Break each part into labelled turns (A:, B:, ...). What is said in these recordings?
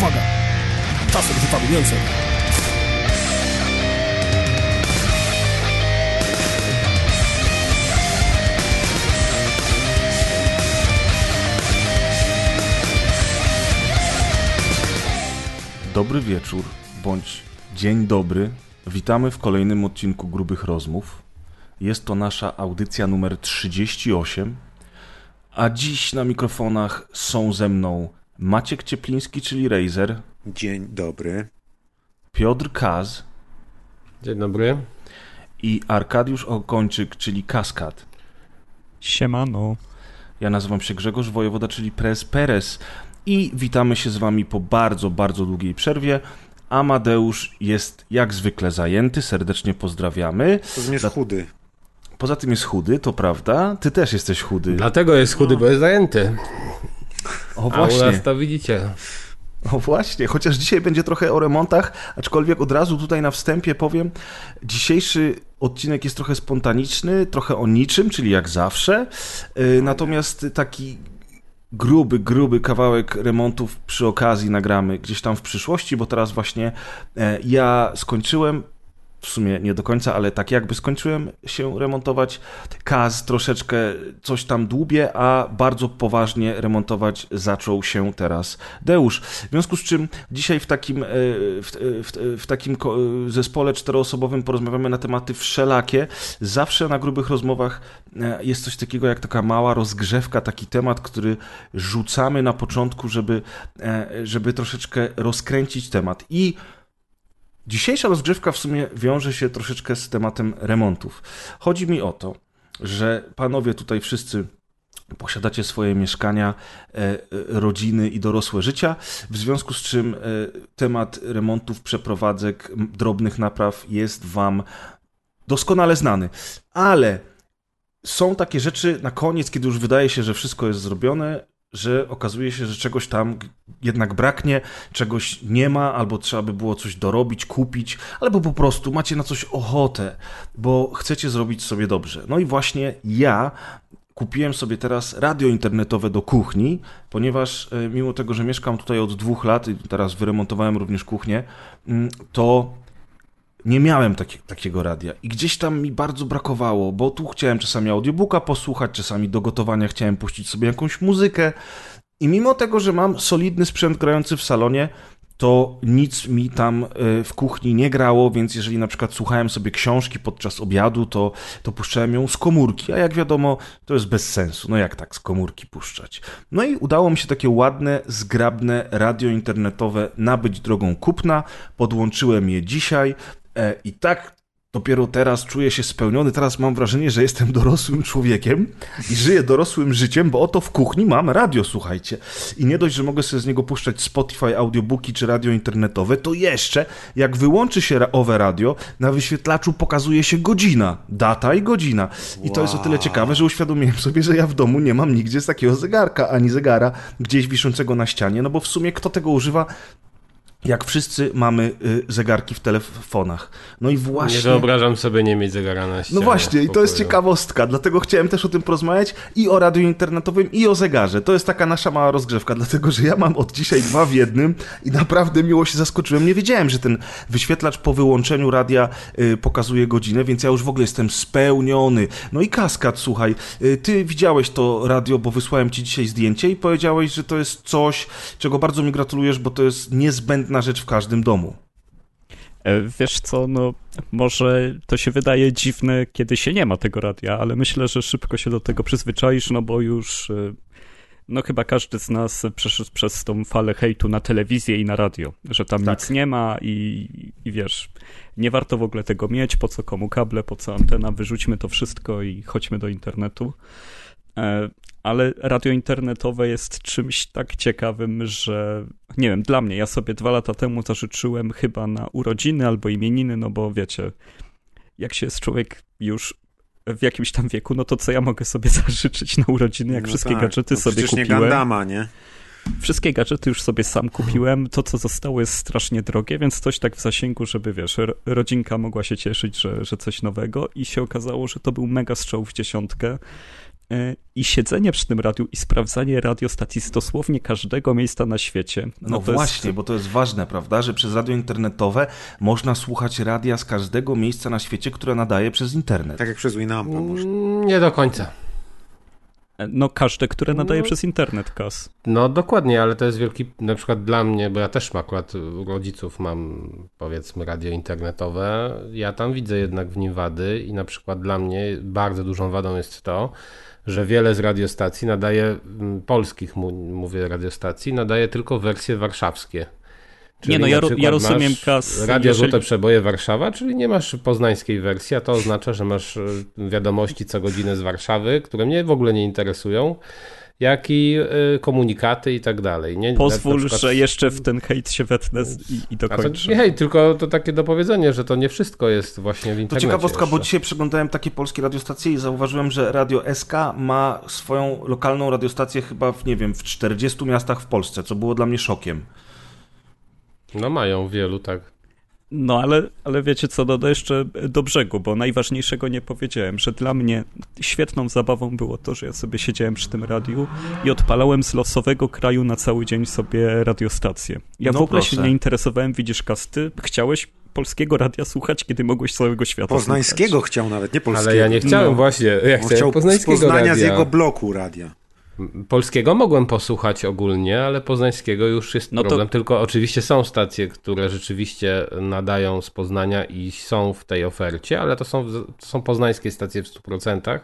A: Uwaga! Czasem rzucamy.
B: Dobry wieczór, bądź dzień dobry. Witamy w kolejnym odcinku Grubych Rozmów. Jest to nasza audycja numer 38. A dziś na mikrofonach są ze mną Maciek Ciepliński, czyli Razer,
C: Dzień dobry.
B: Piotr Kaz
D: Dzień dobry.
B: i Arkadiusz Okończyk, czyli Kaskad.
E: Siemano.
B: Ja nazywam się Grzegorz Wojewoda, czyli Prez Perez i witamy się z wami po bardzo, bardzo długiej przerwie. Amadeusz jest jak zwykle zajęty, serdecznie pozdrawiamy.
C: To jest chudy.
B: Poza tym jest chudy, to prawda. Ty też jesteś chudy.
D: Dlatego jest chudy, bo jest zajęty.
B: O
D: A u
B: właśnie,
D: nas to widzicie.
B: o właśnie. Chociaż dzisiaj będzie trochę o remontach, aczkolwiek od razu tutaj na wstępie powiem, dzisiejszy odcinek jest trochę spontaniczny, trochę o niczym, czyli jak zawsze. Yy, Natomiast taki gruby, gruby kawałek remontów przy okazji nagramy gdzieś tam w przyszłości, bo teraz właśnie e, ja skończyłem, w sumie nie do końca, ale tak jakby skończyłem się remontować. Kaz troszeczkę coś tam dłubie, a bardzo poważnie remontować zaczął się teraz Deusz. W związku z czym dzisiaj w takim, e, w, w, w takim zespole czteroosobowym porozmawiamy na tematy wszelakie. Zawsze na grubych rozmowach e, jest coś takiego jak taka mała rozgrzewka, taki temat, który rzucamy na początku, żeby, e, żeby troszeczkę rozkręcić temat. I Dzisiejsza rozgrzewka w sumie wiąże się troszeczkę z tematem remontów. Chodzi mi o to, że panowie tutaj wszyscy posiadacie swoje mieszkania, e, e, rodziny i dorosłe życia, w związku z czym e, temat remontów, przeprowadzek, drobnych napraw jest wam doskonale znany. Ale są takie rzeczy na koniec, kiedy już wydaje się, że wszystko jest zrobione, że okazuje się, że czegoś tam jednak braknie, czegoś nie ma, albo trzeba by było coś dorobić, kupić, albo po prostu macie na coś ochotę, bo chcecie zrobić sobie dobrze. No i właśnie ja kupiłem sobie teraz radio internetowe do kuchni, ponieważ e, mimo tego, że mieszkam tutaj od dwóch lat i teraz wyremontowałem również kuchnię, mm, to nie miałem taki, takiego radia i gdzieś tam mi bardzo brakowało, bo tu chciałem czasami audiobooka posłuchać, czasami do gotowania chciałem puścić sobie jakąś muzykę i mimo tego, że mam solidny sprzęt grający w salonie, to nic mi tam e, w kuchni nie grało, więc jeżeli na przykład słuchałem sobie książki podczas obiadu, to, to puszczałem ją z komórki, a jak wiadomo, to jest bez sensu. No jak tak z komórki puszczać? No i udało mi się takie ładne, zgrabne radio internetowe nabyć drogą kupna. Podłączyłem je dzisiaj i tak dopiero teraz czuję się spełniony. Teraz mam wrażenie, że jestem dorosłym człowiekiem i żyję dorosłym życiem, bo oto w kuchni mam radio, słuchajcie. I nie dość, że mogę sobie z niego puszczać Spotify, audiobooki czy radio internetowe, to jeszcze jak wyłączy się owe radio, na wyświetlaczu pokazuje się godzina, data i godzina. I to jest o tyle ciekawe, że uświadomiłem sobie, że ja w domu nie mam nigdzie z takiego zegarka, ani zegara gdzieś wiszącego na ścianie, no bo w sumie kto tego używa, jak wszyscy mamy y, zegarki w telefonach. No i
D: Nie
B: właśnie...
D: wyobrażam sobie nie mieć zegara na ścianie
B: No właśnie, i to jest ciekawostka, dlatego chciałem też o tym porozmawiać i o radiu internetowym, i o zegarze. To jest taka nasza mała rozgrzewka, dlatego że ja mam od dzisiaj dwa w jednym i naprawdę miło się zaskoczyłem. Nie wiedziałem, że ten wyświetlacz po wyłączeniu radia y, pokazuje godzinę, więc ja już w ogóle jestem spełniony. No i kaskad, słuchaj, y, ty widziałeś to radio, bo wysłałem ci dzisiaj zdjęcie i powiedziałeś, że to jest coś, czego bardzo mi gratulujesz, bo to jest niezbędna rzecz w każdym domu.
E: E, Wiesz co, no może to się wydaje dziwne, kiedy się nie ma tego radia, ale myślę, że szybko się do tego przyzwyczaisz, no bo już e, no chyba każdy z nas przeszedł przez tą falę hejtu na telewizję i na radio, że tam
B: Tak.
E: nic nie ma i, i wiesz, nie warto w ogóle tego mieć, po co komu kable, po co antena, wyrzućmy to wszystko i chodźmy do internetu. Ale radio internetowe jest czymś tak ciekawym, że nie wiem, dla mnie, ja sobie dwa lata temu zażyczyłem chyba na urodziny albo imieniny, no bo wiecie, jak się jest człowiek już w jakimś tam wieku, no to co ja mogę sobie zażyczyć na urodziny, jak
C: No
E: wszystkie
C: tak,
E: gadżety
C: no
E: sobie
C: przecież nie
E: kupiłem.
C: Gandama, nie?
E: Wszystkie gadżety już sobie sam kupiłem. To, co zostało, jest strasznie drogie, więc coś tak w zasięgu, żeby wiesz, ro- rodzinka mogła się cieszyć, że, że coś nowego. I się okazało, że to był mega strzał w dziesiątkę. E, i siedzenie przy tym radiu i sprawdzanie radiostacji z dosłownie każdego miejsca na świecie.
B: No,
E: No,
B: właśnie,
E: jest,
B: bo to jest ważne, prawda, że przez radio internetowe można słuchać radia z każdego miejsca na świecie, które nadaje przez internet.
C: Tak jak przez Winampa może.
D: Mm, Nie do końca.
E: no każde, które nadaje
D: No.
E: przez internet, Kas.
D: No dokładnie, ale to jest wielki, na przykład dla mnie, bo ja też mam akurat u rodziców mam powiedzmy radio internetowe, ja tam widzę jednak w nim wady i na przykład dla mnie bardzo dużą wadą jest to, że wiele z radiostacji nadaje, mm, polskich mówię radiostacji, nadaje tylko wersje warszawskie.
E: Nie, no ja ja rozumiem, Kas,
D: Radio
E: jeżeli-
D: Żółte Przeboje Warszawa, czyli nie masz poznańskiej wersji, a to oznacza, że masz e, wiadomości co godzinę z Warszawy, które mnie w ogóle nie interesują, jak i e, komunikaty i tak dalej. Nie,
E: Pozwól,
D: przykład-
E: że jeszcze w ten hejt się wetnę i, i
D: to,
E: dokończę.
D: nie, hej, tylko to takie dopowiedzenie, że to nie wszystko jest właśnie w
B: To
D: internecie.
B: ciekawostka, bo
D: jeszcze.
B: dzisiaj przeglądałem takie polskie radiostacje i zauważyłem, że Radio SK ma swoją lokalną radiostację chyba w, nie wiem, w 40 miastach w Polsce, co było dla mnie szokiem.
D: No mają wielu, tak.
E: No ale, ale wiecie co, do, do jeszcze do brzegu, bo najważniejszego nie powiedziałem, że dla mnie świetną zabawą było to, że ja sobie siedziałem przy tym radiu i odpalałem z losowego kraju na cały dzień sobie radiostację. Ja
B: No
E: w ogóle
B: proszę.
E: się nie interesowałem, widzisz Kasty, chciałeś polskiego radia słuchać, kiedy mogłeś całego świata
C: Poznańskiego
E: słuchać.
C: chciał nawet, nie polskiego.
D: Ale ja nie chciałem
E: No.
D: właśnie, ja chciałem
C: chciał z
D: poznańskiego
C: Poznania
D: radia.
C: z jego bloku radia.
D: Polskiego mogłem posłuchać ogólnie, ale poznańskiego już jest
E: No to-
D: problem. Tylko oczywiście są stacje, które rzeczywiście nadają z Poznania i są w tej ofercie, ale to są, to są poznańskie stacje w 100%,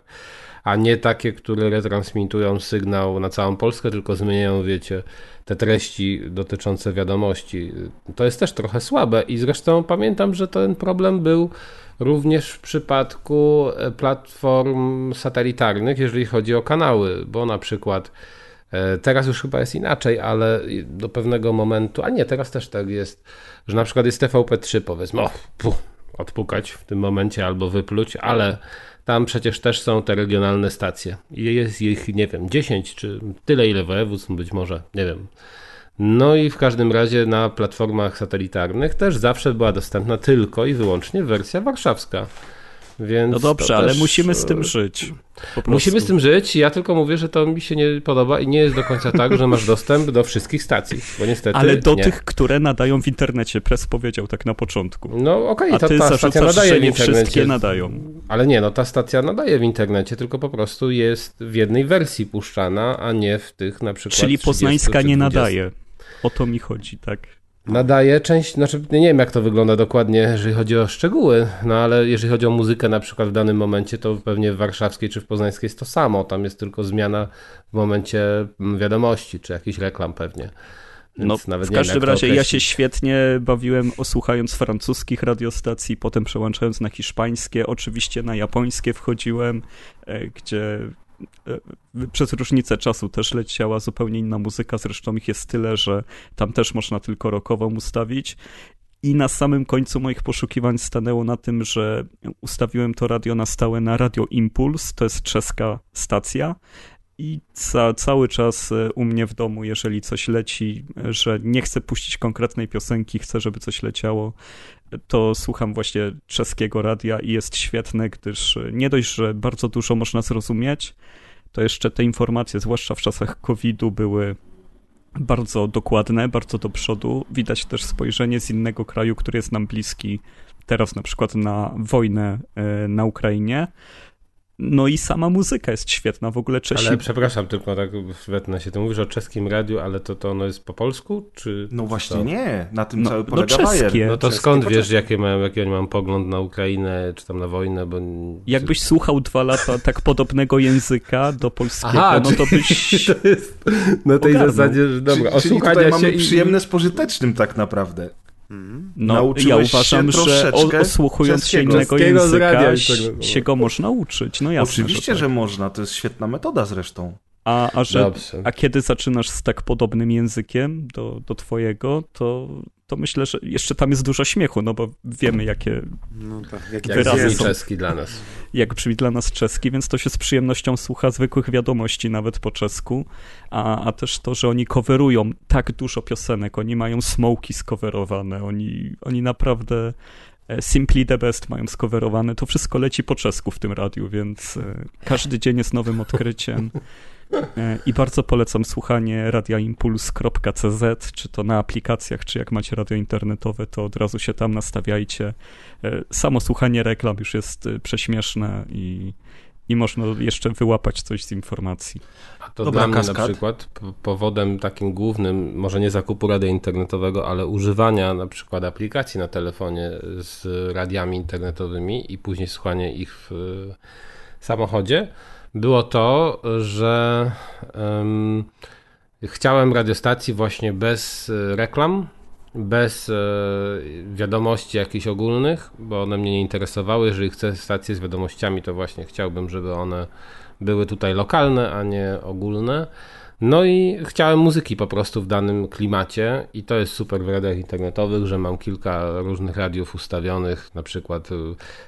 D: a nie takie, które retransmitują sygnał na całą Polskę, tylko zmieniają, wiecie, te treści dotyczące wiadomości. To jest też trochę słabe i zresztą pamiętam, że ten problem był również w przypadku e, platform satelitarnych, jeżeli chodzi o kanały, bo na przykład e, teraz już chyba jest inaczej, ale do pewnego momentu, a nie, teraz też tak jest, że na przykład jest TVP3 powiedzmy, o, puh, odpukać w tym momencie albo wypluć, ale tam przecież też są te regionalne stacje jest ich, nie wiem, 10 czy tyle ile województw być może, nie wiem. No i w każdym razie na platformach satelitarnych też zawsze była dostępna tylko i wyłącznie wersja warszawska. Więc
E: No dobrze, ale
D: też,
E: musimy z
D: e,
E: tym żyć. Po
D: Musimy z tym żyć. Ja tylko mówię, że to mi się nie podoba i nie jest do końca tak, że masz dostęp do wszystkich stacji, bo niestety
E: Ale do
D: nie.
E: tych, które nadają w internecie, Press powiedział tak na początku.
D: No okej,
E: A
D: ta,
E: ty
D: ta stacja nadaje
E: że
D: w
E: nie
D: internecie.
E: wszystkie nadają.
D: Ale nie, no ta stacja nadaje w internecie, tylko po prostu jest w jednej wersji puszczana, a nie w tych na przykład
E: Czyli
D: 30
E: poznańska nie
D: 20.
E: nadaje. O to mi chodzi, tak.
D: Nadaje część, znaczy nie wiem jak to wygląda dokładnie, jeżeli chodzi o szczegóły, no ale jeżeli chodzi o muzykę na przykład w danym momencie, to pewnie w warszawskiej czy w poznańskiej jest to samo, tam jest tylko zmiana w momencie mm, wiadomości, czy jakichś reklam pewnie. Więc
E: No, w
D: wiem,
E: każdym
D: to
E: razie ja się świetnie bawiłem osłuchając francuskich radiostacji, potem przełączając na hiszpańskie, oczywiście na japońskie wchodziłem, e, gdzie przez różnicę czasu też leciała zupełnie inna muzyka, zresztą ich jest tyle, że tam też można tylko rockową ustawić. I na samym końcu moich poszukiwań stanęło na tym, że ustawiłem to radio na stałe na Radio Impuls, to jest czeska stacja. I ca, cały czas e, u mnie w domu, jeżeli coś leci, e, że nie chcę puścić konkretnej piosenki, chcę, żeby coś leciało, e, to słucham właśnie czeskiego radia i jest świetne, gdyż e, nie dość, że bardzo dużo można zrozumieć, to jeszcze te informacje, zwłaszcza w czasach COVID-u, były bardzo dokładne, bardzo do przodu. Widać też spojrzenie z innego kraju, który jest nam bliski, teraz na przykład na wojnę e, na Ukrainie. No i sama muzyka jest świetna, w ogóle Czesi...
D: Ale przepraszam, tylko tak wetnę się, ty mówisz o czeskim radiu, ale to, to ono jest po polsku, czy...
B: No właśnie
D: co?
B: nie, na tym
E: No-
B: cały
E: no
B: polega
E: czeskie.
B: bajer.
D: No to
B: Czeskie
D: skąd wiesz, jakie mają, jaki oni mają pogląd na Ukrainę, czy tam na wojnę, bo...
E: Jakbyś słuchał dwa lata tak podobnego języka do polskiego,
D: Aha,
E: no to byś...
D: to jest na tej
E: Ogarnął.
D: zasadzie, że dobra,
B: Czyli, czyli tutaj
D: się
B: mamy
D: i...
B: przyjemne z pożytecznym tak naprawdę.
E: No, ja
B: Nauczyłeś się
E: uważam, że o,
B: troszeczkę
E: osłuchując się innego języka, się go można uczyć. No jasne,
B: Oczywiście,
E: że,
B: że
E: tak.
B: można, to jest świetna metoda zresztą.
E: A, a, że, a kiedy zaczynasz z tak podobnym językiem do, do twojego, to, to myślę, że jeszcze tam jest dużo śmiechu, no bo wiemy, jakie,
C: No tak,
D: Jak
E: wyrazy
D: brzmi
E: są.
D: czeski dla nas.
E: jak brzmi dla nas czeski, więc to się z przyjemnością słucha zwykłych wiadomości, nawet po czesku, a, a też to, że oni coverują tak dużo piosenek, oni mają smoki skowerowane, oni, oni naprawdę e, Simply the Best mają skowerowane. To wszystko leci po czesku w tym radiu, więc e, każdy dzień jest nowym odkryciem. E, I bardzo polecam słuchanie radioimpuls.cz, czy to na aplikacjach, czy jak macie radio internetowe, to od razu się tam nastawiajcie. E, Samo słuchanie reklam już jest e, prześmieszne i, i można jeszcze wyłapać coś z informacji.
D: A to
B: Dobra,
D: dla mnie
B: kaskad.
D: na przykład powodem takim głównym, może nie zakupu radia internetowego, ale używania na przykład aplikacji na telefonie z radiami internetowymi i później słuchanie ich w samochodzie, było to, że em, chciałem radiostacji właśnie bez e, reklam, bez e, wiadomości jakichś ogólnych, bo one mnie nie interesowały. Jeżeli chcę stację z wiadomościami, to właśnie chciałbym, żeby one były tutaj lokalne, a nie ogólne. No i chciałem muzyki po prostu w danym klimacie i to jest super w radiach internetowych, że mam kilka różnych radiów ustawionych, na przykład y,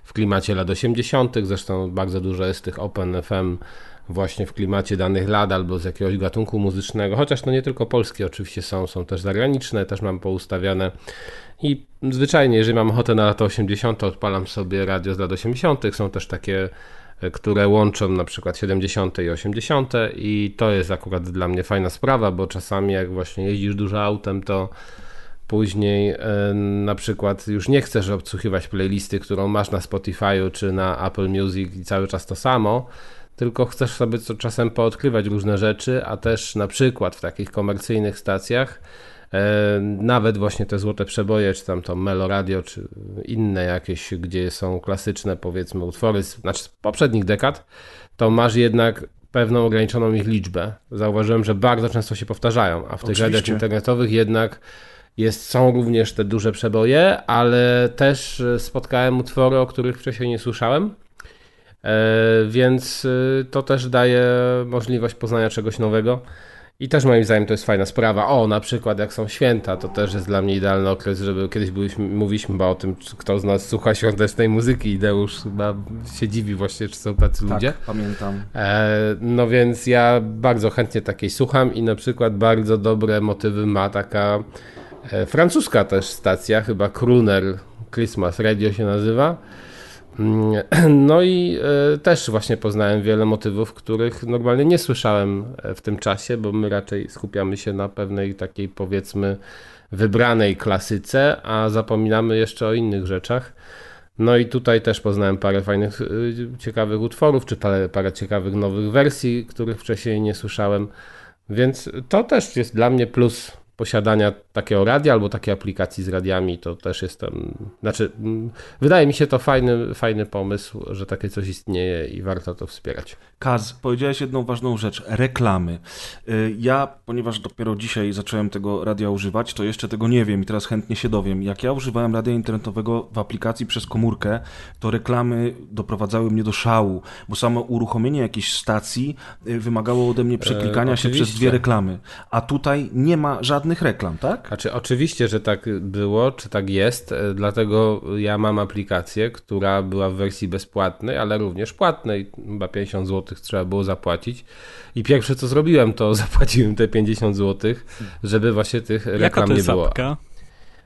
D: w klimacie lat 80., zresztą bardzo dużo jest tych Open FM właśnie w klimacie danych lat albo z jakiegoś gatunku muzycznego, chociaż to nie tylko polskie oczywiście są, są też zagraniczne, też mam poustawiane i zwyczajnie, jeżeli mam ochotę na lata 80., to odpalam sobie radio z lat 80., są też takie które łączą na przykład 70. i 80. i to jest akurat dla mnie fajna sprawa, bo czasami jak właśnie jeździsz dużo autem, to później e, na przykład już nie chcesz odsłuchiwać playlisty, którą masz na Spotify'u czy na Apple Music i cały czas to samo, tylko chcesz sobie co czasem poodkrywać różne rzeczy, a też na przykład w takich komercyjnych stacjach nawet właśnie te złote przeboje, czy tam to Melo Radio, czy inne jakieś, gdzie są klasyczne powiedzmy utwory, z- znaczy z poprzednich dekad, to masz jednak pewną ograniczoną ich liczbę. Zauważyłem, że bardzo często się powtarzają, a w tych radiach internetowych jednak jest, są również te duże przeboje, ale też e, spotkałem utwory, o których wcześniej nie słyszałem. E, więc e, to też daje możliwość poznania czegoś nowego. I też moim zdaniem to jest fajna sprawa. O, na przykład jak są święta, to też jest dla mnie idealny okres, żeby kiedyś byliśmy, mówiliśmy chyba o tym, czy kto z nas słucha świątecznej muzyki i Deusz chyba się dziwi właśnie, czy są tacy ludzie.
B: Tak, pamiętam.
D: E, no więc ja bardzo chętnie takiej słucham i na przykład bardzo dobre motywy ma taka e, francuska też stacja, chyba Kruner Christmas Radio się nazywa. Mm, No i e, też właśnie poznałem wiele motywów, których normalnie nie słyszałem e, w tym czasie, bo my raczej skupiamy się na pewnej takiej powiedzmy wybranej klasyce, a zapominamy jeszcze o innych rzeczach. No i tutaj też poznałem parę fajnych, y, ciekawych utworów, czy parę, parę ciekawych nowych wersji, których wcześniej nie słyszałem. Więc to też jest dla mnie plus posiadania takiego radia albo takiej aplikacji z radiami. To też jestem. Znaczy, mm, wydaje mi się to fajny, fajny pomysł, że takie coś istnieje i warto to wspierać.
B: Kaz, powiedziałeś jedną ważną rzecz, reklamy. Y, Ja, ponieważ dopiero dzisiaj zacząłem tego radia używać, to jeszcze tego nie wiem i teraz chętnie się dowiem. Jak ja używałem radia internetowego w aplikacji przez komórkę, to reklamy doprowadzały mnie do szału, bo samo uruchomienie jakiejś stacji y, wymagało ode mnie przeklikania się przez dwie reklamy. A tutaj nie ma żadnych reklam, tak?
D: Znaczy, oczywiście, że tak było, czy tak jest, e, dlatego ja mam aplikację, która była w wersji bezpłatnej, ale również płatnej. Chyba 50 zł trzeba było zapłacić. I pierwsze co zrobiłem, to zapłaciłem te 50 zł, żeby właśnie tych
E: Jaka
D: reklam
E: to
D: nie było.
E: apka?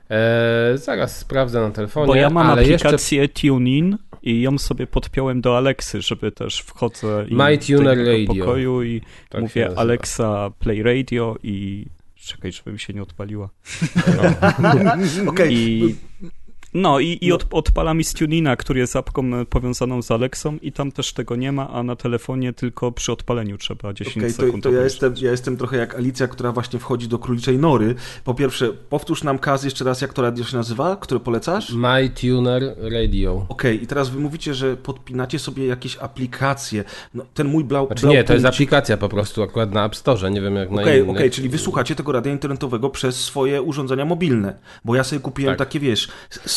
D: E, zaraz sprawdzę na telefonie.
E: Bo ja mam
D: ale jeszcze
E: aplikację TuneIn i ją sobie podpiąłem do Alexy, żeby też wchodzę i
D: My
E: do
D: Tuner Radio.
E: pokoju i
D: Tak
E: mówię. Alexa play radio i czekaj, żeby mi się nie odpaliła.
B: Okej,
E: I no i, i od, odpala mi z TuneIna, który jest apką e, powiązaną z Alexą i tam też tego nie ma, a na telefonie tylko przy odpaleniu trzeba 10
B: Okej, to,
E: sekund.
B: to ja,
E: obejrzeć.
B: jestem, ja jestem trochę jak Alicja, która właśnie wchodzi do króliczej nory. Po pierwsze, powtórz nam Kaz jeszcze raz, jak to radio się nazywa, które polecasz?
D: My Tuner Radio.
B: Okej, i teraz wy mówicie, że podpinacie sobie jakieś aplikacje. No, ten mój blau...
D: Znaczy nie, to jest aplikacja po prostu akurat na App Store, nie wiem jak na
B: Okej,
D: innych.
B: okej, czyli wysłuchacie tego radia internetowego przez swoje urządzenia mobilne. Bo ja sobie kupiłem
D: Tak.
B: takie, wiesz,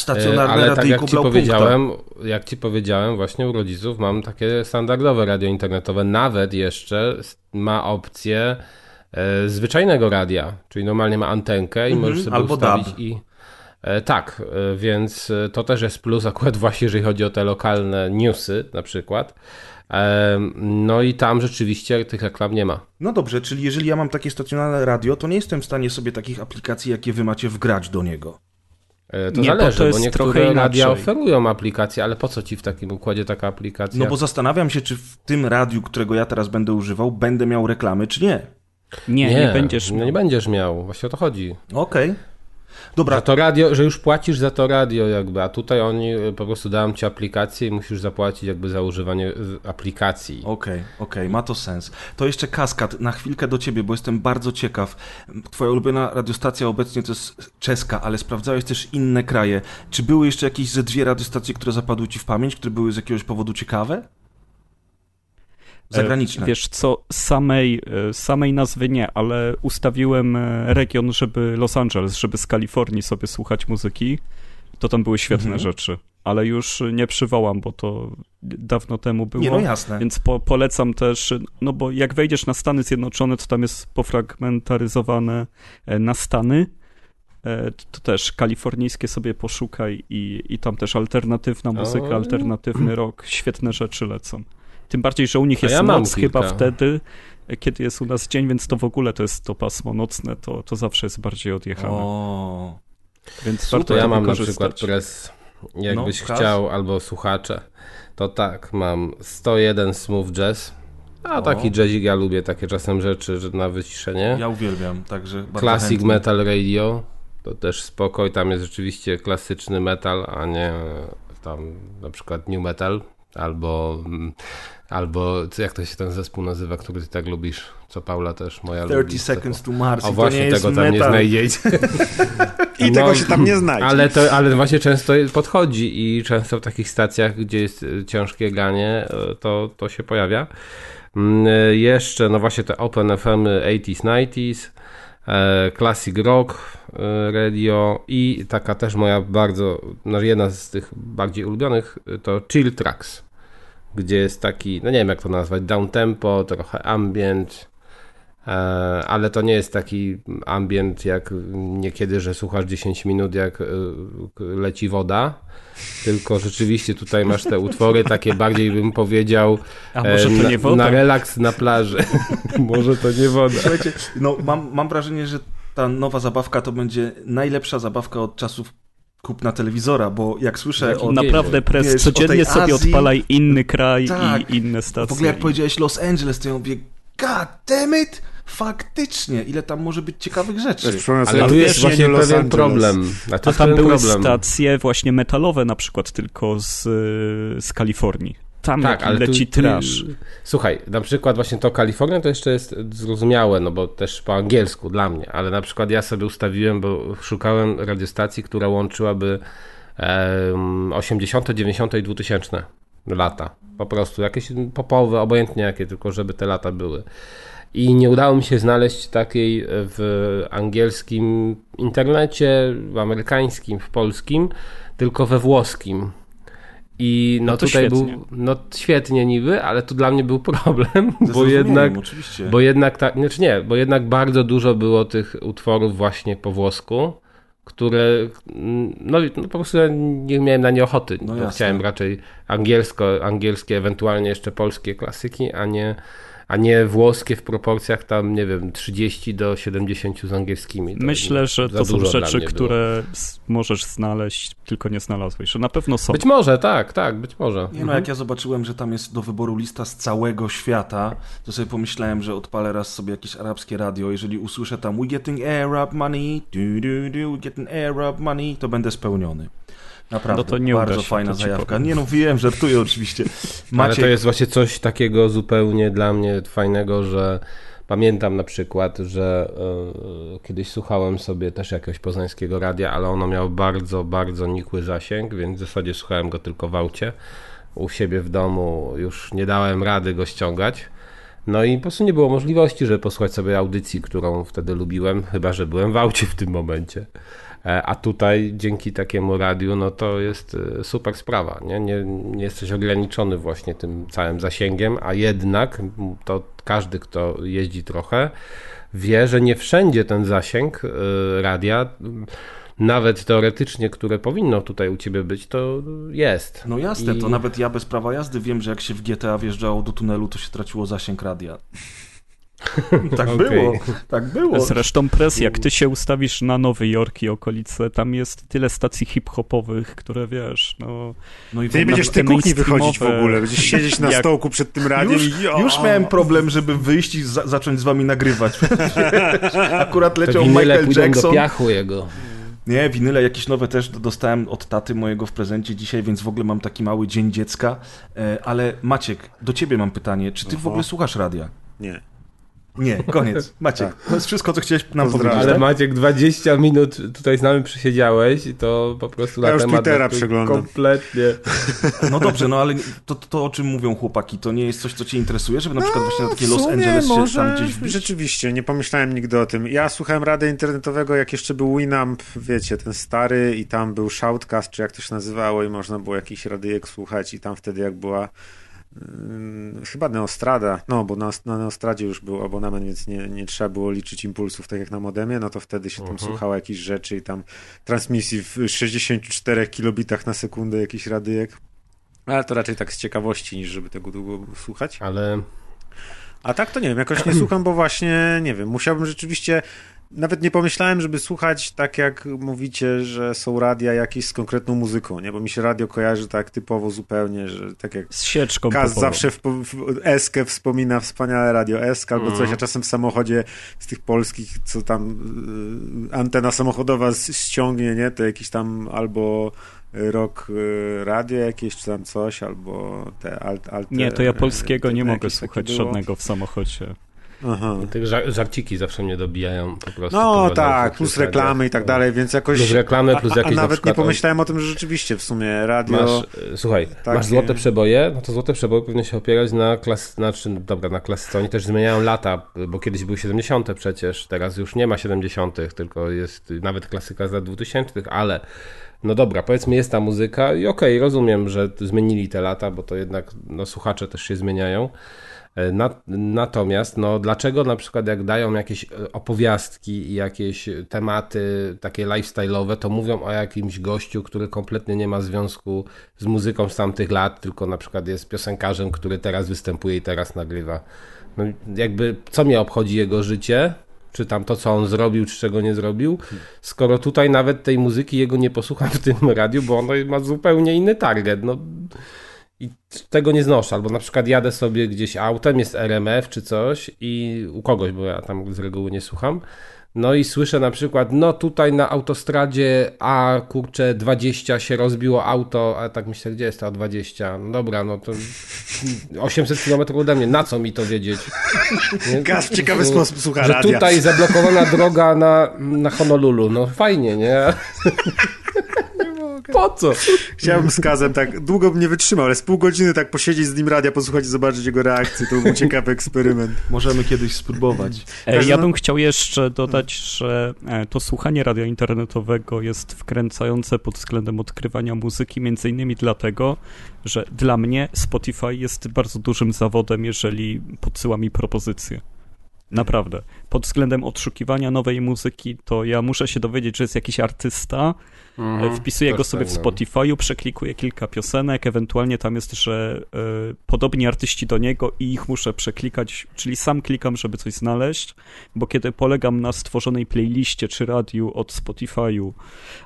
B: stacjonarne
D: Ale tak
B: radyjko
D: jak ci powiedziałem, jak ci powiedziałem, właśnie u rodziców mam takie standardowe radio internetowe. Nawet jeszcze ma opcję e, zwyczajnego radia, czyli normalnie ma antenkę i
B: Mhm,
D: możesz sobie
B: albo
D: ustawić
B: DAB.
D: i e, tak, e, więc e, to też jest plus akurat właśnie, jeżeli chodzi o te lokalne newsy na przykład. E, no i tam rzeczywiście tych reklam nie ma.
B: No dobrze, czyli jeżeli ja mam takie stacjonarne radio, to nie jestem w stanie sobie takich aplikacji, jakie wy macie, wgrać do niego.
D: E, To
E: Nie, bo
D: zależy,
E: to
D: bo,
E: jest
D: niektóre
E: trochę
D: radia
E: inaczej.
D: oferują aplikację, ale po co ci w takim układzie taka aplikacja?
B: No bo zastanawiam się, czy w tym radiu, którego ja teraz będę używał, będę miał reklamy, czy nie.
E: Nie, nie, będziesz
D: no
E: miał.
D: nie będziesz miał, właśnie o to chodzi.
B: Okej. Dobra,
D: Że to radio, że już płacisz za to radio jakby, a tutaj oni e, po prostu dają ci aplikację i musisz zapłacić jakby za używanie e, aplikacji.
B: Okej, okej, ma to sens. To jeszcze kaskad, na chwilkę do ciebie, bo jestem bardzo ciekaw. Twoja ulubiona radiostacja obecnie to jest czeska, ale sprawdzałeś też inne kraje. Czy były jeszcze jakieś ze dwie radiostacje, które zapadły ci w pamięć, które były z jakiegoś powodu ciekawe? Zagraniczne.
E: E, Wiesz co, samej, e, samej nazwy nie, ale ustawiłem e, region, żeby Los Angeles, żeby z Kalifornii sobie słuchać muzyki. To tam były świetne
B: Mhm.
E: rzeczy, ale już nie przywołam, bo to dawno temu było.
B: Nie, no jasne.
E: Więc po, polecam też, no bo jak wejdziesz na Stany Zjednoczone, to tam jest pofragmentaryzowane na Stany. To też kalifornijskie sobie poszukaj i, i tam też alternatywna muzyka, alternatywny rock, świetne rzeczy lecą. Tym bardziej, że u nich jest
D: ja
E: noc chyba wtedy, e, kiedy jest u nas dzień, więc to w ogóle to jest to pasmo nocne, to, to zawsze jest bardziej odjechane.
B: O,
E: więc
B: super,
E: warto
D: To ja mam na przykład press, jakbyś
B: No,
D: chciał, albo słuchacze. To tak, mam 101 Smooth Jazz. A
B: O.
D: taki jazzik ja lubię takie czasem rzeczy że na wyciszenie.
B: ja uwielbiam, także
D: Classic
B: chętnie.
D: Metal Radio. To też spokoj, tam jest rzeczywiście klasyczny metal, a nie tam na przykład new metal albo mm, albo jak to się ten zespół nazywa, który ty tak lubisz, co Paula też moja
B: 30
D: lubi.
B: Seconds to Mars.
D: O
B: to
D: właśnie,
B: nie
D: tego tam nie
B: metal.
D: znajdziecie.
C: I tego się tam nie znajdzie.
D: Ale, to, ale właśnie często podchodzi i często w takich stacjach, gdzie jest e, ciężkie granie, e, to, to się pojawia. Mm, e, Jeszcze, no właśnie te Open FM 80s, 90s, e, Classic Rock Radio i taka też moja bardzo, no jedna z tych bardziej ulubionych to Chill Tracks, gdzie jest taki, no nie wiem jak to nazwać, down tempo, trochę ambient, E, ale to nie jest taki ambient jak niekiedy, że słuchasz 10 minut jak e, leci woda, tylko rzeczywiście tutaj masz te utwory takie bardziej bym powiedział
E: A może
D: e,
E: to
D: na,
E: nie woda?
D: na relaks na plaży. może to nie woda.
B: Słuchajcie, no mam, mam wrażenie, że ta nowa zabawka to będzie najlepsza zabawka od czasów kupna telewizora, bo jak słyszę o...
D: na-
E: Naprawdę press,
B: wiesz,
E: codziennie sobie
B: Azji-
E: odpalaj inny kraj
B: Tak.
E: i inne stacje.
B: W ogóle jak powiedziałeś Los Angeles, to ja mówię, god damn it, faktycznie, ile tam może być ciekawych rzeczy.
D: Ale
C: sobie
D: tu jest właśnie
C: Los
D: pewien
C: Angeles.
D: problem. A,
E: tam były
D: problem.
E: stacje właśnie metalowe na przykład tylko z, y, z Kalifornii. Tam
D: Tak, ale
E: leci
D: tu,
E: trash.
D: Słuchaj, na przykład właśnie to Kalifornia to jeszcze jest zrozumiałe, no bo też po angielsku dla mnie, ale na przykład ja sobie ustawiłem, bo szukałem radiostacji, która łączyłaby em, 80., 90. i 2000 lata. Po prostu jakieś popowe, obojętnie jakie, tylko żeby te lata były. I nie udało mi się znaleźć takiej w angielskim internecie, w amerykańskim, w polskim, tylko we włoskim. I no,
E: No to
D: tutaj
E: świetnie.
D: był, no świetnie niby, ale tu dla mnie był problem, bo jednak,
B: Oczywiście.
D: bo jednak tak, znaczy nie, bo jednak bardzo dużo było tych utworów właśnie po włosku, które, mm, no, no po prostu nie miałem na nie ochoty,
B: No
D: chciałem raczej angielsko, angielskie, ewentualnie jeszcze polskie klasyki, a nie, a nie włoskie w proporcjach tam, nie wiem, 30 do 70 z angielskimi. To
E: Myślę, że to są rzeczy, które możesz znaleźć, tylko nie znalazłeś. Że na pewno są.
D: Być może, tak, tak, być może.
B: Nie no,
D: Mhm.
B: jak ja zobaczyłem, że tam jest do wyboru lista z całego świata, to sobie pomyślałem, że odpalę raz sobie jakieś arabskie radio. Jeżeli usłyszę tam We getting Arab money, du, du, du, we getting Arab money, to będę spełniony. Naprawdę,
E: No to nie
B: bardzo fajna
E: to
B: zajawka. Nie no, wiem, żartuję oczywiście.
D: Ale
B: Maciek,
D: to jest właśnie coś takiego zupełnie dla mnie fajnego, że pamiętam na przykład, że e, kiedyś słuchałem sobie też jakiegoś poznańskiego radia, ale ono miało bardzo, bardzo nikły zasięg, więc w zasadzie słuchałem go tylko w aucie. U siebie w domu już nie dałem rady go ściągać. No i po prostu nie było możliwości, żeby posłuchać sobie audycji, którą wtedy lubiłem, chyba że byłem w aucie w tym momencie. E, A tutaj dzięki takiemu radiu, no to jest e, super sprawa. Nie? Nie, nie jesteś ograniczony właśnie tym całym zasięgiem, a jednak to każdy, kto jeździ trochę, wie, że nie wszędzie ten zasięg e, radia, nawet teoretycznie, które powinno tutaj u ciebie być, to jest.
B: no jasne, to
D: I-
B: nawet ja bez prawa jazdy wiem, że jak się w GTA wjeżdżało do tunelu, to się traciło zasięg radia. Tak okay. było, tak było.
E: Zresztą press, jak ty się ustawisz na Nowy Jork i okolice, tam jest tyle stacji hip-hopowych, które wiesz, no...
C: no i ty nie będziesz tej kuchni wychodzić w ogóle, będziesz siedzieć na jak... stołku przed tym radiem
B: już, i... Już miałem problem, żeby wyjść i za zacząć z wami nagrywać. Akurat leciał Michael Jackson.
D: do piachu jego.
B: Nie, winyle jakieś nowe też dostałem od taty mojego w prezencie dzisiaj, więc w ogóle mam taki mały dzień dziecka. E, ale Maciek, do ciebie mam pytanie. Czy ty Oho. w ogóle słuchasz radia?
C: Nie.
B: Nie, koniec. Maciek, tak. to jest wszystko, co chciałeś nam Pozdrawiam. powiedzieć.
D: Ale
B: tak?
D: Maciek, 20 minut tutaj z nami przysiedziałeś i to po prostu
C: ja na już temat Twittera przeglądam.
D: Kompletnie.
B: No dobrze, no ale to, to, o czym mówią chłopaki, to nie jest coś, co cię interesuje, żeby na przykład no, właśnie na takie Los Angeles może, się tam gdzieś wbić?
C: Rzeczywiście, nie pomyślałem nigdy o tym. Ja słuchałem radia internetowego, jak jeszcze był Winamp, wiecie, ten stary i tam był Shoutcast, czy jak to się nazywało i można było jakiś radyjek słuchać i tam wtedy jak była Chyba Neostrada, no bo na, na Neostradzie już był abonament, więc nie, nie trzeba było liczyć impulsów tak jak na modemie, no to wtedy się tam uh-huh. słuchało jakichś rzeczy i tam transmisji w 64 kilobitach na sekundę jakiś radyjek. Ale to raczej tak z ciekawości niż żeby tego długo słuchać.
D: Ale
C: a tak to nie wiem, jakoś nie słucham, bo właśnie, nie wiem, musiałbym rzeczywiście nawet nie pomyślałem, żeby słuchać tak jak mówicie, że są radia jakieś z konkretną muzyką, nie? Bo mi się radio kojarzy tak typowo zupełnie, że tak jak
E: z sieczką
C: Kaz zawsze w, w Eskę wspomina wspaniałe radio Esk albo coś, a mhm. czasem w samochodzie z tych polskich, co tam y, antena samochodowa ściągnie, nie? To jakiś tam albo rock y, radio jakieś, czy tam coś, albo te alt, alt
E: Nie, to ja polskiego nie mogę słuchać żadnego w samochodzie.
D: Aha. Te żar żarciki zawsze mnie dobijają po prostu.
C: No tak, plus reklamy i tak dalej, więc jakoś...
D: Plus reklamy, plus jakieś
C: A, a nawet nie pomyślałem o tym, że rzeczywiście w sumie radio...
D: Masz, e, słuchaj, takie... masz złote przeboje, no to złote przeboje powinny się opierać na klas... Znaczy, dobra, na klasyce. Oni też zmieniają lata, bo kiedyś były 70 przecież, teraz już nie ma 70 tylko jest nawet klasyka z lat 2000 ale no dobra, powiedzmy jest ta muzyka i okej, okay, rozumiem, że zmienili te lata, bo to jednak no, słuchacze też się zmieniają. E, natomiast, no, dlaczego na przykład jak dają jakieś e, opowiastki i jakieś tematy takie lifestyle'owe, to mówią o jakimś gościu, który kompletnie nie ma związku z muzyką z tamtych lat, tylko na przykład jest piosenkarzem, który teraz występuje i teraz nagrywa. No, jakby, co mnie obchodzi jego życie, czy tam to, co on zrobił, czy czego nie zrobił, skoro tutaj nawet tej muzyki jego nie posłucham w tym radiu, bo ono ma zupełnie inny target. No, i tego nie znoszę, albo na przykład jadę sobie gdzieś autem, jest RMF czy coś i u kogoś, bo ja tam z reguły nie słucham, no i słyszę na przykład, no tutaj na autostradzie A, kurczę, 20 się rozbiło auto, a tak myślę, gdzie jest ta 20? No dobra, no to 800 km ode mnie, na co mi to wiedzieć?
C: Gaz w ciekawy sposób słucha
D: Że radia. tutaj zablokowana droga na, na Honolulu, no fajnie, nie? Po co?
C: Chciałbym z Kazem tak, długo bym nie wytrzymał, ale z pół godziny tak posiedzieć z nim radia, posłuchać i zobaczyć jego reakcję. To był ciekawy eksperyment.
B: Możemy kiedyś spróbować.
E: E, ja bym chciał jeszcze dodać, że e, to słuchanie radia internetowego jest wkręcające pod względem odkrywania muzyki, między innymi dlatego, że dla mnie Spotify jest bardzo dużym zawodem, jeżeli podsyła mi propozycje. Naprawdę. Pod względem odszukiwania nowej muzyki, to ja muszę się dowiedzieć, że jest jakiś artysta, Mhm, Wpisuję go sobie w Spotify'u, przeklikuję kilka piosenek, ewentualnie tam jest, że y, podobni artyści do niego i ich muszę przeklikać, czyli sam klikam, żeby coś znaleźć, bo kiedy polegam na stworzonej playliście czy radiu od Spotify'u,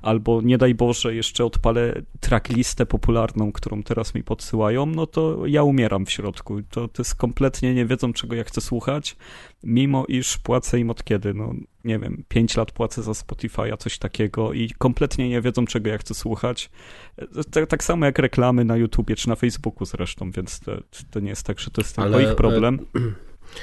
E: albo nie daj Boże jeszcze odpalę tracklistę popularną, którą teraz mi podsyłają, no to ja umieram w środku. To, to jest kompletnie, nie wiedzą czego ja chcę słuchać, mimo iż płacę im od kiedy, no nie wiem, 5 lat płacę za Spotify'a, coś takiego i kompletnie nie wiedzą, czego ja chcę słuchać. Tak, tak samo jak reklamy na YouTubie czy na Facebooku zresztą, więc to, to nie jest tak, że to jest tylko ich problem.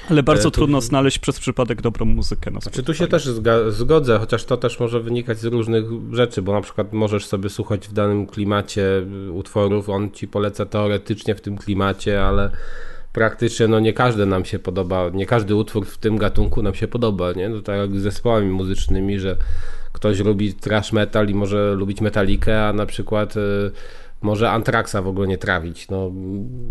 E: Ale bardzo e, trudno znaleźć przez przypadek dobrą muzykę na
D: Spotify. Czy tu się też zgodzę, chociaż to też może wynikać z różnych rzeczy, bo na przykład możesz sobie słuchać w danym klimacie utworów, on ci poleca teoretycznie w tym klimacie, ale praktycznie no nie każdy nam się podoba, nie każdy utwór w tym gatunku nam się podoba, nie? No tak jak z zespołami muzycznymi, że ktoś lubi trash metal i może lubić metalikę, a na przykład y, może Antraxa w ogóle nie trawić. No,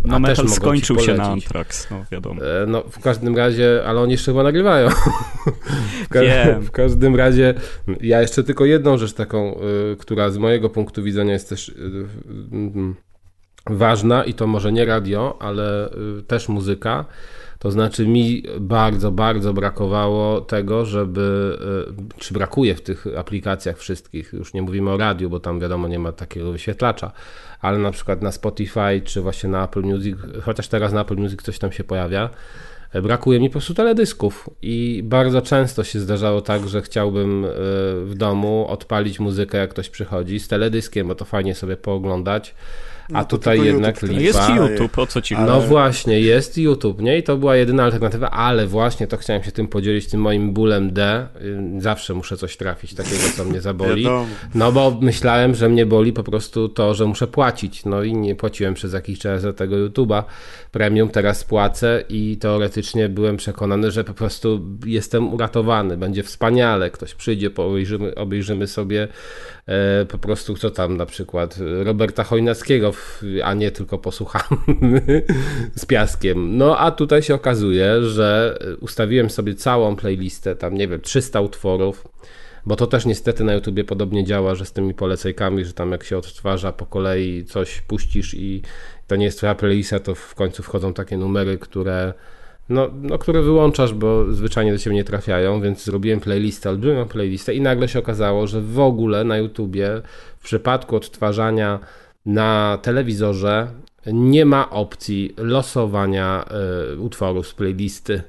E: no metal skończył się na Antrax, no wiadomo.
D: E, no w każdym razie, ale oni jeszcze chyba nagrywają. w, ka Wiem. w każdym razie, ja jeszcze tylko jedną rzecz taką, y, która z mojego punktu widzenia jest też y, ważna i to może nie radio, ale y, też muzyka. To znaczy mi bardzo, bardzo brakowało tego, żeby, y, czy brakuje w tych aplikacjach wszystkich, już nie mówimy o radiu, bo tam wiadomo nie ma takiego wyświetlacza, ale na przykład na Spotify, czy właśnie na Apple Music, chociaż teraz na Apple Music coś tam się pojawia, brakuje mi po prostu teledysków. I bardzo często się zdarzało tak, że chciałbym y, w domu odpalić muzykę, jak ktoś przychodzi z teledyskiem, bo to fajnie sobie pooglądać
C: No to
D: tutaj jednak
C: YouTube
D: lipa.
E: Jest YouTube, o co ci
D: No
E: chodzi?
D: właśnie, jest YouTube, nie? I to była jedyna alternatywa, ale właśnie to chciałem się tym podzielić, tym moim bólem D. Y, Zawsze muszę coś trafić takiego, co mnie zaboli. No bo myślałem, że mnie boli po prostu to, że muszę płacić. No i nie płaciłem przez jakiś czas za tego YouTube'a premium, teraz płacę i teoretycznie byłem przekonany, że po prostu jestem uratowany. Będzie wspaniale, ktoś przyjdzie, obejrzymy, obejrzymy sobie po prostu co tam na przykład Roberta Chojnackiego, a nie tylko posłuchamy z piaskiem. No a tutaj się okazuje, że ustawiłem sobie całą playlistę, tam nie wiem, 300 utworów. Bo to też niestety na YouTubie podobnie działa, że z tymi polecajkami, że tam jak się odtwarza po kolei coś puścisz i to nie jest twoja playlista, to w końcu wchodzą takie numery, które no, no, które wyłączasz, bo zwyczajnie do ciebie nie trafiają, więc zrobiłem playlistę, olbrzymią playlistę i nagle się okazało, że w ogóle na YouTubie w przypadku odtwarzania na telewizorze nie ma opcji losowania y, utworu z playlisty.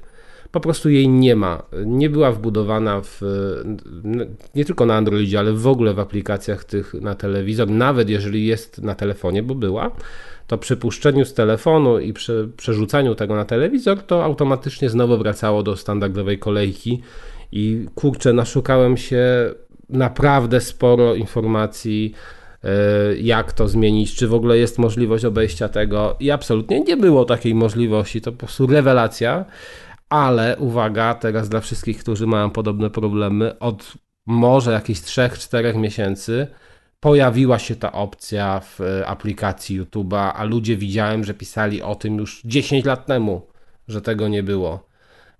D: Po prostu jej nie ma. Nie była wbudowana w, nie tylko na Androidzie, ale w ogóle w aplikacjach tych na telewizor, nawet jeżeli jest na telefonie, bo była, to przy puszczeniu z telefonu i przy przerzucaniu tego na telewizor, to automatycznie znowu wracało do standardowej kolejki. I kurczę, naszukałem się naprawdę sporo informacji, e, jak to zmienić, czy w ogóle jest możliwość obejścia tego. I absolutnie nie było takiej możliwości, to po prostu rewelacja, ale uwaga, teraz dla wszystkich, którzy mają podobne problemy, od może jakichś 3-4 miesięcy pojawiła się ta opcja w e, aplikacji YouTube'a, a ludzie widziałem, że pisali o tym już 10 lat temu, że tego nie było.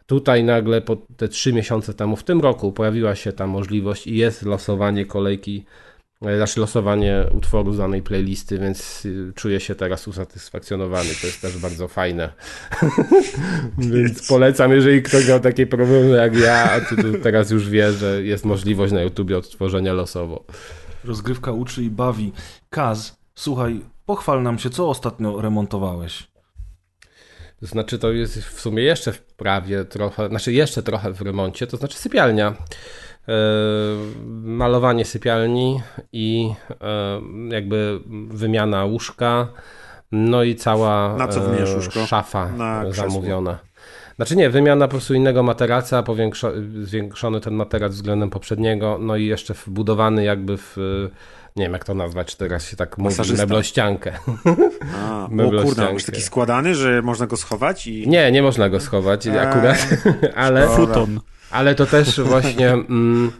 D: Tutaj nagle po te 3 miesiące temu, w tym roku, pojawiła się ta możliwość i jest losowanie kolejki, e, znaczy losowanie utworu z danej playlisty, więc y, czuję się teraz usatysfakcjonowany. To jest też bardzo fajne. więc polecam, jeżeli ktoś miał takie problemy jak ja, tu, tu teraz już wie, że jest możliwość na YouTubie odtworzenia losowo.
B: Rozgrywka uczy i bawi. Kaz, słuchaj, pochwal nam się, co ostatnio remontowałeś.
D: To znaczy, to jest w sumie jeszcze w prawie trochę, znaczy jeszcze trochę w remoncie, to znaczy sypialnia. E, malowanie sypialni i e, jakby wymiana łóżka, no i cała
C: Na co
D: e,
C: łóżko?
D: szafa
C: Na krzesło.
D: zamówiona. Znaczy nie, wymiana po prostu innego materaca, powiększo- zwiększony ten materac względem poprzedniego, no i jeszcze wbudowany jakby w, nie wiem jak to nazwać, czy teraz się tak mówi, meblościankę.
C: A, o
D: Meblościankę.
C: kurde, on już taki składany, że można go schować i...
D: Nie, nie można go schować
C: Eee,
D: akurat, ale,
E: Futon.
D: ale to też właśnie. Mm,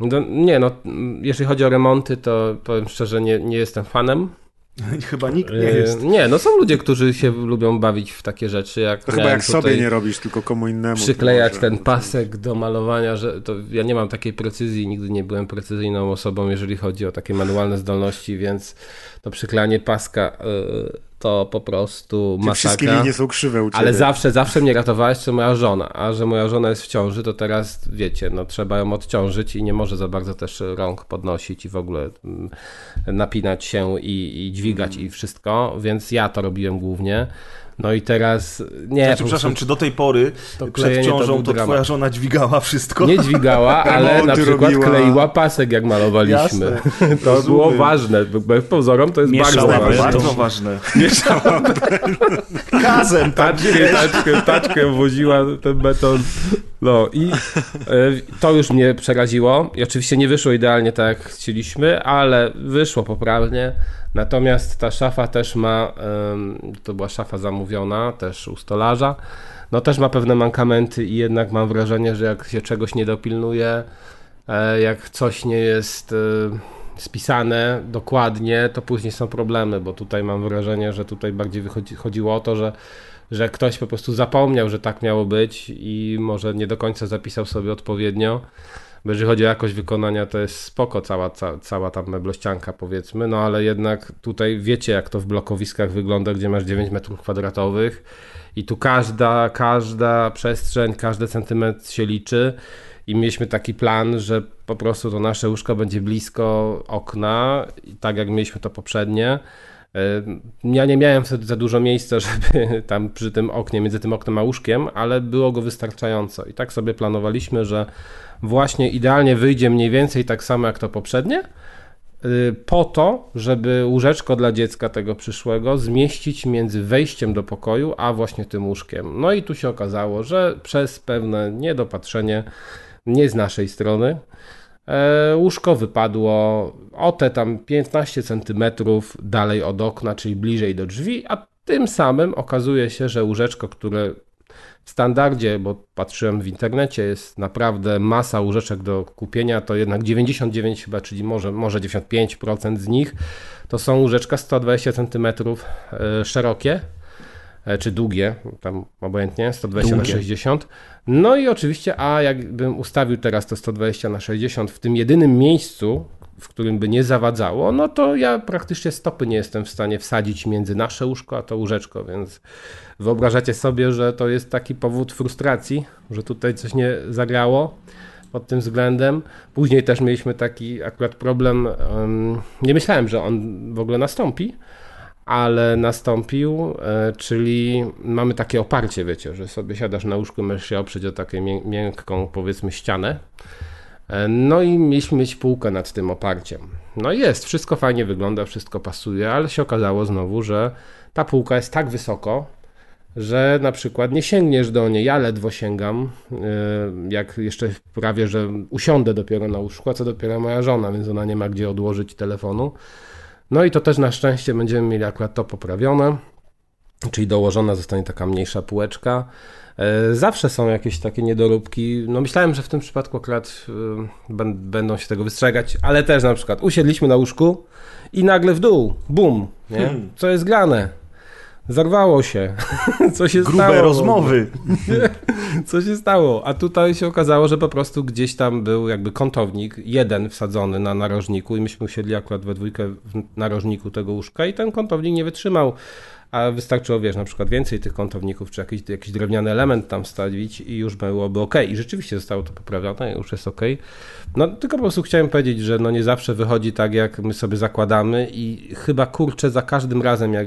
D: no, nie, no, mm, jeżeli chodzi o remonty, to powiem szczerze, nie, nie jestem fanem.
B: Chyba nikt nie
D: E,
B: jest.
D: nie, no są ludzie, którzy się lubią bawić w takie rzeczy. Jak
C: To chyba jak sobie nie robisz, tylko komu innemu.
D: Przyklejać ten pasek do malowania, że to ja nie mam takiej precyzji, nigdy nie byłem precyzyjną osobą, jeżeli chodzi o takie manualne zdolności, więc to przyklejanie paska y, to po prostu
C: Czy wszystkie
D: masakra.
C: linie są krzywe u ciebie.
D: Ale zawsze, zawsze mnie ratowałeś, co moja żona. A że moja żona jest w ciąży, to teraz wiecie, no trzeba ją odciążyć i nie może za bardzo też rąk podnosić i w ogóle mm, napinać się i, i dźwigać i wszystko, więc ja to robiłem głównie. No i teraz nie,
B: Znaczy,
D: po
B: przepraszam,
D: prostu
B: czy do tej pory
D: to
B: przed
D: to
B: ciążą to,
D: dramat.
B: twoja żona dźwigała wszystko?
D: nie dźwigała, ale na przykład
C: robiła.
D: kleiła pasek, jak malowaliśmy.
B: Jasne,
D: to
B: rozumiem.
D: było ważne. Wbrew pozorom to jest
E: Mieszała
D: bardzo ważne.
B: Bardzo ważne. Kazem?
D: Taczkę, taczkę, taczkę woziła ten beton. No i e, to już mnie przeraziło. I oczywiście nie wyszło idealnie tak, jak chcieliśmy, ale wyszło poprawnie. Natomiast ta szafa też ma, to była szafa zamówiona, też u stolarza, no też ma pewne mankamenty i jednak mam wrażenie, że jak się czegoś nie dopilnuje, e, jak coś nie jest e, spisane dokładnie, to później są problemy, bo tutaj mam wrażenie, że tutaj bardziej wychodzi, chodziło o to, że, że ktoś po prostu zapomniał, że tak miało być i może nie do końca zapisał sobie odpowiednio. Bo jeżeli chodzi o jakość wykonania, to jest spoko cała, ca, cała ta meblościanka powiedzmy, no ale jednak tutaj wiecie jak to w blokowiskach wygląda, gdzie masz 9 metrów kwadratowych i tu każda, każda przestrzeń, każdy centymetr się liczy i mieliśmy taki plan, że po prostu to nasze łóżko będzie blisko okna, tak jak mieliśmy to poprzednie. Ja nie miałem wtedy za dużo miejsca, żeby tam przy tym oknie, między tym oknem a łóżkiem, ale było go wystarczająco. I tak sobie planowaliśmy, że właśnie idealnie wyjdzie mniej więcej tak samo jak to poprzednie, y, po to, żeby łóżeczko dla dziecka tego przyszłego zmieścić między wejściem do pokoju, a właśnie tym łóżkiem. No i tu się okazało, że przez pewne niedopatrzenie nie z naszej strony, łóżko wypadło o te tam 15 cm dalej od okna, czyli bliżej do drzwi, a tym samym okazuje się, że łóżeczko, które w standardzie, bo patrzyłem w internecie, jest naprawdę masa łóżeczek do kupienia, to jednak 99 chyba, czyli może, może 95% z nich to są łóżeczka 120 cm e, szerokie, e, czy długie, tam obojętnie, 120 długie. na 60. No i oczywiście, a jakbym ustawił teraz to 120 na 60 w tym jedynym miejscu, w którym by nie zawadzało, no to ja praktycznie stopy nie jestem w stanie wsadzić między nasze łóżko a to łóżeczko, więc wyobrażacie sobie, że to jest taki powód frustracji, że tutaj coś nie zagrało pod tym względem. Później też mieliśmy taki akurat problem, nie myślałem, że on w ogóle nastąpi, ale nastąpił, e, czyli mamy takie oparcie, wiecie, że sobie siadasz na łóżku, możesz się oprzeć o taką miękką, powiedzmy, ścianę E, no i mieliśmy mieć półkę nad tym oparciem. No jest, wszystko fajnie wygląda, wszystko pasuje, ale się okazało znowu, że ta półka jest tak wysoko, że na przykład nie sięgniesz do niej, ja ledwo sięgam, e, jak jeszcze prawie, że usiądę dopiero na łóżku, a co dopiero moja żona, więc ona nie ma gdzie odłożyć telefonu. No i to też na szczęście będziemy mieli akurat to poprawione, czyli dołożona zostanie taka mniejsza półeczka. E, zawsze są jakieś takie niedoróbki. No myślałem, że w tym przypadku akurat e, będą się tego wystrzegać, ale też na przykład usiedliśmy na łóżku i nagle w dół, bum, nie? Hmm. Co jest grane? Zarwało się. Co się
B: Grube
D: stało?
B: rozmowy.
D: Co się stało? A tutaj się okazało, że po prostu gdzieś tam był jakby kątownik, jeden wsadzony na narożniku i myśmy usiedli akurat we dwójkę w narożniku tego łóżka i ten kątownik nie wytrzymał a wystarczyło, wiesz, na przykład więcej tych kątowników, czy jakiś, jakiś drewniany element tam wstawić i już byłoby ok. I rzeczywiście zostało to poprawione, już jest ok. No tylko po prostu chciałem powiedzieć, że no nie zawsze wychodzi tak, jak my sobie zakładamy i chyba kurczę za każdym razem, jak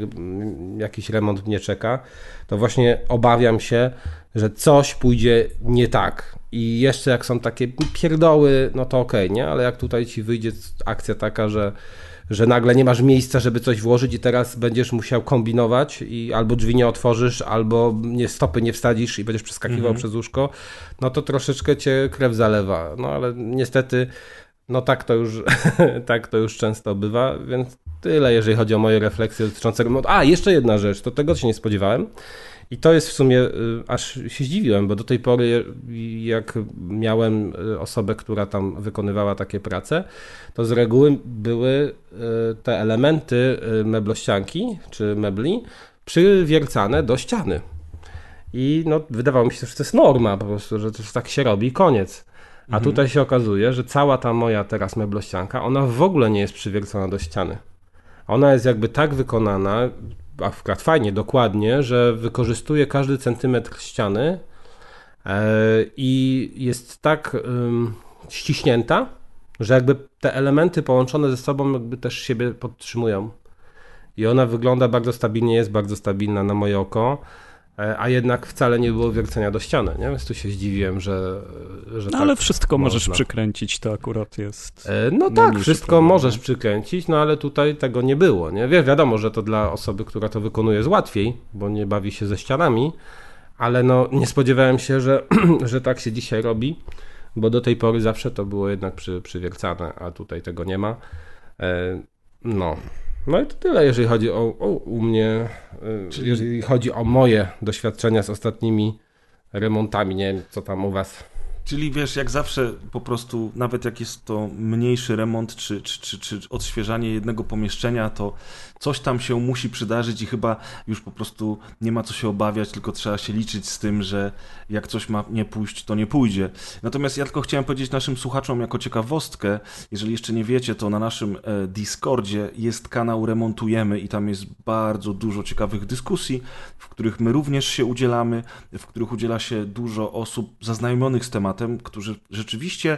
D: jakiś remont mnie czeka, to właśnie obawiam się, że coś pójdzie nie tak. I jeszcze jak są takie pierdoły, no to ok, nie? Ale jak tutaj ci wyjdzie akcja taka, że że nagle nie masz miejsca, żeby coś włożyć i teraz będziesz musiał kombinować i albo drzwi nie otworzysz, albo nie, stopy nie wsadzisz i będziesz przeskakiwał mhm. przez łóżko, no to troszeczkę cię krew zalewa. No ale niestety, no tak to już, tak to już często bywa, więc tyle, jeżeli chodzi o moje refleksje dotyczące remontu. A, jeszcze jedna rzecz, to tego się nie spodziewałem. I to jest w sumie, y, aż się zdziwiłem, bo do tej pory, jak miałem y, osobę, która tam wykonywała takie prace, to z reguły były y, te elementy meblościanki czy mebli przywiercane do ściany. I no, wydawało mi się, że to jest norma, po prostu, że to tak się robi i koniec. A mhm. tutaj się okazuje, że cała ta moja teraz meblościanka, ona w ogóle nie jest przywiercona do ściany. Ona jest jakby tak wykonana, akurat fajnie, dokładnie, że wykorzystuje każdy centymetr ściany e, i jest tak ściśnięta, że jakby te elementy połączone ze sobą jakby też siebie podtrzymują. I ona wygląda bardzo stabilnie, jest bardzo stabilna na moje oko. E, a jednak wcale nie było wiercenia do ściany, nie? Więc tu się zdziwiłem, że, że
E: no, tak ale wszystko można. możesz przykręcić, to akurat jest...
D: E, no tak, wszystko problem, możesz przykręcić, no ale tutaj tego nie było, nie? Wie, wiadomo, że to dla osoby, która to wykonuje jest łatwiej, bo nie bawi się ze ścianami, ale no nie spodziewałem się, że, że tak się dzisiaj robi, bo do tej pory zawsze to było jednak przy, przywiercane, a tutaj tego nie ma. E, no... No i to tyle, jeżeli chodzi o, o u mnie, y, Czyli... jeżeli chodzi o moje doświadczenia z ostatnimi remontami. Nie wiem, co tam u was.
B: Czyli wiesz, jak zawsze po prostu, nawet jak jest to mniejszy remont czy, czy, czy, czy odświeżanie jednego pomieszczenia, to coś tam się musi przydarzyć i chyba już po prostu nie ma co się obawiać, tylko trzeba się liczyć z tym, że jak coś ma nie pójść, to nie pójdzie. Natomiast ja tylko chciałem powiedzieć naszym słuchaczom jako ciekawostkę, jeżeli jeszcze nie wiecie, to na naszym e, Discordzie jest kanał Remontujemy i tam jest bardzo dużo ciekawych dyskusji, w których my również się udzielamy, w których udziela się dużo osób zaznajomionych z tematem, którzy rzeczywiście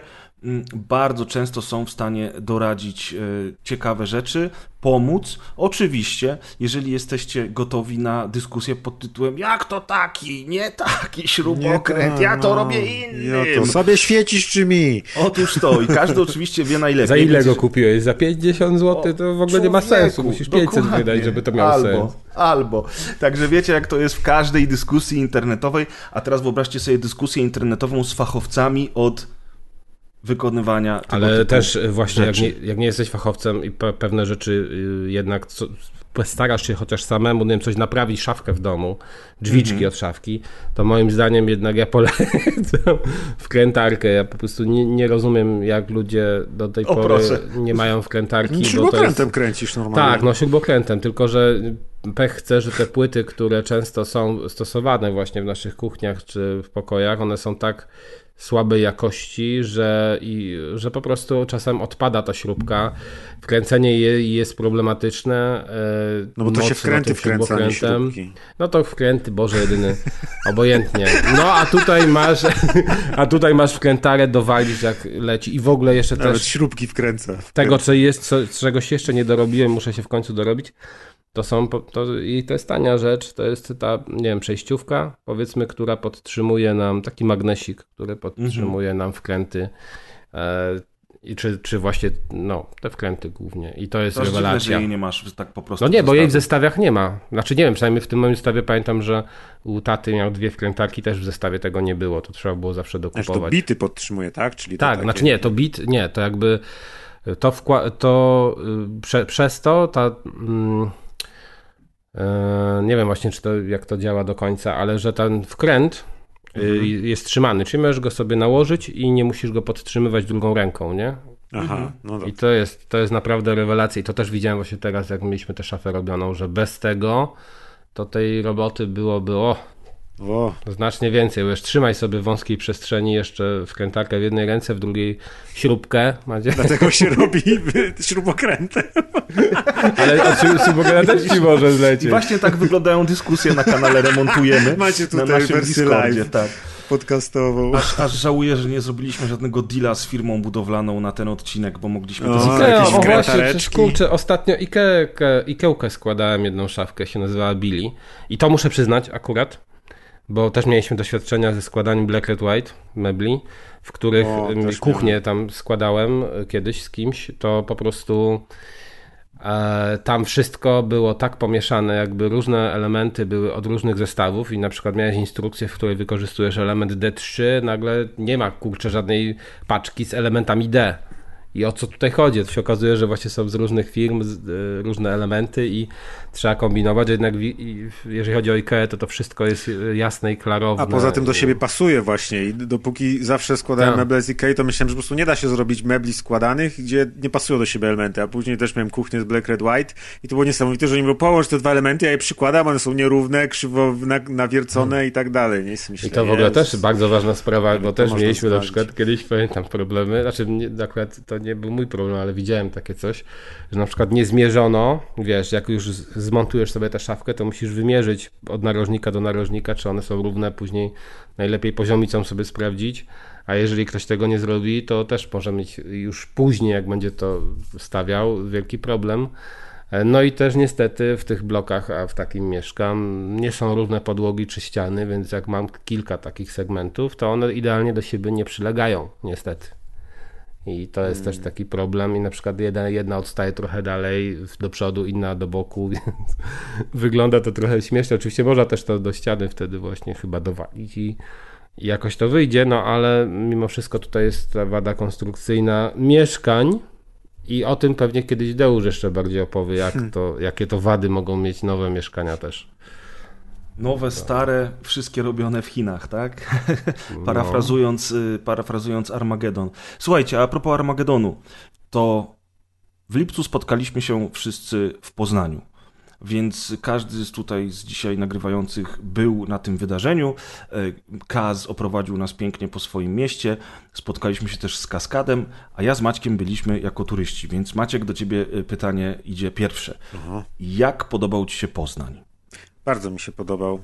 B: bardzo często są w stanie doradzić e, ciekawe rzeczy, pomóc. Oczywiście, jeżeli jesteście gotowi na dyskusję pod tytułem jak to taki, nie taki śrubokręt,
C: Nie,
B: ja to
C: no,
B: robię innym.
C: Ja to sobie świecisz czy mi?
B: Otóż to i każdy oczywiście wie najlepiej.
D: Za ile
B: więc-
D: go kupiłeś? Za 50 zł? To w ogóle nie ma
B: Człowieku,
D: sensu. Musisz 500
B: dokładnie.
D: wydać, żeby to miało
B: albo,
D: sens.
B: Albo. Także wiecie, jak to jest w każdej dyskusji internetowej, a teraz wyobraźcie sobie dyskusję internetową z fachowcami od wykonywania tego
D: Ale
B: typu
D: też y, właśnie, jak nie, jak nie jesteś fachowcem i pe pewne rzeczy y, jednak co, starasz się chociaż samemu, nie wiem, coś naprawić, szafkę w domu, drzwiczki
B: Mhm.
D: od szafki, to moim zdaniem jednak ja polecam wkrętarkę. Ja po prostu nie, nie rozumiem, jak ludzie do tej
B: O,
D: pory
B: proszę.
D: nie mają wkrętarki. bo to jest...
C: Śrubokrętem kręcisz normalnie.
D: Tak, no śrubokrętem, tylko że pech chce, że te płyty, które często są stosowane właśnie w naszych kuchniach czy w pokojach, one są tak słabej jakości, że, i, że po prostu czasem odpada ta śrubka. Wkręcenie jej jest problematyczne. e,
C: No bo to się
D: mocno
C: wkręty
D: tym
C: wkręca, nie śrubki.
D: No to wkręty, Boże jedyny, obojętnie. No a tutaj masz, a tutaj masz wkrętarę dowalić jak leci i w ogóle jeszcze
C: Nawet
D: też
C: śrubki wkręca.
D: tego, co jest, co, czegoś jeszcze nie dorobiłem, muszę się w końcu dorobić. To są, to, i to jest tania rzecz, to jest ta, nie wiem, przejściówka, powiedzmy, która podtrzymuje nam, taki magnesik, który podtrzymuje nam wkręty, e, i czy, czy właśnie, no, te wkręty głównie. I to jest
B: To aż dziwne, że
D: rewelacja.
B: jej nie masz tak po prostu.
D: No nie, bo jej w
B: zestawie.
D: zestawiach nie ma. Znaczy nie wiem, przynajmniej w tym moim zestawie pamiętam, że u taty miał dwie wkrętarki, też w zestawie tego nie było, to trzeba było zawsze
C: Znaczy to
D: dokupować.
C: bity podtrzymuje, tak? Czyli
D: Tak,
C: takie...
D: znaczy nie, to bit, nie, to jakby to, wkła- to y, prze, przez to ta. Mm, nie wiem właśnie, czy to, jak to działa do końca, ale że ten wkręt y,
C: Mhm.
D: jest trzymany, czyli możesz go sobie nałożyć i nie musisz go podtrzymywać drugą ręką, nie?
C: Aha, no dobra.
D: I to jest, to jest naprawdę rewelacja i to też widziałem właśnie teraz, jak mieliśmy tę szafę robioną, że bez tego to tej roboty byłoby o,
C: O,
D: Znacznie więcej, bo już trzymaj sobie w wąskiej przestrzeni jeszcze wkrętarkę w jednej ręce, w drugiej śrubkę. Macie?
C: dlatego się robi śrubokrętem.
D: Ale od śrubokra też ci może
B: I
D: zlecieć.
B: właśnie tak wyglądają dyskusje na kanale Remontujemy.
C: Macie
B: na
C: tutaj
B: naszym
C: wersję
B: Discordzie,
C: live.
B: tak.
C: Podcastową.
B: Aż, aż żałuję, że nie zrobiliśmy żadnego deala z firmą budowlaną na ten odcinek, bo mogliśmy to zagrać.
D: Ikea, o właśnie, kurczę, ostatnio Ikeę, Ikełkę składałem jedną szafkę, się nazywała Billy. I to muszę przyznać akurat, bo też mieliśmy doświadczenia ze składaniem Black Red White mebli, w których
C: O, też
D: kuchnię tam składałem e, kiedyś z kimś, to po prostu e, tam wszystko było tak pomieszane, jakby różne elementy były od różnych zestawów i na przykład miałeś instrukcję, w której wykorzystujesz element D3, nagle nie ma kurczę żadnej paczki z elementami D. I o co tutaj chodzi? To się okazuje, że właśnie są z różnych firm z, e, różne elementy i trzeba kombinować, jednak i, jeżeli chodzi o IKEA, to to wszystko jest e, jasne i klarowne.
C: A poza tym do siebie pasuje właśnie i dopóki zawsze składałem
D: Tak.
C: meble z Ikei, to myślałem, że po prostu nie da się zrobić mebli składanych, gdzie nie pasują do siebie elementy, a później też miałem kuchnię z Black Red White i to było niesamowite, że oni mówią, połącz te dwa elementy, ja je przykładam, one są nierówne, krzywo na, nawiercone i tak dalej. Nie? Myślę,
D: I to w ogóle
C: Jezus.
D: też bardzo ważna sprawa, bo też mieliśmy na przykład kiedyś, pamiętam, problemy, znaczy nie, akurat to nie był mój problem, ale widziałem takie coś, że na przykład nie zmierzono, wiesz, jak już zmontujesz sobie tę szafkę, to musisz wymierzyć od narożnika do narożnika, czy one są równe, później najlepiej poziomicą sobie sprawdzić, a jeżeli ktoś tego nie zrobi, to też może mieć już później, jak będzie to stawiał, wielki problem. E, No i też niestety w tych blokach, a w takim mieszkam, nie są równe podłogi czy ściany, więc jak mam kilka takich segmentów, to one idealnie do siebie nie przylegają, niestety. I to jest też taki problem i na przykład jedna, jedna odstaje trochę dalej do przodu, inna do boku, więc wygląda to trochę śmiesznie. Oczywiście można też to do ściany wtedy właśnie chyba dowalić i, i jakoś to wyjdzie, no ale mimo wszystko tutaj jest ta wada konstrukcyjna mieszkań, i o tym pewnie kiedyś Deusz jeszcze bardziej opowie, jak to, jakie to wady mogą mieć nowe mieszkania też.
B: Nowe, stare, wszystkie robione w Chinach, tak? parafrazując, y, parafrazując Armagedon. Słuchajcie, a propos Armagedonu, to w lipcu spotkaliśmy się wszyscy w Poznaniu. Więc każdy z tutaj z dzisiaj nagrywających był na tym wydarzeniu. E, Kaz oprowadził nas pięknie po swoim mieście. Spotkaliśmy się też z Kaskadem, a ja z Maćkiem byliśmy jako turyści. Więc Maciek, do ciebie e, pytanie idzie pierwsze.
C: Aha.
B: Jak podobał ci się Poznań?
C: Bardzo mi się podobał.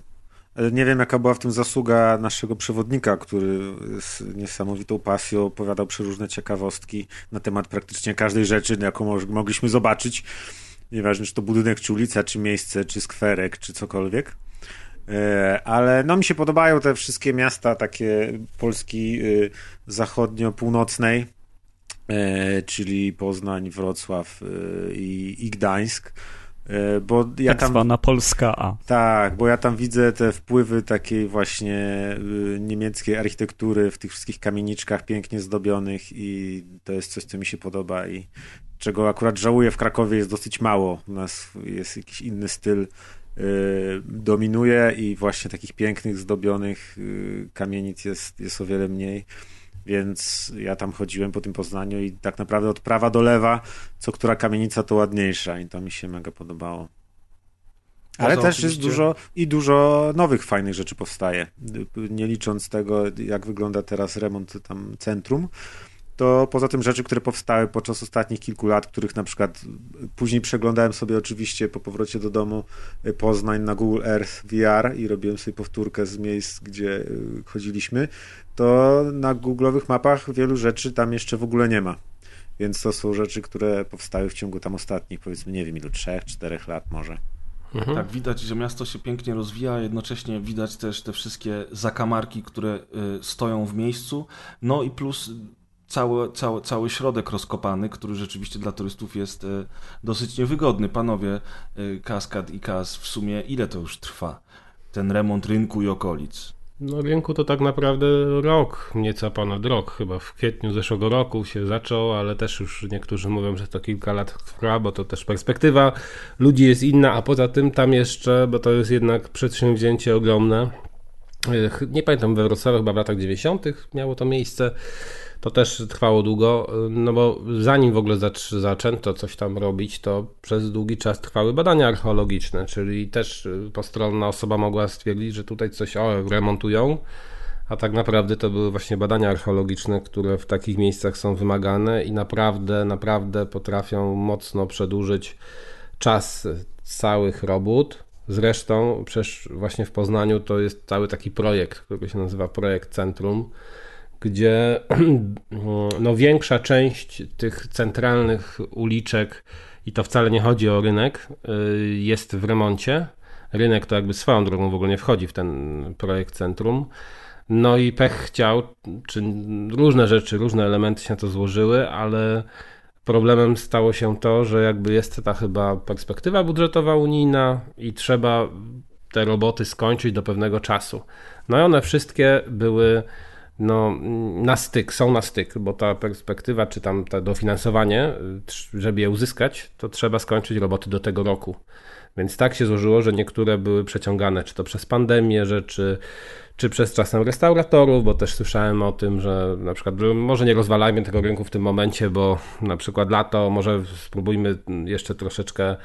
C: E, Nie wiem, jaka była w tym zasługa naszego przewodnika, który z niesamowitą pasją opowiadał przeróżne ciekawostki na temat praktycznie każdej rzeczy, jaką mo- mogliśmy zobaczyć. Nieważne, czy to budynek, czy ulica, czy miejsce, czy skwerek, czy cokolwiek. E, Ale no mi się podobają te wszystkie miasta takie Polski y, zachodnio-północnej, e, czyli Poznań, Wrocław y, i Gdańsk. E, Bo ja
E: tak
C: tam
E: zwana Polska A.
C: tak, bo ja tam widzę te wpływy takiej właśnie y, niemieckiej architektury w tych wszystkich kamieniczkach pięknie zdobionych i to jest coś, co mi się podoba i czego akurat żałuję w Krakowie jest dosyć mało. U nas jest jakiś inny styl y, dominuje i właśnie takich pięknych, zdobionych y, kamienic jest, jest o wiele mniej. Więc ja tam chodziłem po tym Poznaniu i tak naprawdę od prawa do lewa, co która kamienica to ładniejsza i to mi się mega podobało. Ale
B: Poza
C: też jest
B: oczywiście-
C: dużo i dużo nowych fajnych rzeczy powstaje. Nie licząc tego, jak wygląda teraz remont tam centrum, to poza tym rzeczy, które powstały podczas ostatnich kilku lat, których na przykład później przeglądałem sobie oczywiście po powrocie do domu y, Poznań na Google Earth VR i robiłem sobie powtórkę z miejsc, gdzie y, chodziliśmy, to na googlowych mapach wielu rzeczy tam jeszcze w ogóle nie ma. Więc to są rzeczy, które powstały w ciągu tam ostatnich, powiedzmy, nie wiem ilu, trzech, czterech lat może.
D: Mhm.
B: Tak, widać, że miasto się pięknie rozwija, a jednocześnie widać też te wszystkie zakamarki, które y, stoją w miejscu. No i plus cały, cały, cały środek rozkopany, który rzeczywiście dla turystów jest y, dosyć niewygodny. Panowie, y, Kaskad i Kaz, w sumie ile to już trwa? Ten remont rynku i okolic.
D: No rynku to tak naprawdę rok, nieco ponad rok, chyba w kwietniu zeszłego roku się zaczął, ale też już niektórzy mówią, że to kilka lat trwa, bo to też perspektywa ludzi jest inna, a poza tym tam jeszcze, bo to jest jednak przedsięwzięcie ogromne, Ech, nie pamiętam, we Wrocławiu chyba w latach 90. miało to miejsce, to też trwało długo, no bo zanim w ogóle zacz- zaczęto coś tam robić, to przez długi czas trwały badania archeologiczne, czyli też y, postronna osoba mogła stwierdzić, że tutaj coś o, remontują, a tak naprawdę to były właśnie badania archeologiczne, które w takich miejscach są wymagane i naprawdę, naprawdę potrafią mocno przedłużyć czas całych robót. Zresztą przecież właśnie w Poznaniu to jest cały taki projekt, który się nazywa Projekt Centrum, gdzie no, większa część tych centralnych uliczek, i to wcale nie chodzi o rynek, y, jest w remoncie. Rynek to jakby swoją drogą w ogóle nie wchodzi w ten projekt centrum. No i pech chciał, czy różne rzeczy, różne elementy się na to złożyły, ale problemem stało się to, że jakby jest ta chyba perspektywa budżetowa unijna i trzeba te roboty skończyć do pewnego czasu. No i one wszystkie były no, na styk, są na styk, bo ta perspektywa, czy tam to dofinansowanie, żeby je uzyskać, to trzeba skończyć roboty do tego roku. Więc tak się złożyło, że niektóre były przeciągane, czy to przez pandemię, że czy, przez czasem restauratorów, bo też słyszałem o tym, że na przykład może nie rozwalajmy tego rynku w tym momencie, bo na przykład lato, może spróbujmy jeszcze troszeczkę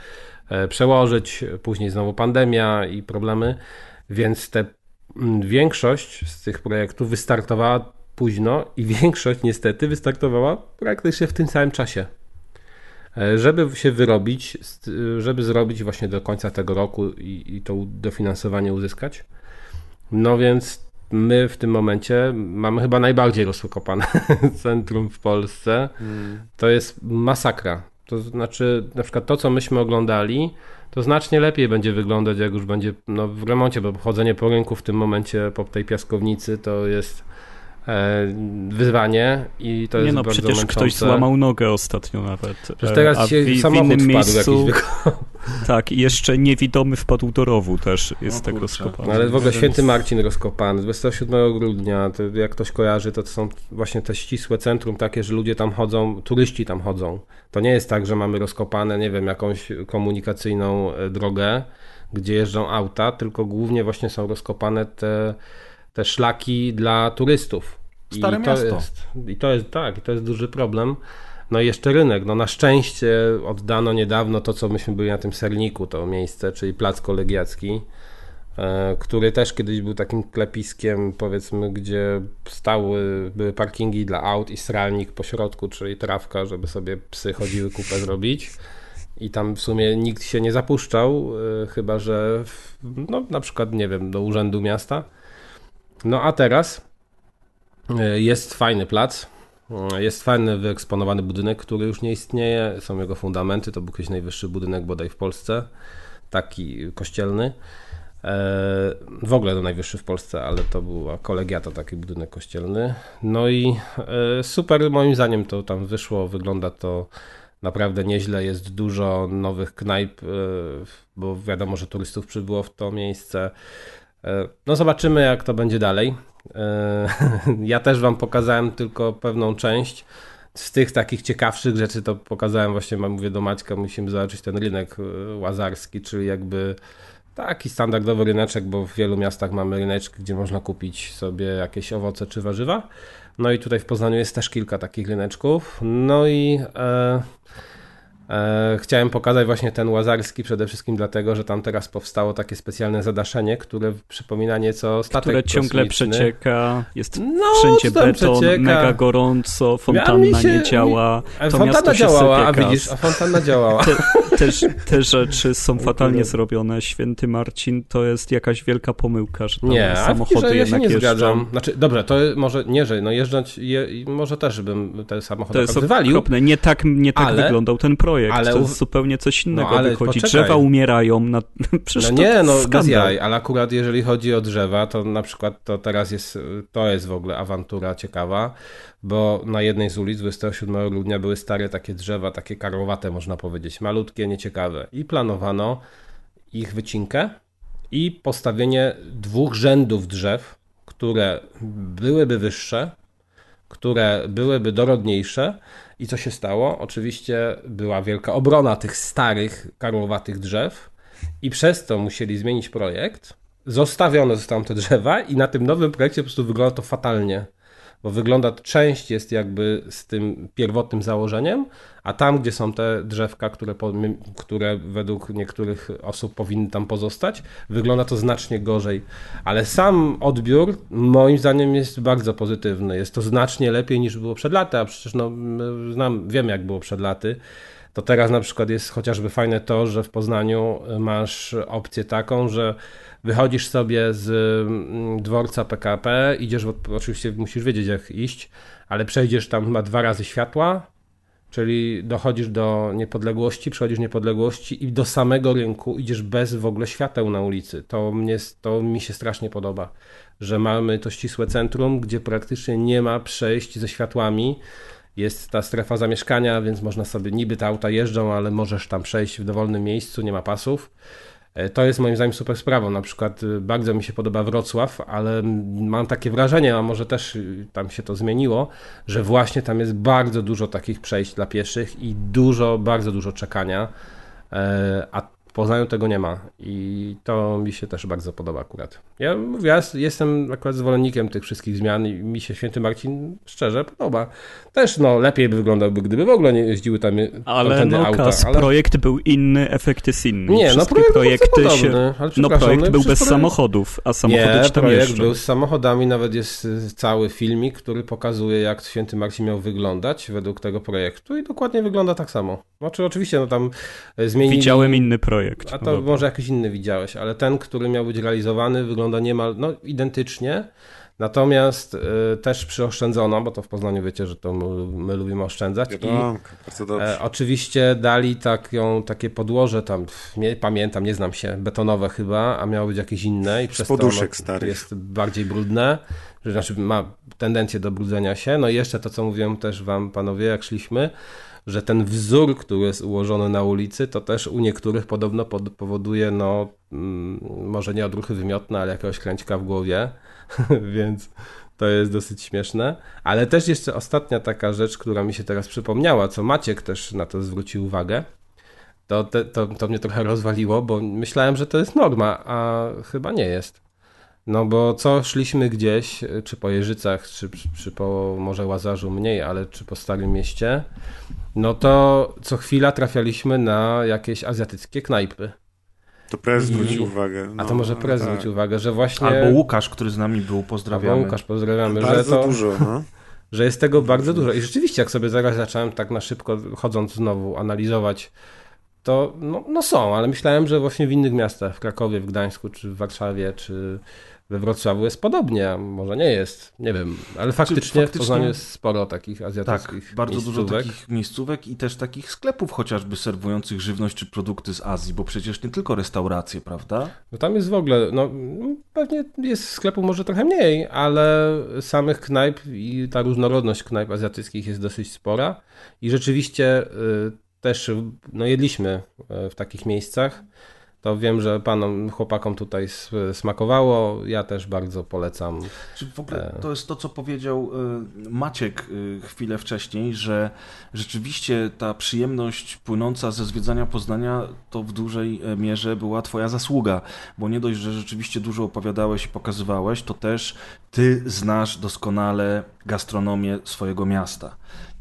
D: e, przełożyć, później znowu pandemia i problemy, więc te mm, większość z tych projektów wystartowała późno i większość niestety wystartowała praktycznie w tym samym czasie. E, Żeby się wyrobić, st- żeby zrobić właśnie do końca tego roku i, i to dofinansowanie uzyskać. No więc my w tym momencie mamy chyba najbardziej rozkopane centrum w Polsce. To jest masakra. To znaczy, na przykład to, co myśmy oglądali, to znacznie lepiej będzie wyglądać, jak już będzie no, w remoncie, bo chodzenie po rynku w tym momencie po tej piaskownicy to jest wyzwanie i to
E: Nie
D: jest
E: no,
D: bardzo
E: przecież
D: męczące.
E: ktoś złamał nogę ostatnio nawet.
D: Przecież
E: E,
D: teraz
E: a
D: się
E: w, w innym miejscu, Tak, i jeszcze niewidomy wpadł do rowu też jest
B: O
E: tak rozkopany.
D: No, ale w ogóle Święty Marcin rozkopany, 27 grudnia, to jak ktoś kojarzy, to, to są właśnie te ścisłe centrum takie, że ludzie tam chodzą, turyści tam chodzą. To nie jest tak, że mamy rozkopane, nie wiem, jakąś komunikacyjną e, drogę, gdzie jeżdżą auta, tylko głównie właśnie są rozkopane te, te szlaki dla turystów.
B: Stare
D: I to
B: miasto.
D: Jest, I to jest, tak, i to jest duży problem. No i jeszcze rynek. No na szczęście oddano niedawno to, co myśmy byli na tym serniku, to miejsce, czyli Plac Kolegiacki, e, który też kiedyś był takim klepiskiem, powiedzmy, gdzie stały, były parkingi dla aut i sralnik po środku, czyli trawka, żeby sobie psy chodziły kupę zrobić. I tam w sumie nikt się nie zapuszczał, e, chyba że w, no, na przykład, nie wiem, do urzędu miasta. No a teraz jest fajny plac. e, Jest fajny, wyeksponowany budynek, który już nie istnieje. Są jego fundamenty. To był kiedyś najwyższy budynek bodaj w Polsce. Taki kościelny. E, W ogóle to najwyższy w Polsce, ale to była kolegiata, taki budynek kościelny. No i e, super, moim zdaniem to tam wyszło. Wygląda to naprawdę nieźle. Jest dużo nowych knajp, e, bo wiadomo, że turystów przybyło w to miejsce. E, No zobaczymy, jak to będzie dalej. E, Ja też Wam pokazałem tylko pewną część. Z tych takich ciekawszych rzeczy to pokazałem właśnie, mówię do Maćka, musimy zobaczyć ten rynek e, łazarski, czyli jakby taki standardowy ryneczek, bo w wielu miastach mamy ryneczki, gdzie można kupić sobie jakieś owoce czy warzywa. No i tutaj w Poznaniu jest też kilka takich ryneczków. No i e, chciałem pokazać właśnie ten łazarski przede wszystkim dlatego, że tam teraz powstało takie specjalne zadaszenie, które przypomina nieco statek
E: które ciągle
D: kosmiczny.
E: przecieka, jest
D: No,
E: wszędzie beton,
D: przecieka?
E: mega gorąco,
D: mi
E: fontanna
D: się-
E: nie działa,
D: A
E: to
D: fontanna działała, a widzisz, a fontanna działała.
E: Te, też, te rzeczy są fatalnie zrobione. Święty Marcin to jest jakaś wielka pomyłka, że tam
D: Nie,
E: samochody
D: że ja się
E: jednak
D: nie
E: jeżdżą.
D: zgadzam. Znaczy, dobrze, to może nie, że no jeżdżać, je, może też bym te samochody
E: To
D: wywalił,
E: okropne. Nie tak, nie tak
D: Ale-
E: wyglądał ten projekt.
D: ale
E: to jest zupełnie coś innego
D: ale
E: wychodzi.
D: poczekaj.
E: Drzewa umierają. Na... Przecież
D: No
E: to
D: nie,
E: jest
D: no bez jaj, ale akurat jeżeli chodzi o drzewa, to na przykład to teraz jest, to jest w ogóle awantura ciekawa, bo na jednej z ulic 27 grudnia były stare takie drzewa, takie karłowate można powiedzieć, malutkie, nieciekawe i planowano ich wycinkę i postawienie dwóch rzędów drzew, które byłyby wyższe, które byłyby dorodniejsze. I co się stało? Oczywiście była wielka obrona tych starych, karłowatych drzew, i przez to musieli zmienić projekt. Zostawione zostały te drzewa, i na tym nowym projekcie po prostu wygląda to fatalnie. Bo wygląda, część jest jakby z tym pierwotnym założeniem, a tam, gdzie są te drzewka, które, które według niektórych osób powinny tam pozostać, wygląda to znacznie gorzej. Ale sam odbiór, moim zdaniem, jest bardzo pozytywny. Jest to znacznie lepiej niż było przed laty, a przecież no, znam, wiem, jak było przed laty. To teraz na przykład jest chociażby fajne to, że w Poznaniu masz opcję taką, że wychodzisz sobie z mm, dworca PKP, idziesz, oczywiście musisz wiedzieć jak iść, ale przejdziesz tam chyba dwa razy światła, czyli dochodzisz do niepodległości, przechodzisz niepodległości i do samego rynku idziesz bez w ogóle świateł na ulicy. To, mnie, to mi się strasznie podoba, że mamy to ścisłe centrum, gdzie praktycznie nie ma przejść ze światłami. Jest ta strefa zamieszkania, więc można sobie, niby te auta jeżdżą, ale możesz tam przejść w dowolnym miejscu, nie ma pasów. E, To jest moim zdaniem super sprawą. Na przykład y, bardzo mi się podoba Wrocław, ale mam takie wrażenie, a może też y, tam się to zmieniło, że właśnie tam jest bardzo dużo takich przejść dla pieszych i dużo, bardzo dużo czekania, E, a Poznaniu tego nie ma i to mi się też bardzo podoba akurat. Ja ja jestem akurat zwolennikiem tych wszystkich zmian i mi się Święty Marcin szczerze podoba. Też no lepiej by wyglądałby, gdyby w ogóle nie jeździły tam
E: Ale no
D: auta,
E: kas,
D: ale...
E: projekt był inny, efekt jest inny.
D: Nie, no projekt był
E: projekty
D: bardzo
E: się...
D: ale
E: No projekt
D: no
E: był bez
D: projekt-
E: samochodów, a samochody
D: nie,
E: tam
D: projekt
E: jeżdżą.
D: był z samochodami, nawet jest y, cały filmik, który pokazuje, jak Święty Marcin miał wyglądać według tego projektu i dokładnie wygląda tak samo. Znaczy, oczywiście, no tam y, zmienili...
E: Widziałem inny projekt.
D: A
E: No
D: to
E: dobra.
D: może jakiś inny widziałeś, ale ten, który miał być realizowany, wygląda niemal no, identycznie. Natomiast y, też przyoszczędzono, bo to w Poznaniu wiecie, że to my, my lubimy oszczędzać. I
C: Wiadomo, bardzo dobrze.
D: E, oczywiście dali taką, takie podłoże tam, pff, nie pamiętam, nie znam się, betonowe chyba, a miało być jakieś inne i przez
C: poduszek
D: to
C: starych.
D: jest bardziej brudne, że znaczy ma tendencję do brudzenia się. No i jeszcze to, co mówiłem też wam panowie, jak szliśmy, że ten wzór, który jest ułożony na ulicy, to też u niektórych podobno powoduje, no, mm, może nie odruchy wymiotne, ale jakiegoś kręćka w głowie, więc to jest dosyć śmieszne. Ale też jeszcze ostatnia taka rzecz, która mi się teraz przypomniała, co Maciek też na to zwrócił uwagę, to, te, to, to mnie trochę rozwaliło, bo myślałem, że to jest norma, a chyba nie jest. No bo co szliśmy gdzieś, czy po Jeżycach, czy, czy po może Łazarzu mniej, ale czy po Starym Mieście, no to co chwila trafialiśmy na jakieś azjatyckie knajpy.
C: To prez zwrócił uwagę.
D: No, A to może prez tak. zwrócił uwagę, że właśnie...
B: Albo Łukasz, który z nami był, pozdrawiamy.
D: Albo Łukasz, pozdrawiamy.
C: Bardzo
D: że to,
C: dużo, no.
D: Że jest tego bardzo dużo. I rzeczywiście, jak sobie zaraz zacząłem tak na szybko, chodząc znowu, analizować to no, no, są, ale myślałem, że właśnie w innych miastach, w Krakowie, w Gdańsku, czy w Warszawie, czy we Wrocławiu jest podobnie, a może nie jest, nie wiem, ale faktycznie, faktycznie... w Poznaniu jest sporo takich azjatyckich
B: Tak, bardzo dużo takich miejscówek i też takich sklepów chociażby serwujących żywność czy produkty z Azji, bo przecież nie tylko restauracje, prawda?
D: No tam jest w ogóle, no pewnie jest sklepów może trochę mniej, ale samych knajp i ta różnorodność knajp azjatyckich jest dosyć spora i rzeczywiście y, też no, jedliśmy e, w takich miejscach. To wiem, że panom, chłopakom tutaj smakowało. Ja też bardzo polecam.
B: Czy w ogóle e, to jest to, co powiedział e, Maciek chwilę wcześniej, że rzeczywiście ta przyjemność płynąca ze zwiedzania Poznania to w dużej mierze była twoja zasługa, bo nie dość, że rzeczywiście dużo opowiadałeś i pokazywałeś, to też ty znasz doskonale gastronomię swojego miasta.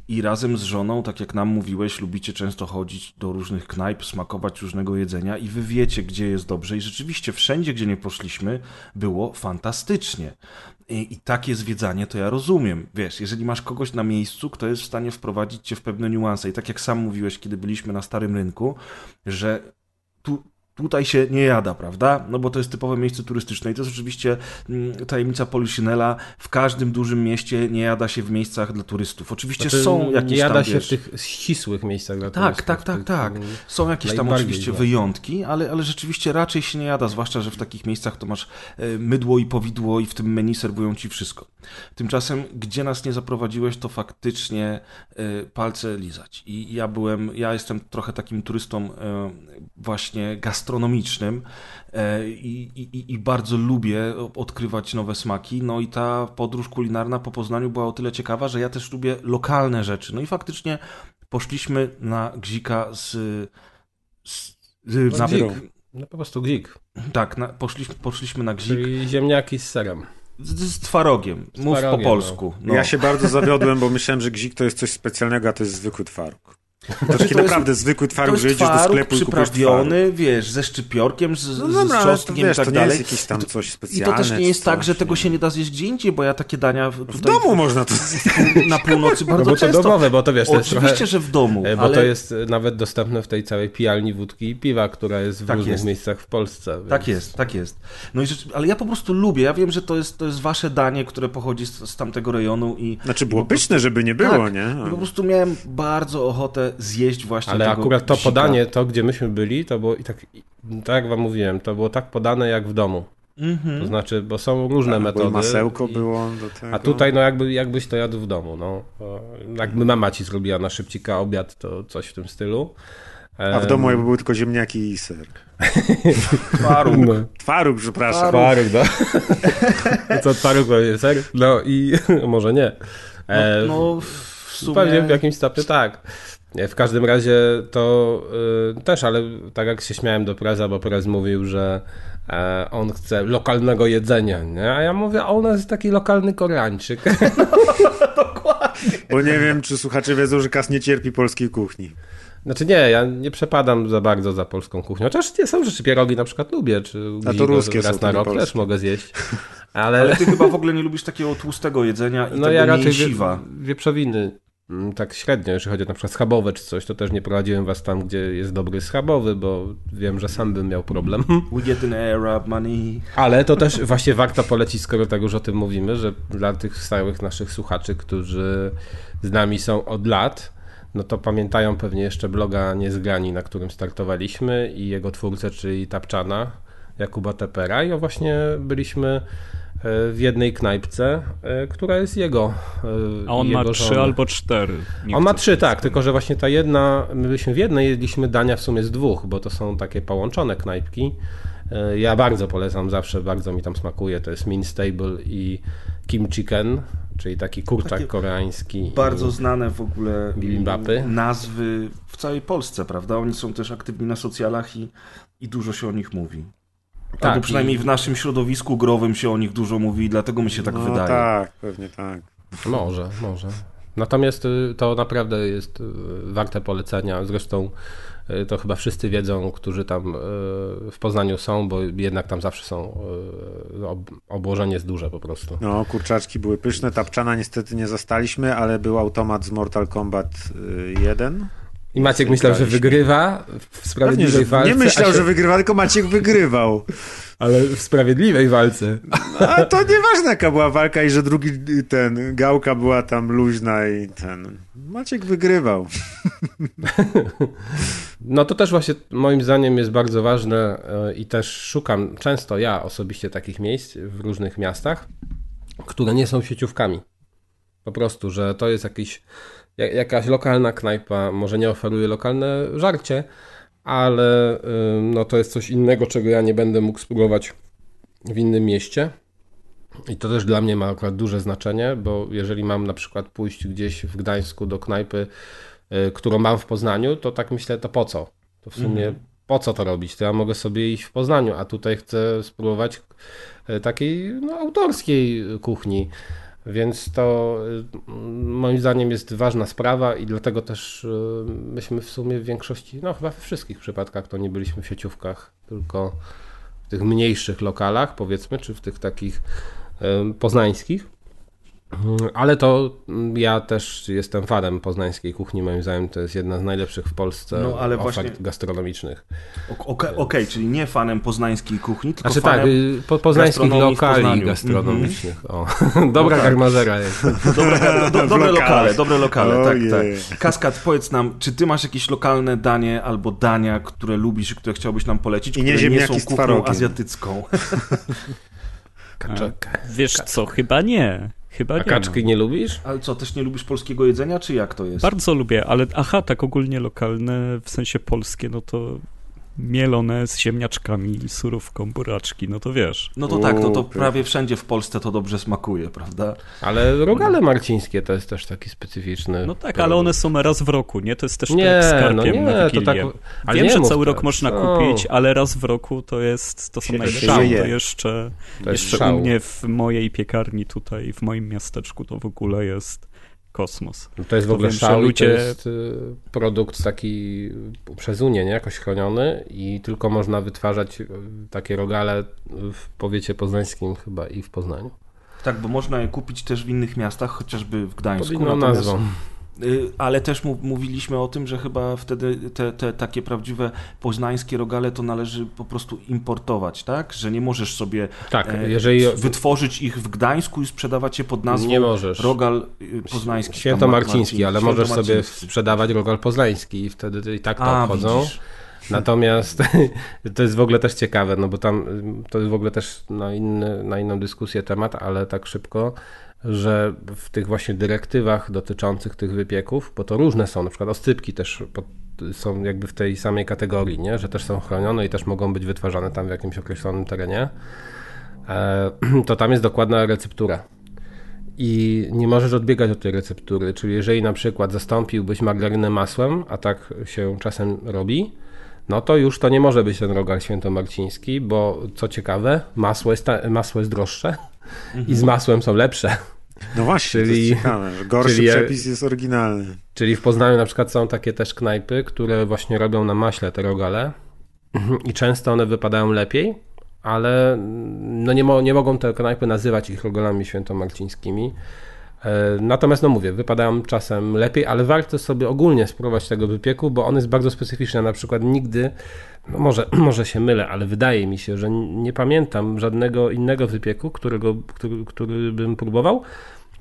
B: I razem z żoną, tak jak nam mówiłeś, lubicie często chodzić do różnych knajp, smakować różnego jedzenia i wy wiecie, gdzie jest dobrze. I rzeczywiście wszędzie, gdzie nie poszliśmy, było fantastycznie. I, I, takie zwiedzanie to ja rozumiem. Wiesz, jeżeli masz kogoś na miejscu, kto jest w stanie wprowadzić cię w pewne niuanse. I tak jak sam mówiłeś, kiedy byliśmy na Starym Rynku, że tu, tutaj się nie jada, prawda? No bo to jest typowe miejsce turystyczne i to jest oczywiście mm, tajemnica Poliszynela. W każdym dużym mieście nie jada się w miejscach dla turystów. Oczywiście znaczy, są jakieś
D: Nie jada
B: tam,
D: się
B: wiesz...
D: w tych ścisłych miejscach dla
B: tak,
D: turystów.
B: Tak, tak, tak, tak. Są jakieś tam oczywiście wyjątki, ale, ale rzeczywiście raczej się nie jada, zwłaszcza, że w takich miejscach to masz e, mydło i powidło i w tym menu serwują ci wszystko. Tymczasem, gdzie nas nie zaprowadziłeś, to faktycznie e, palce lizać. I ja byłem, ja jestem trochę takim turystą e, właśnie gastronomicznym, gastronomicznym e, i, i, i, bardzo lubię odkrywać nowe smaki. No i ta podróż kulinarna po Poznaniu była o tyle ciekawa, że ja też lubię lokalne rzeczy. No i faktycznie poszliśmy na gzika z, z,
D: z na gzik. No po prostu gzik.
B: Tak, na, poszliśmy, poszliśmy na gzik.
D: Czyli ziemniaki z serem.
B: Z, z twarogiem. Mów po polsku.
C: No. Ja się bardzo zawiodłem, bo myślałem, że gzik to jest coś specjalnego, a to jest zwykły twarog. To taki to naprawdę jest, zwykły twaróg, że jedziesz do sklepu
B: przyprawiony, wiesz, ze szczypiorkiem, z, no, z czosnkiem i tak
C: to
B: dalej.
C: nie jest jakieś tam coś specjalne.
B: I to też nie jest tak, że tego się nie da zjeść gdzie indziej, bo ja takie dania tutaj...
C: W domu można to
B: Na północy bardzo
D: no bo
B: często.
D: to domowe, bo to wiesz, to
B: Oczywiście,
D: trochę,
B: że w domu,
D: Bo ale... to jest nawet dostępne w tej całej pijalni wódki i piwa, która jest w tak różnych jest. miejscach w Polsce. Więc...
B: Tak jest, tak jest. No i rzecz... ale ja po prostu lubię, ja wiem, że to jest, to jest wasze danie, które pochodzi z, z tamtego rejonu i...
C: Znaczy było pyszne, żeby nie było,
B: tak,
C: nie?
B: I po prostu miałem bardzo ochotę zjeść właśnie
D: ale akurat to podanie, to gdzie myśmy byli, to było i tak, tak jak wam mówiłem, to było tak podane jak w domu. Mm-hmm. To znaczy, bo są różne tak, metody.
C: masełko i, było do tego.
D: A tutaj, no jakby, jakbyś to jadł w domu, no. Jakby mama ci zrobiła na szybcika obiad, to coś w tym stylu.
C: A w domu jakby były tylko ziemniaki i ser.
B: Twaróg. No.
C: Twaróg, przepraszam.
D: Twaróg, no. no co, twaróg to ser? No i może nie.
B: E, no, no w sumie...
D: Pewnie w jakimś stopniu tak. W każdym razie to y, też, ale tak jak się śmiałem do Preza, bo Prez mówił, że e, on chce lokalnego jedzenia, nie? a ja mówię, a u nas jest taki lokalny Koreańczyk.
B: No, dokładnie.
C: Bo nie wiem, czy słuchacze wiedzą, że Kas nie cierpi polskiej kuchni.
D: Znaczy nie, ja nie przepadam za bardzo za polską kuchnią. Chociaż nie są rzeczy, pierogi na przykład lubię, czy
C: A to ruskie
D: raz na rok
C: polskie.
D: też mogę zjeść. Ale...
B: ale... ty chyba w ogóle nie lubisz takiego tłustego jedzenia i no tego ja raczej
D: wie, wieprzowiny tak średnio, jeżeli chodzi o na przykład schabowe czy coś, to też nie prowadziłem was tam, gdzie jest dobry schabowy, bo wiem, że sam bym miał problem.
B: We get an Arab money.
D: Ale to też właśnie warto polecić, skoro tak już o tym mówimy, że dla tych stałych naszych słuchaczy, którzy z nami są od lat, no to pamiętają pewnie jeszcze bloga Niezgrani, na którym startowaliśmy i jego twórcę, czyli Tapczana, Jakuba Tepera i o właśnie byliśmy w jednej knajpce, która jest jego.
E: A on
D: jego
E: ma trzy albo cztery.
D: On ma trzy, tak, tylko że właśnie ta jedna, my byliśmy w jednej, jedliśmy dania w sumie z dwóch, bo to są takie połączone knajpki. Ja bardzo polecam, zawsze bardzo mi tam smakuje, to jest Min Stable i Kim Chicken, czyli taki kurczak Takie koreański.
B: Bardzo znane w ogóle
D: bibimbapy.
B: nazwy w całej Polsce, prawda? Oni są też aktywni na socjalach i, i dużo się o nich mówi. Tak, Albo przynajmniej i... w naszym środowisku growym się o nich dużo mówi i dlatego mi się tak
C: no,
B: wydaje.
C: tak, pewnie tak.
D: Może, może. Natomiast y, to naprawdę jest y, warte polecenia. Zresztą y, to chyba wszyscy wiedzą, którzy tam w Poznaniu są, bo jednak tam zawsze są obłożenie jest duże po prostu.
C: No, kurczaczki były pyszne, tapczana niestety nie zostaliśmy, ale był automat z Mortal Kombat 1
D: i Maciek myślał, że wygrywa w sprawiedliwej walce.
C: Nie myślał, się... że wygrywa, tylko Maciek wygrywał.
D: Ale w sprawiedliwej walce.
C: A to nieważne jaka była walka i że drugi ten, gałka była tam luźna i ten... Maciek wygrywał.
D: No to też właśnie moim zdaniem jest bardzo ważne e, i też szukam często ja osobiście takich miejsc w różnych miastach, które nie są sieciówkami. Po prostu, że to jest jakiś jakaś lokalna knajpa może nie oferuje lokalne żarcie, ale no to jest coś innego, czego ja nie będę mógł spróbować w innym mieście. I to też dla mnie ma akurat duże znaczenie, bo jeżeli mam na przykład pójść gdzieś w Gdańsku do knajpy, y, którą mam w Poznaniu, to tak myślę, to po co? To w sumie mhm. po co to robić? To ja mogę sobie iść w Poznaniu, a tutaj chcę spróbować y, takiej no, autorskiej kuchni. Więc to y, moim zdaniem jest ważna sprawa i dlatego też y, myśmy w sumie w większości, no chyba we wszystkich przypadkach to nie byliśmy w sieciówkach, tylko w tych mniejszych lokalach powiedzmy, czy w tych takich y, poznańskich. Ale to ja też jestem fanem poznańskiej kuchni, moim zdaniem to jest jedna z najlepszych w Polsce no, ale ofert właśnie... gastronomicznych.
B: Okej, okay, okay, czyli nie fanem poznańskiej kuchni, tylko
D: znaczy,
B: fanem
D: tak, po, poznańskich lokali gastronomicznych. Mm -hmm. O, dobra no tak. jest.
B: Dobre, do, dobre lokale, dobre lokale, tak, tak. Kaskad, powiedz nam, czy ty masz jakieś lokalne danie albo dania, które lubisz i które chciałbyś nam polecić, I nie które nie są kuchnią azjatycką?
E: Kaczek. Wiesz co, chyba nie. Chyba A nie.
D: kaczki nie lubisz?
B: Ale co, też nie lubisz polskiego jedzenia, czy jak to jest?
E: Bardzo lubię, ale aha, tak ogólnie lokalne, w sensie polskie, no to mielone z ziemniaczkami, surówką, buraczki, no to wiesz.
B: No to tak, to, to prawie wszędzie w Polsce to dobrze smakuje, prawda?
D: Ale rogale marcińskie to jest też taki specyficzny.
E: No tak, ale one są raz w roku, nie? To jest też nie, tak skarpiem no nie, na to tak, ale Wiem, że cały rok można no. kupić, ale raz w roku to jest, to są najlepsze. To jeszcze, to jeszcze u mnie w mojej piekarni tutaj, w moim miasteczku to w ogóle jest kosmos.
D: No to jest w ogóle szał ludzie... to jest y, produkt taki przez Unię, nie? Jakoś chroniony i tylko można wytwarzać y, takie rogale w powiecie poznańskim chyba i w Poznaniu.
B: Tak, bo można je kupić też w innych miastach, chociażby w Gdańsku.
D: Pod inną nazwą.
B: Y, ale też mówiliśmy o tym, że chyba wtedy te, te, takie prawdziwe poznańskie rogale to należy po prostu importować, tak? Że nie możesz sobie tak, e, jeżeli... wytworzyć ich w Gdańsku i sprzedawać je pod nazwą nie możesz. rogal y, poznański.
D: Świętomarciński, ale możesz sobie sprzedawać rogal poznański i wtedy i tak to A, obchodzą. Widzisz. Natomiast to jest w ogóle też ciekawe, no bo tam to jest w ogóle też na, inny, na inną dyskusję temat, ale tak szybko że w tych właśnie dyrektywach dotyczących tych wypieków, bo to różne są, na przykład oscypki też są jakby w tej samej kategorii, nie? że też są chronione i też mogą być wytwarzane tam w jakimś określonym terenie, e, to tam jest dokładna receptura. I nie możesz odbiegać od tej receptury, czyli jeżeli na przykład zastąpiłbyś margarynę masłem, a tak się czasem robi, no to już to nie może być ten rogal świętomarciński, bo co ciekawe, masło jest, masło jest droższe i z masłem są lepsze.
C: No właśnie, czyli, to jest ciekawe, gorszy czyli, przepis jest oryginalny.
D: Czyli w Poznaniu na przykład są takie też knajpy, które właśnie robią na maśle te rogale i często one wypadają lepiej, ale no nie, mo nie mogą te knajpy nazywać ich rogalami świętomarcińskimi, natomiast, no mówię, wypadają czasem lepiej, ale warto sobie ogólnie spróbować tego wypieku, bo on jest bardzo specyficzny. Na przykład nigdy, no może, może się mylę, ale wydaje mi się, że nie pamiętam żadnego innego wypieku, którego, który, który bym próbował,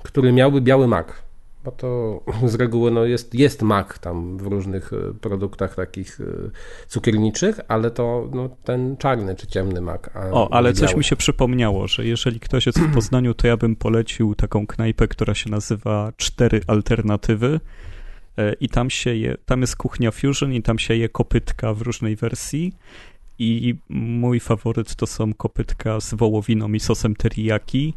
D: który miałby biały mak. Bo to z reguły no jest, jest mak tam w różnych e, produktach takich e, cukierniczych, ale to no, ten czarny czy ciemny mak.
E: o, ale coś mi się przypomniało, że jeżeli ktoś jest w Poznaniu, to ja bym polecił taką knajpę, która się nazywa Cztery Alternatywy. E, I tam się je, tam jest kuchnia fusion i tam się je kopytka w różnej wersji. I mój faworyt to są kopytka z wołowiną i sosem teriyaki.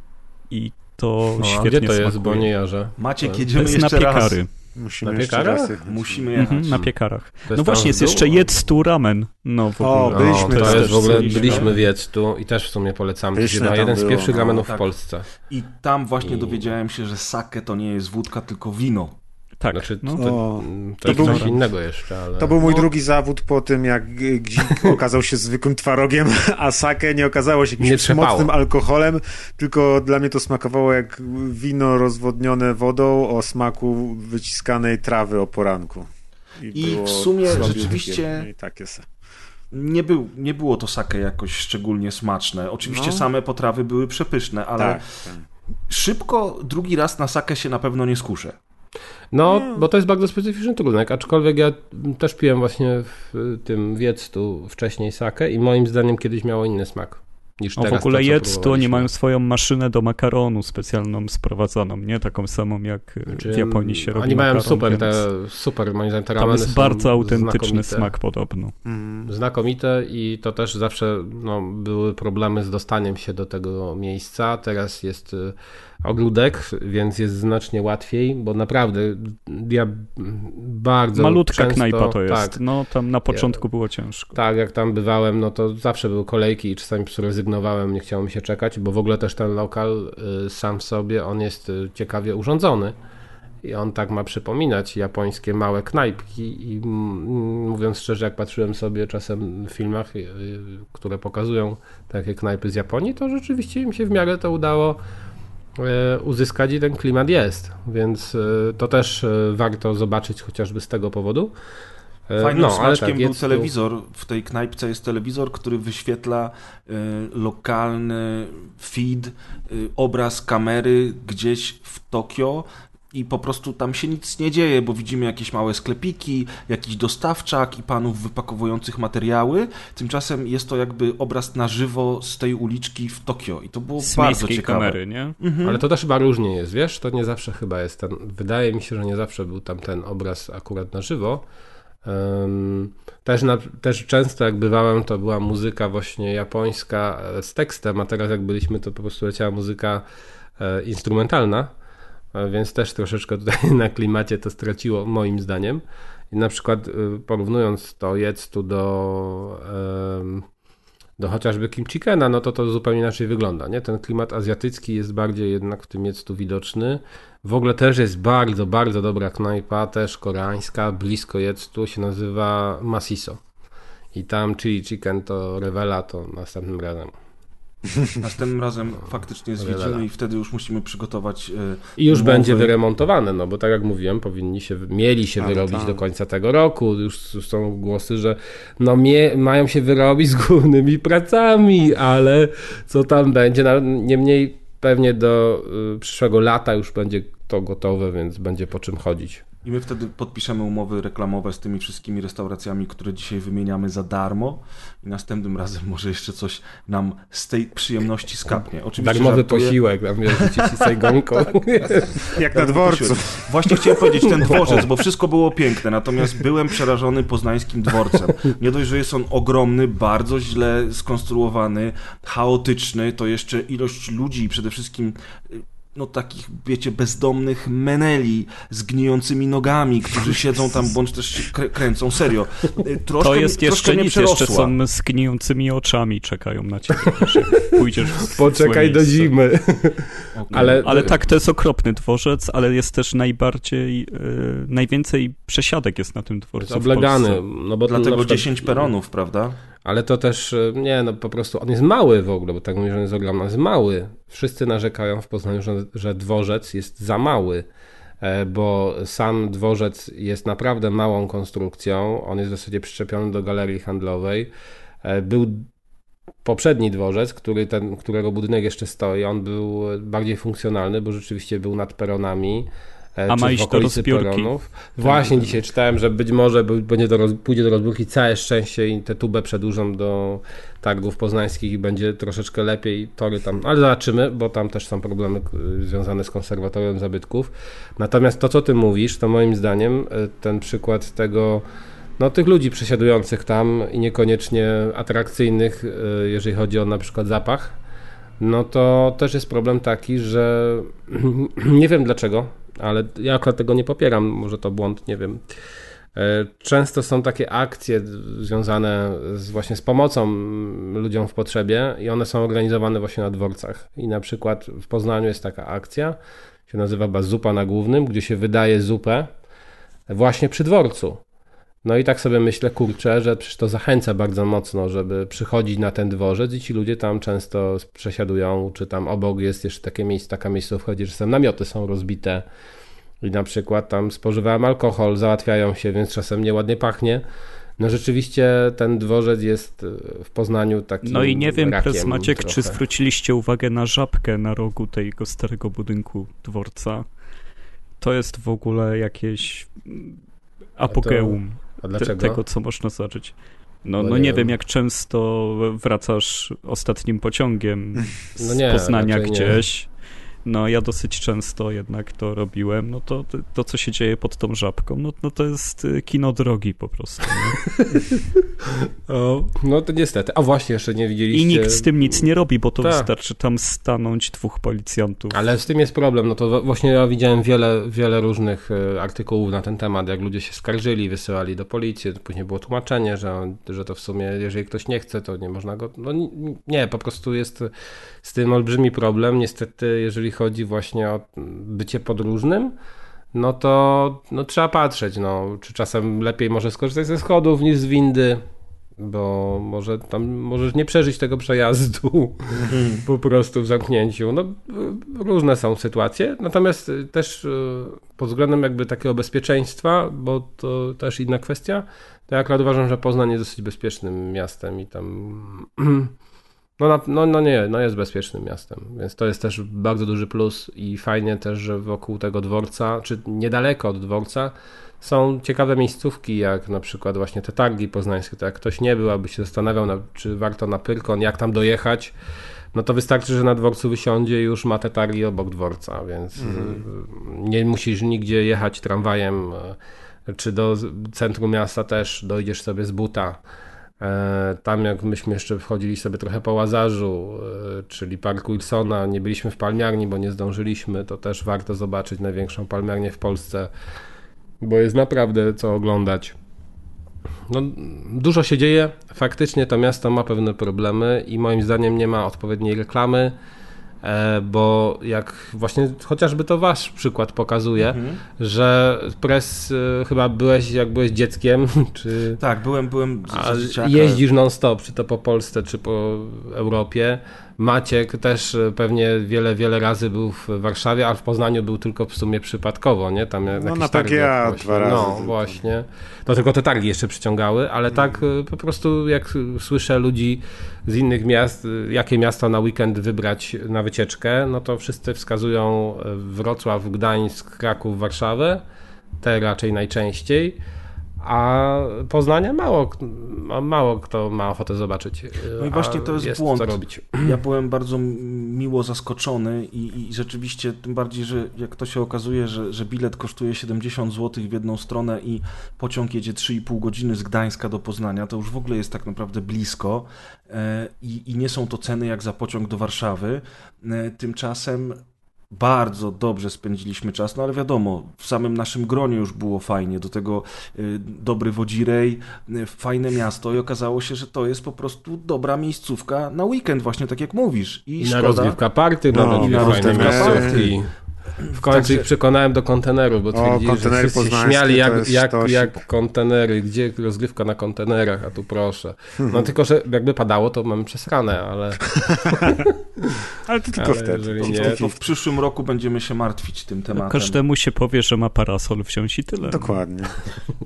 E: I to no, świetnie
D: gdzie to
E: smakuje.
D: jest, bo nie jarze?
B: Maciek, jedziemy
E: to jest
B: jeszcze
E: na piekary.
B: raz.
C: Musimy
D: Na piekarach?
C: jechać.
B: Musimy jechać.
E: Mhm, na piekarach. No właśnie, jest jeszcze
D: dół?
E: jedz tu ramen. No w
C: O,
E: ogóle.
C: byliśmy
D: No, to jest w ogóle,
C: byliśmy.
D: w tu i też w sumie polecamy. To jest
C: Pyszne
D: jeden z
C: było,
D: pierwszych
C: no,
D: ramenów
B: tak.
D: w Polsce.
B: I tam właśnie
D: I-
B: dowiedziałem się, że sake to nie jest wódka, tylko wino.
E: Tak,
D: Znaczy,
E: no.
D: to, to,
C: to był-
D: coś innego jeszcze, ale...
C: To był mój
B: No.
C: drugi zawód po tym, jak Gzik okazał się zwykłym twarogiem, a sake nie okazało się jakimś mocnym alkoholem, tylko dla mnie to smakowało jak wino rozwodnione wodą o smaku wyciskanej trawy o poranku.
B: I
C: było
B: w sumie rzeczywiście-
C: No i takie se.
B: Nie, był, nie było to sake jakoś szczególnie smaczne. Oczywiście
C: No.
B: same potrawy były przepyszne, ale
C: Tak, tak.
B: szybko drugi raz na sakę się na pewno nie skuszę.
D: No, bo to jest bardzo specyficzny trunek, aczkolwiek ja też piłem właśnie w tym wiectu wcześniej sakę i moim zdaniem kiedyś miało inny smak niż
E: O,
D: teraz.
E: w ogóle jedz, to oni mają swoją maszynę do makaronu specjalną sprowadzoną, nie? Taką samą jak e,
D: Czy
E: w Japonii się robi
D: Oni mają
E: makaron,
D: super,
E: więc
D: te, super moim zdaniem te
E: Tam jest bardzo autentyczny
D: znakomite.
E: smak podobno.
C: Mm.
D: Znakomite i to też zawsze no, były problemy z dostaniem się do tego miejsca. Teraz jest y, ogródek, więc jest znacznie łatwiej, bo naprawdę ja bardzo
E: Malutka
D: często,
E: knajpa to jest.
D: Tak,
E: No tam na początku było ciężko.
D: tak, jak tam bywałem, no to zawsze były kolejki i czasami rezygnowałem, nie chciało mi się czekać, bo w ogóle też ten lokal y, sam w sobie, on jest y, ciekawie urządzony. I on tak ma przypominać japońskie małe knajpki i mówiąc szczerze, jak patrzyłem sobie czasem w filmach, y, które pokazują takie knajpy z Japonii, to rzeczywiście im się w miarę to udało uzyskać i ten klimat jest, więc y, to też y, warto zobaczyć chociażby z tego powodu.
B: Fajnym
D: ale
B: smaczkiem
D: tak,
B: był telewizor. W tej knajpce jest telewizor, który wyświetla y, lokalny feed, y, obraz kamery gdzieś w Tokio. I po prostu tam się nic nie dzieje, bo widzimy jakieś małe sklepiki, jakiś dostawczak i panów wypakowujących materiały. Tymczasem jest to jakby obraz na żywo z tej uliczki w Tokio. I to było
E: Z
B: bardzo ciekawe.
E: kamery, nie?
B: Mhm.
D: Ale to też chyba różnie jest, wiesz? To nie zawsze chyba jest ten. Wydaje mi się, że nie zawsze był tam ten obraz akurat na żywo. Em, też, na, też często jak bywałem, to była muzyka właśnie japońska e, z tekstem, a teraz jak byliśmy, to po prostu leciała muzyka e, instrumentalna, więc też troszeczkę tutaj na klimacie to straciło, moim zdaniem. I na przykład e, porównując to jedz tu do, do chociażby Kim Chickena, no to to zupełnie inaczej wygląda, nie? Ten klimat azjatycki jest bardziej jednak w tym jedz widoczny. W ogóle też jest bardzo, bardzo dobra knajpa, też koreańska, blisko Jectu, się nazywa Masiso. I tam chili chicken to rewela, to następnym razem.
B: Następnym razem faktycznie zwiedzimy i wtedy już musimy przygotować. y,
D: I już
B: umowy.
D: będzie wyremontowane, no bo tak jak mówiłem, powinni się, mieli się
C: Ale
D: wyrobić
C: tak.
D: do końca tego roku. Już już są głosy, że no mie, mają się wyrobić z głównymi pracami, ale co tam będzie? Niemniej pewnie do y, przyszłego lata już będzie to gotowe, więc będzie po czym chodzić.
B: I my wtedy podpiszemy umowy reklamowe z tymi wszystkimi restauracjami, które dzisiaj wymieniamy za darmo. I następnym razem może jeszcze coś nam z tej przyjemności skapnie. Oczywiście
D: Darmowy
B: żartuję.
D: posiłek, tam z sajgonką.
C: Jak na dworcu.
B: Właśnie chciałem powiedzieć ten dworzec, bo wszystko było piękne, natomiast byłem przerażony poznańskim dworcem. Nie dość, że jest on ogromny, bardzo źle skonstruowany, chaotyczny, to jeszcze ilość ludzi i przede wszystkim no takich, wiecie, bezdomnych meneli z gnijącymi nogami, którzy siedzą tam bądź też się krę- kręcą, serio. Troszkę,
E: To jest
B: mi-
E: jeszcze nic, jeszcze są z gnijącymi oczami czekają na ciebie, że pójdziesz w
D: Poczekaj do zimy.
B: Okej.
D: Ale,
E: Ale tak, to jest okropny dworzec, ale jest też najbardziej, e, najwięcej przesiadek jest na tym dworcu
D: oblegany. No bo
B: Dlatego
D: przykład-
B: 10 peronów, prawda?
D: Ale to też, y, nie, no po prostu on jest mały w ogóle, bo tak mówię, że on jest ogromny, jest mały. Wszyscy narzekają w Poznaniu, że, że dworzec jest za mały, e, bo sam dworzec jest naprawdę małą konstrukcją, on jest w zasadzie przyczepiony do galerii handlowej. E, Był poprzedni dworzec, który ten, którego budynek jeszcze stoi, on był bardziej funkcjonalny, bo rzeczywiście był nad peronami.
E: A ma iść do rozbiórki. Peronów.
D: Właśnie tak, dzisiaj czytałem, że być może będzie do pójdzie do rozbiórki całe szczęście i te tubę przedłużą do targów poznańskich i będzie troszeczkę lepiej tory tam, ale zobaczymy, bo tam też są problemy związane z konserwatorem zabytków. Natomiast to, co ty mówisz, to moim zdaniem ten przykład tego no, tych ludzi przesiadujących tam i niekoniecznie atrakcyjnych, e, jeżeli chodzi o na przykład zapach, no to też jest problem taki, że nie wiem dlaczego, ale ja akurat tego nie popieram, może to błąd, nie wiem. E, często są takie akcje związane z, właśnie z pomocą ludziom w potrzebie i one są organizowane właśnie na dworcach. I na przykład w Poznaniu jest taka akcja, się nazywa Zupa na Głównym, gdzie się wydaje zupę właśnie przy dworcu. No i tak sobie myślę, kurczę, że przecież to zachęca bardzo mocno, żeby przychodzić na ten dworzec i ci ludzie tam często przesiadują, czy tam obok jest jeszcze takie miejsce, taka miejscówka, gdzie czasem namioty są rozbite i na przykład tam spożywają alkohol, załatwiają się, więc czasem nieładnie pachnie. No rzeczywiście ten dworzec jest e, w Poznaniu taki.
E: No i nie wiem, Pres Maciek, trochę. czy zwróciliście uwagę na żabkę na rogu tego starego budynku dworca. To jest w ogóle jakieś apogeum. To
D: a dlaczego?
E: Te, tego, co można zobaczyć. No, no, no nie, wiem, jak często wracasz ostatnim pociągiem z no nie, Poznania gdzieś. No ja dosyć często jednak to robiłem, no to to, co się dzieje pod tą żabką, no, no to jest y, kino drogi po prostu.
D: o, no to niestety. A właśnie, jeszcze nie widzieliście...
E: I nikt z tym nic nie robi, bo to Ta. wystarczy tam stanąć dwóch policjantów.
D: Ale z tym jest problem, no to właśnie ja widziałem wiele, wiele różnych y, artykułów na ten temat, jak ludzie się skarżyli, wysyłali do policji, później było tłumaczenie, że, że to w sumie, jeżeli ktoś nie chce, to nie można go... No nie, po prostu jest z tym olbrzymi problem. Niestety, jeżeli chodzi właśnie o bycie podróżnym, no to no, trzeba patrzeć, no, czy czasem lepiej może skorzystać ze schodów niż z windy, bo może tam możesz nie przeżyć tego przejazdu po prostu w zamknięciu. No, różne są sytuacje, natomiast też e, pod względem jakby takiego bezpieczeństwa, bo to też inna kwestia, to ja akurat uważam, że Poznań jest dosyć bezpiecznym miastem i tam No, no, no nie, no jest bezpiecznym miastem, więc to jest też bardzo duży plus i fajnie też, że wokół tego dworca, czy niedaleko od dworca są ciekawe miejscówki, jak na przykład właśnie te targi poznańskie, to jak ktoś nie był, aby się zastanawiał, na, czy warto na Pyrkon, jak tam dojechać, no to wystarczy, że na dworcu wysiądzie i już ma te targi obok dworca, więc mhm. nie musisz nigdzie jechać tramwajem, czy do centrum miasta też dojdziesz sobie z buta E, tam jak myśmy jeszcze wchodzili sobie trochę po Łazarzu, e, czyli Park Wilsona, nie byliśmy w palmiarni, bo nie zdążyliśmy, to też warto zobaczyć największą palmiarnię w Polsce, bo jest naprawdę co oglądać. No, dużo się dzieje, faktycznie to miasto ma pewne problemy i moim zdaniem nie ma odpowiedniej reklamy, E, bo jak właśnie chociażby to wasz przykład pokazuje, mhm. że pres e, chyba byłeś jak byłeś dzieckiem, czy...
B: Tak, byłem, byłem
D: Jeździsz non-stop, czy to po Polsce, czy po Europie. Maciek też e, pewnie wiele, wiele razy był w Warszawie, a w Poznaniu był tylko w sumie przypadkowo, nie? Tam
C: no na PGA dwa razy.
D: No właśnie. To tylko te targi jeszcze przyciągały, ale tak mhm. po prostu jak słyszę ludzi z innych miast, jakie miasto na weekend wybrać na wycieczkę, no to wszyscy wskazują Wrocław, Gdańsk, Kraków, Warszawę, te raczej najczęściej a Poznania mało, mało kto ma ochotę zobaczyć.
B: No i właśnie to jest, jest błąd. Ja byłem bardzo miło zaskoczony i, i, rzeczywiście, tym bardziej, że jak to się okazuje, że, że bilet kosztuje 70 zł w jedną stronę i pociąg jedzie 3,5 godziny z Gdańska do Poznania, to już w ogóle jest tak naprawdę blisko e, i, i nie są to ceny jak za pociąg do Warszawy. E, tymczasem bardzo dobrze spędziliśmy czas, no ale wiadomo, w samym naszym gronie już było fajnie, do tego y, dobry Wodzirej, y, fajne miasto i okazało się, że to jest po prostu dobra miejscówka na weekend, właśnie tak jak mówisz.
D: I, I na rozgrywka party, no, nawet na rozgrywka party. W końcu Także... ich przekonałem do konteneru, bo twierdzili, że wszyscy śmiali jak, jak, jak kontenery, gdzie rozgrywka na kontenerach, a tu proszę. No tylko, że jakby padało, to mamy przesrane, ale...
C: ale to tylko ale wtedy.
B: Nie, to... W przyszłym roku będziemy się martwić tym tematem.
E: Każdemu się powie, że ma parasol wziąć i tyle.
C: Dokładnie.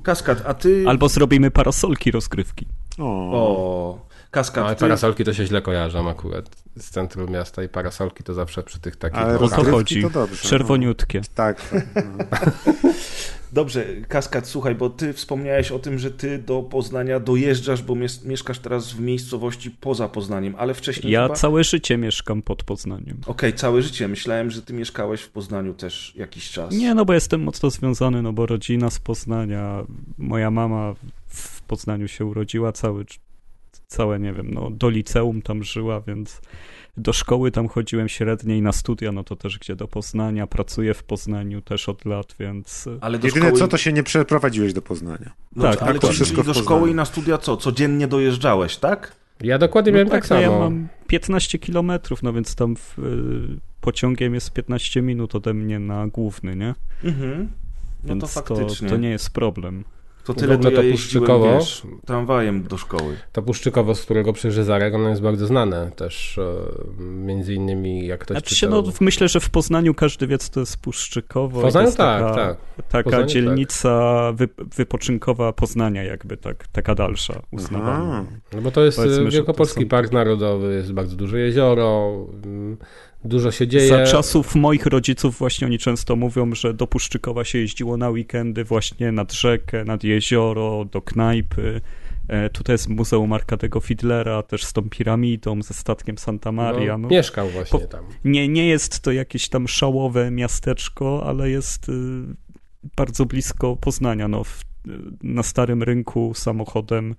B: Kaskad, a ty...
E: Albo zrobimy parasolki rozgrywki.
B: O. o. Kaskad,
D: No, ale parasolki to się źle kojarzą akurat z centrum miasta i parasolki to zawsze przy tych takich...
C: Ale
E: O to chodzi.
C: to dobrze,
E: Czerwoniutkie.
C: Tak. tak, no.
B: Dobrze, Kaskad, słuchaj, bo ty wspomniałeś o tym, że ty do Poznania dojeżdżasz, bo mies- mieszkasz teraz w miejscowości poza Poznaniem, ale wcześniej
E: Ja
B: chyba...
E: całe życie mieszkam pod Poznaniem.
B: Okej, całe życie. Myślałem, że ty mieszkałeś w Poznaniu też jakiś czas.
E: Nie, no bo jestem mocno związany, no bo rodzina z Poznania, moja mama w Poznaniu się urodziła, cały, całe, nie wiem, no do liceum tam żyła, więc do szkoły tam chodziłem średniej, na studia, no to też gdzie do Poznania, pracuję w Poznaniu też od lat, więc...
B: Ale do
C: Jedyne
B: szkoły...
C: co, to się nie przeprowadziłeś do Poznania.
B: No,
E: Tak,
B: ale
E: tak,
B: to
E: to
C: wszystko
B: do szkoły i na studia co? Codziennie dojeżdżałeś, tak?
D: Ja dokładnie
E: No
D: miałem
E: tak,
D: tak,
E: no
D: samo.
E: ja mam 15 kilometrów, no więc tam w, y, pociągiem jest 15 minut ode mnie na główny, nie?
B: Mhm. No
E: Więc
B: to
E: to,
B: faktycznie.
E: to nie jest problem.
B: To tyle, to ja
D: Puszczykowo.
B: wiesz, tramwajem do szkoły.
D: To Puszczykowo, z którego przyjeżdża Zarek, ono jest bardzo znane też, e, między innymi jak ktoś
E: Znaczy
D: czytał...
E: no, myślę, że w Poznaniu każdy wie, co to jest Puszczykowo.
D: W Poznaniu tak,
E: taka,
D: tak.
E: Taka
D: Poznaniu
E: dzielnica wy, wypoczynkowa Poznania jakby, tak, taka dalsza, uznawana.
D: No bo to jest
E: Powiedzmy,
D: e, Wielkopolski
E: to są-
D: Park Narodowy, jest bardzo duże jezioro, mm, dużo się dzieje.
E: Za czasów moich rodziców właśnie oni często mówią, że do Puszczykowa się jeździło na weekendy właśnie nad rzekę, nad jezioro, do knajpy. E, tutaj jest Muzeum Arkadego Fidlera, też z tą piramidą, ze statkiem Santa Maria.
D: no,
E: No,
D: mieszkał właśnie
E: po-
D: tam.
E: nie, nie jest to jakieś tam szałowe miasteczko, ale jest y, bardzo blisko Poznania. No, w, na starym rynku samochodem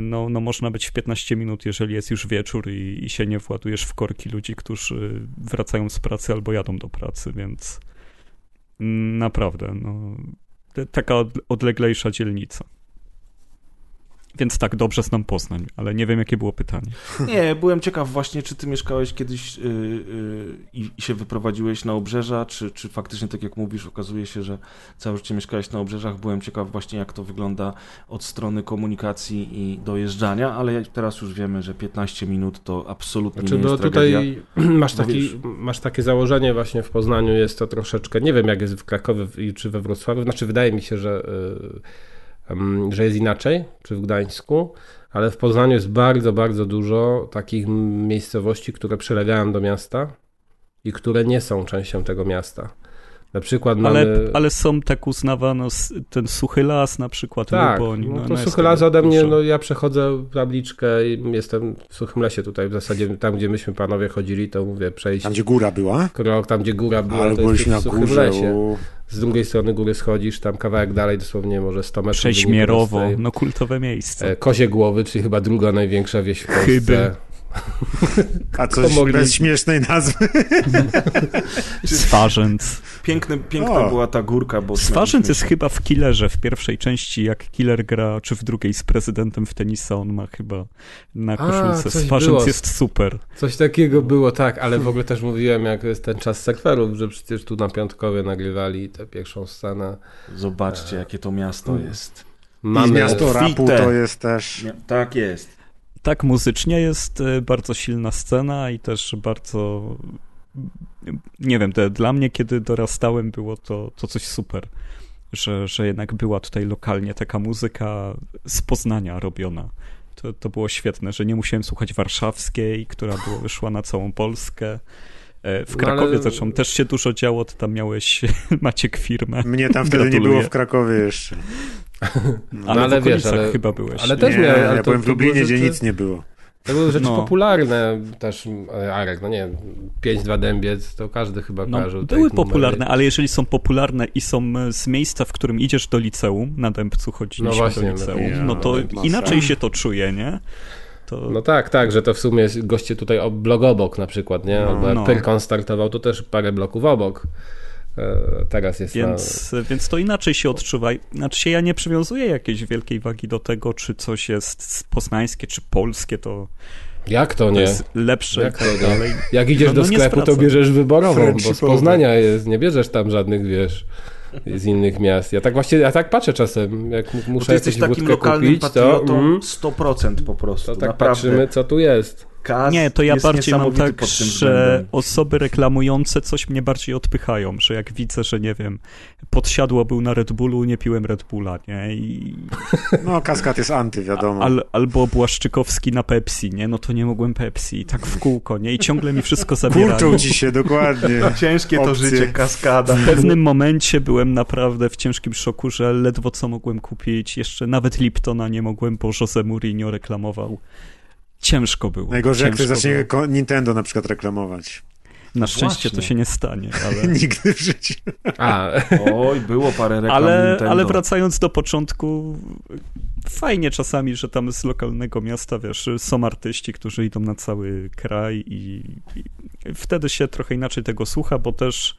E: no, no można być w 15 minut, jeżeli jest już wieczór i, i się nie władujesz w korki ludzi, którzy wracają z pracy albo jadą do pracy, więc naprawdę, no, taka od, odleglejsza dzielnica. Więc tak, dobrze znam Poznań, ale nie wiem, jakie było pytanie.
B: Nie, byłem ciekaw właśnie, czy ty mieszkałeś kiedyś yy, yy, i się wyprowadziłeś na obrzeża, czy, czy faktycznie, tak jak mówisz, okazuje się, że całe życie mieszkałeś na obrzeżach. Byłem ciekaw właśnie, jak to wygląda od strony komunikacji i dojeżdżania, ale teraz już wiemy, że 15 minut to absolutnie
D: Znaczy,
B: nie
D: bo
B: jest
D: tutaj
B: tragedia.
D: masz,
B: Bo
D: taki, masz takie założenie właśnie w Poznaniu, jest to troszeczkę, nie wiem jak jest w Krakowie i- czy we Wrocławiu, znaczy wydaje mi się, że, y, ym, że jest inaczej, czy w Gdańsku, ale w Poznaniu jest bardzo, bardzo dużo takich miejscowości, które przylegają do miasta i które nie są częścią tego miasta. Na przykład mamy...
E: Ale, ale są tak uznawano s- ten suchy las na przykład,
D: Tak,
E: Luboń.
D: no,
E: no
D: to
E: jest
D: suchy las ode mnie,
E: dużo.
D: no ja przechodzę tabliczkę i jestem w suchym lesie tutaj, w zasadzie tam, gdzie myśmy panowie chodzili, to mówię przejść
C: Tam, gdzie góra była?
D: krok, tam gdzie góra była,
C: Ale
D: to
C: byliśmy na
D: jest w suchym
C: górze.
D: lesie.
C: u-
D: Z drugiej strony góry schodzisz, tam kawałek dalej, dosłownie może 100 metrów.
E: Prześmierowo, no kultowe miejsce.
D: E, Kozie Głowy, czyli chyba druga największa wieś w Polsce.
E: Chyby.
C: A coś
D: Pomogli.
C: bez śmiesznej nazwy.
E: Swarzędz.
B: Piękny, piękna
C: O.
B: była ta górka, bo...
E: Swarzędz jest chyba w Killerze w pierwszej części, jak Killer gra, czy w drugiej z prezydentem w tenisa, on ma chyba na koszulce.
D: było.
E: jest super.
D: Coś takiego było, tak, ale w ogóle też mówiłem, jak jest ten czas surferów, że przecież tu na Piątkowie nagrywali tę pierwszą scenę.
B: Zobaczcie, jakie to miasto jest.
C: I
D: Mamy
C: miasto rapu to jest też...
B: Nie, tak jest.
E: Tak, muzycznie jest e, bardzo silna scena i też bardzo. Nie wiem, te, dla mnie, kiedy dorastałem, było to, to coś super. Że, że jednak była tutaj lokalnie taka muzyka z Poznania robiona. To, to było świetne, że nie musiałem słuchać warszawskiej, która była, wyszła na całą Polskę. E, W
D: No,
E: Krakowie
D: ale-
E: zresztą też się dużo działo, to tam miałeś Maciek firmę.
C: Mnie tam wtedy nie
E: Gratuluję.
C: było w Krakowie jeszcze. No.
E: Ale,
D: ale
E: w
D: wiesz, ale-
E: chyba byłeś.
D: ale
E: nie?
D: też
C: nie,
D: miałem, ale
C: ja
D: to-
C: byłem w
D: to
C: Lublinie, gdzie nic nie było.
D: To były rzeczy
E: No.
D: popularne też, e, Arek, no nie wiem, 5-2 dębiec, to każdy chyba
E: No,
D: kojarzył.
E: były
D: ich numery.
E: popularne, ale jeżeli są popularne i są e, z miejsca, w którym idziesz do liceum, na Dębcu chodziliśmy
D: No właśnie,
E: do
D: no
E: liceum,
C: ja,
E: no to
C: masa.
E: inaczej się to czuje, nie? To,
D: No tak, tak, że to w sumie goście tutaj blok obok na przykład, nie?
C: No.
D: Albo jak
E: No.
D: Pyrkon startował, to też parę bloków obok. E, Teraz jest
E: więc, więc to inaczej się odczuwa. Znaczy się ja nie przywiązuję jakiejś wielkiej wagi do tego, czy coś jest poznańskie, czy polskie, to,
D: na... Jak to
E: to
D: nie?
E: jest lepsze
D: Jak
E: i tak
D: to nie? Jak idziesz
E: No,
D: do
E: no
D: sklepu, to bierzesz wyborową, bo z. Poznania jest, nie bierzesz tam żadnych, wiesz, z innych miast. Ja tak właśnie, ja tak patrzę czasem, jak m-
B: Bo
D: muszę
B: ty jesteś takim lokalnym
D: kupić, to,
B: patriotą
D: mm,
B: 100% po prostu,
D: to tak
B: naprawdę.
D: patrzymy, co tu jest.
B: Kaz
E: Nie, to ja bardziej mam tak, że osoby reklamujące coś mnie bardziej odpychają, że jak widzę, że nie wiem, podsiadło był na Red Bullu, nie piłem Red Bulla, nie? I,
C: No, kaskad jest anty, wiadomo.
E: al, albo Błaszczykowski na Pepsi, nie? No to nie mogłem Pepsi. I tak w kółko, nie? I ciągle mi wszystko zabierają.
C: Kurczą ci się, dokładnie.
B: Ciężkie to
C: Opcje.
B: życie, kaskada.
E: W pewnym momencie byłem naprawdę w ciężkim szoku, że ledwo co mogłem kupić. Jeszcze nawet Liptona nie mogłem, bo Jose Mourinho reklamował. Ciężko było.
C: Najgorzej, jak ktoś
E: ciężko
C: zacznie
E: było.
C: Nintendo na przykład reklamować.
E: Na szczęście to
B: Właśnie.
E: się nie stanie, ale...
C: Nigdy w życiu.
D: A,
B: Oj, było parę reklam
E: Ale,
B: Nintendo.
E: ale wracając do początku, fajnie czasami, że tam z lokalnego miasta, wiesz, są artyści, którzy idą na cały kraj i, i wtedy się trochę inaczej tego słucha, bo też,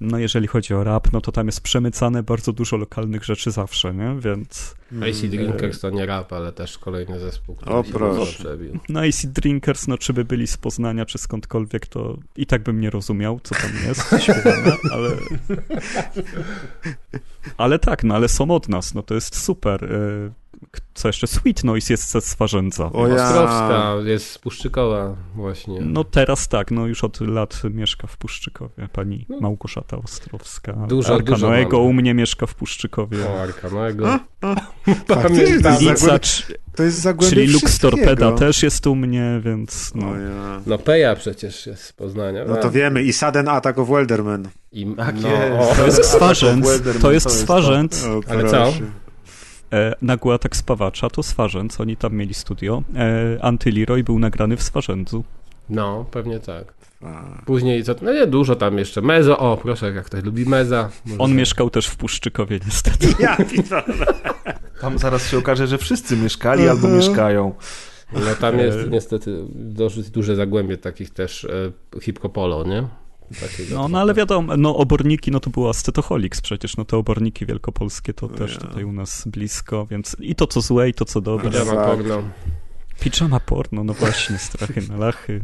E: no jeżeli chodzi o rap, no to tam jest przemycane bardzo dużo lokalnych rzeczy zawsze, nie? Więc
D: AC Drinkers to nie rap, ale też kolejny zespół, który
C: O, proszę.
D: przebił.
E: no AC Drinkers, no czy by byli z Poznania, czy skądkolwiek, to i tak bym nie rozumiał, co tam jest śpiewane, ale... Ale tak, no ale są od nas, no to jest super. Co jeszcze? Sweet Noise jest ze Swarzędza.
C: O ja.
D: Ostrowska jest z Puszczykowa właśnie.
E: No teraz tak, no już od lat mieszka w Puszczykowie pani Małgorzata Ostrowska.
D: Dużo,
E: Arka
D: dużo
E: Noego
D: mamy.
E: u mnie mieszka w Puszczykowie.
D: O, Arkanoego.
C: To jest Zagłębie,
E: c-
C: to jest zagłębie
E: czyli Lux. Torpeda też jest u mnie, więc no.
C: O ja.
D: No Peja przecież jest z Poznania.
C: No to wiemy. I Sudden Attack of Welderman.
D: I,
B: Tak
D: no,
B: jest.
D: o,
E: To jest Swarzędz, to jest
B: jest
E: Swarzędz.
D: Ale co?
E: E, nagły atak spawacza to Swarzędz, oni tam mieli studio. E, Antyleroy był nagrany w Swarzędzu.
D: no, pewnie tak.
C: A.
D: Później co? No nie, dużo tam jeszcze. Mezo, o proszę, jak ktoś lubi Meza. może
E: On mieszkał też w Puszczykowie niestety.
C: Ja pitole.
B: Tam zaraz się okaże, że wszyscy mieszkali albo mieszkają.
D: No tam jest
E: E,
D: niestety dosyć duże zagłębie takich też e, hip-hopolo, nie? Takiego
E: No, no ale wiadomo, no oborniki, no to było Ascetoholics przecież, no te oborniki wielkopolskie to też
C: ja.
E: tutaj u nas blisko, więc i to co złe, i to co dobre.
D: Pijama
C: Tak.
D: porno.
E: Pijama porno, no właśnie, strachy na lachy.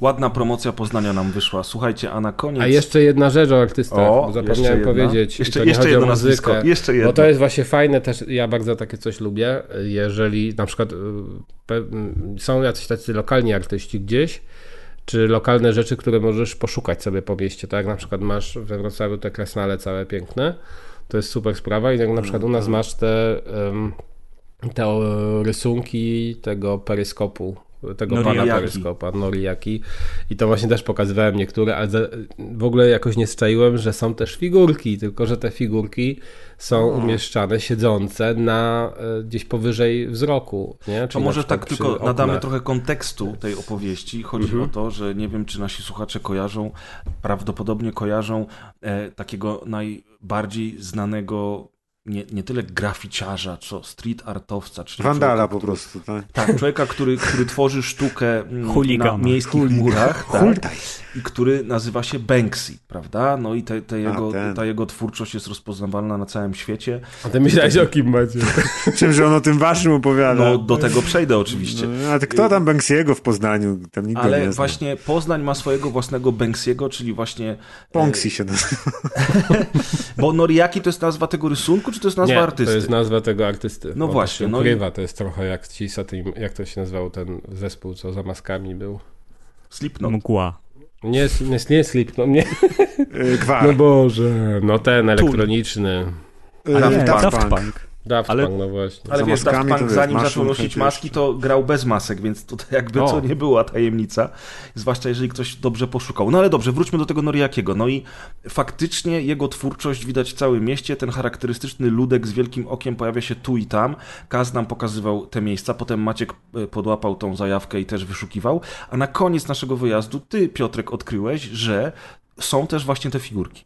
B: Ładna promocja Poznania nam wyszła. Słuchajcie, a na koniec...
D: A jeszcze jedna rzecz o artystach,
B: O,
D: bo
B: jeszcze
D: zapomniałem
B: jedna.
D: powiedzieć.
B: Jeszcze- jeszcze
D: chodzi
B: jedno
D: o muzykę,
B: nazwisko, jeszcze jedno.
D: Bo to jest właśnie fajne też, ja bardzo takie coś lubię, jeżeli na przykład y, są jacyś tacy lokalni artyści gdzieś, czy lokalne rzeczy, które możesz poszukać sobie po mieście, tak? Na przykład masz we Wrocławiu te kresnale całe piękne, to jest super sprawa i jak na przykład u nas masz te, te rysunki tego peryskopu, tego pana
B: Noriaki.
D: peryskopa, Noriaki i to właśnie też pokazywałem niektóre, ale w ogóle jakoś nie strzaiłem, że są też figurki, tylko że te figurki są umieszczane, siedzące na e, gdzieś powyżej wzroku, nie?
B: To
D: Czyli
B: może tak tylko nadamy.
D: Mhm.
B: trochę kontekstu tej opowieści. Chodzi o to, że nie wiem, czy nasi słuchacze kojarzą, prawdopodobnie kojarzą e, takiego najbardziej znanego nie, nie tyle graficiarza, co street artowca. Czyli
C: Wandala
B: człowieka,
C: po prostu, tak?
B: Tak, człowieka, który, który tworzy sztukę mm, na miejskich murach. Tak, i który nazywa się Banksy, prawda? No i te, te jego,
C: ten.
B: ta jego twórczość jest rozpoznawalna na całym świecie.
D: A ty myślałeś o kim macie?
C: Czym, że on o tym waszym opowiada?
B: No do tego przejdę oczywiście.
C: No, a ty kto tam Banksiego w Poznaniu? Tam nikt
B: Ale
C: nie zna.
B: właśnie Poznań ma swojego własnego Banksy'ego, czyli właśnie... e,
C: Ponksi się nazywa.
B: Bo Noriaki to jest nazwa tego rysunku, czy to jest nazwa
D: Nie,
B: artysty?
D: to jest nazwa tego artysty.
B: No właśnie,
D: To
B: no
D: się
B: i-
D: ukrywa, to jest trochę jak ci Satim, jak to się nazywał ten zespół, co za maskami był.
B: Slipknot.
E: Mgła.
D: Nie, nie, nie Slipknot, nie.
C: Y, Gwar.
D: No Boże, no ten elektroniczny.
B: Daft Punk.
E: Daft Punk.
D: Daft
E: Ale-
D: Punk, no właśnie.
B: Ale wiesz, Daft Punk zanim zaczął nosić maski, to grał bez masek, więc tutaj jakby
D: O.
B: to nie była tajemnica. Zwłaszcza jeżeli ktoś dobrze poszukał. No ale dobrze, wróćmy do tego Noriakiego. No i faktycznie jego twórczość widać w całym mieście. Ten charakterystyczny ludek z wielkim okiem pojawia się tu i tam. Kaz nam pokazywał te miejsca, potem Maciek e, podłapał tą zajawkę i też wyszukiwał. A na koniec naszego wyjazdu ty, Piotrek, odkryłeś, że są też właśnie te figurki.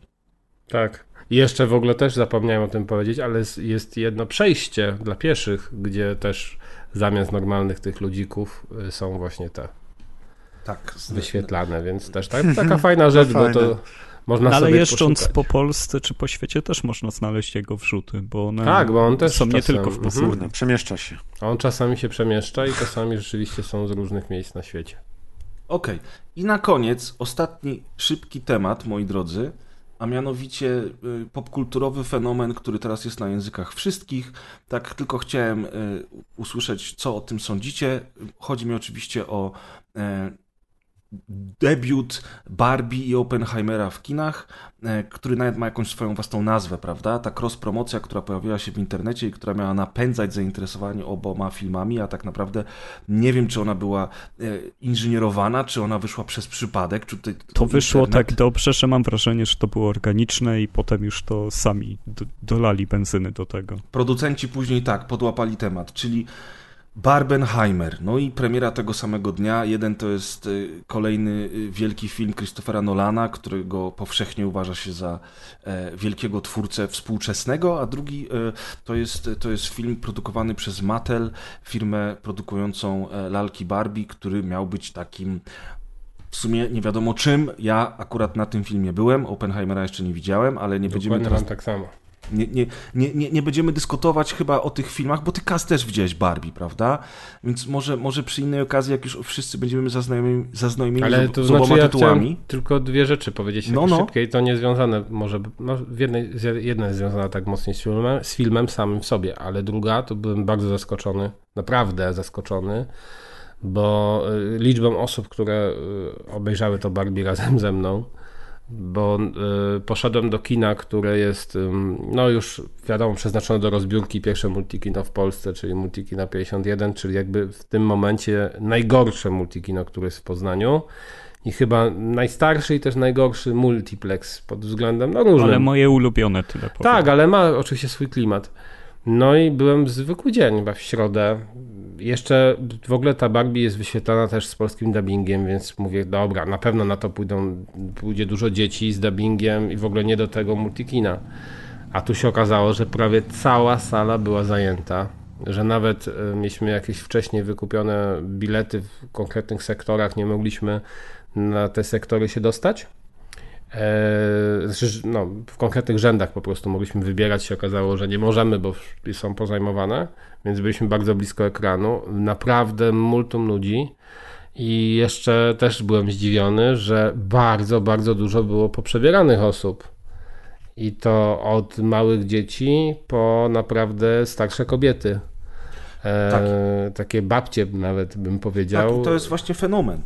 D: Tak. I jeszcze w ogóle też zapomniałem o tym powiedzieć, ale jest- jedno przejście dla pieszych, gdzie też zamiast normalnych tych ludzików y, są właśnie te
B: Tak.
D: wyświetlane, więc też tak, taka fajna rzecz, bo to można
E: No, ale jeżdżąc
D: poszukać.
E: po Polsce czy po świecie też można znaleźć jego wrzuty, bo one
D: Tak, bo on też
E: są nie
D: czasem-
E: tylko w
D: mhm.
E: Poznaniu.
C: Kurna, przemieszcza się.
D: A on czasami się przemieszcza i czasami rzeczywiście są z różnych miejsc na świecie.
B: Okej. I na koniec ostatni szybki temat, moi drodzy. A mianowicie y, popkulturowy fenomen, który teraz jest na językach wszystkich. Tak tylko chciałem y, usłyszeć, co o tym sądzicie. Chodzi mi oczywiście o e, debiut Barbie i Oppenheimera w kinach, e, który nawet ma jakąś swoją własną nazwę, prawda? Ta cross-promocja, która pojawiła się w internecie i która miała napędzać zainteresowanie oboma filmami, a tak naprawdę nie wiem, czy ona była e, inżynierowana, czy ona wyszła przez przypadek. Czy to,
E: to wyszło internet... tak dobrze, że mam wrażenie, że to było organiczne i potem już to sami do, dolali benzyny do tego.
B: Producenci później tak, podłapali temat, czyli Barbenheimer. No i premiera tego samego dnia. Jeden to jest y, kolejny y, wielki film Christophera Nolana, którego powszechnie uważa się za e, wielkiego twórcę współczesnego, a drugi e, to jest, to jest film produkowany przez Mattel, firmę produkującą e, lalki Barbie, który miał być takim w sumie nie wiadomo czym. Ja akurat na tym filmie byłem, Oppenheimera jeszcze nie widziałem, ale nie
D: Dokładnie
B: będziemy
D: teraz... tak samo.
B: Nie, nie, nie, nie, będziemy dyskutować chyba o tych filmach, bo ty Kaz też widziałeś Barbie, prawda? Więc może, może przy innej okazji, jak już wszyscy będziemy zaznajomieni, zaznajomieni
D: Ale to
B: z, z
D: znaczy,
B: oboma
D: ja
B: tytułami.
D: tylko dwie rzeczy powiedzieć no, no. szybkie i to nie związane może, no, w jednej, jedna jest związana tak mocniej z filmem, z filmem samym w sobie, ale druga to byłem bardzo zaskoczony, naprawdę zaskoczony, bo y, liczbą osób, które y, obejrzały to Barbie razem ze mną, bo y, poszedłem do kina, które jest, no już wiadomo, przeznaczone do rozbiórki, pierwsze multikino w Polsce, czyli Multikino 51, czyli jakby w tym momencie najgorsze multikino, które jest w Poznaniu i chyba najstarszy i też najgorszy multiplex pod względem no różnym.
E: Ale moje ulubione tyle powiem.
D: Tak, ale ma oczywiście swój klimat. No i byłem zwykły dzień, chyba w środę. Jeszcze w ogóle ta Barbie jest wyświetlana też z polskim dubbingiem, więc mówię, dobra, na pewno na to pójdą, pójdzie dużo dzieci z dubbingiem i w ogóle nie do tego multikina. A tu się okazało, że prawie cała sala była zajęta, że nawet e, mieliśmy jakieś wcześniej wykupione bilety w konkretnych sektorach, nie mogliśmy na te sektory się dostać. E, no, w konkretnych rzędach po prostu mogliśmy wybierać, się okazało, że nie możemy, bo są pozajmowane, więc byliśmy bardzo blisko ekranu. Naprawdę multum ludzi i jeszcze też byłem zdziwiony, że bardzo, bardzo dużo było poprzebieranych osób. I to od małych dzieci po naprawdę starsze kobiety. E, tak. Takie babcie nawet bym powiedział.
B: Tak, to jest właśnie fenomen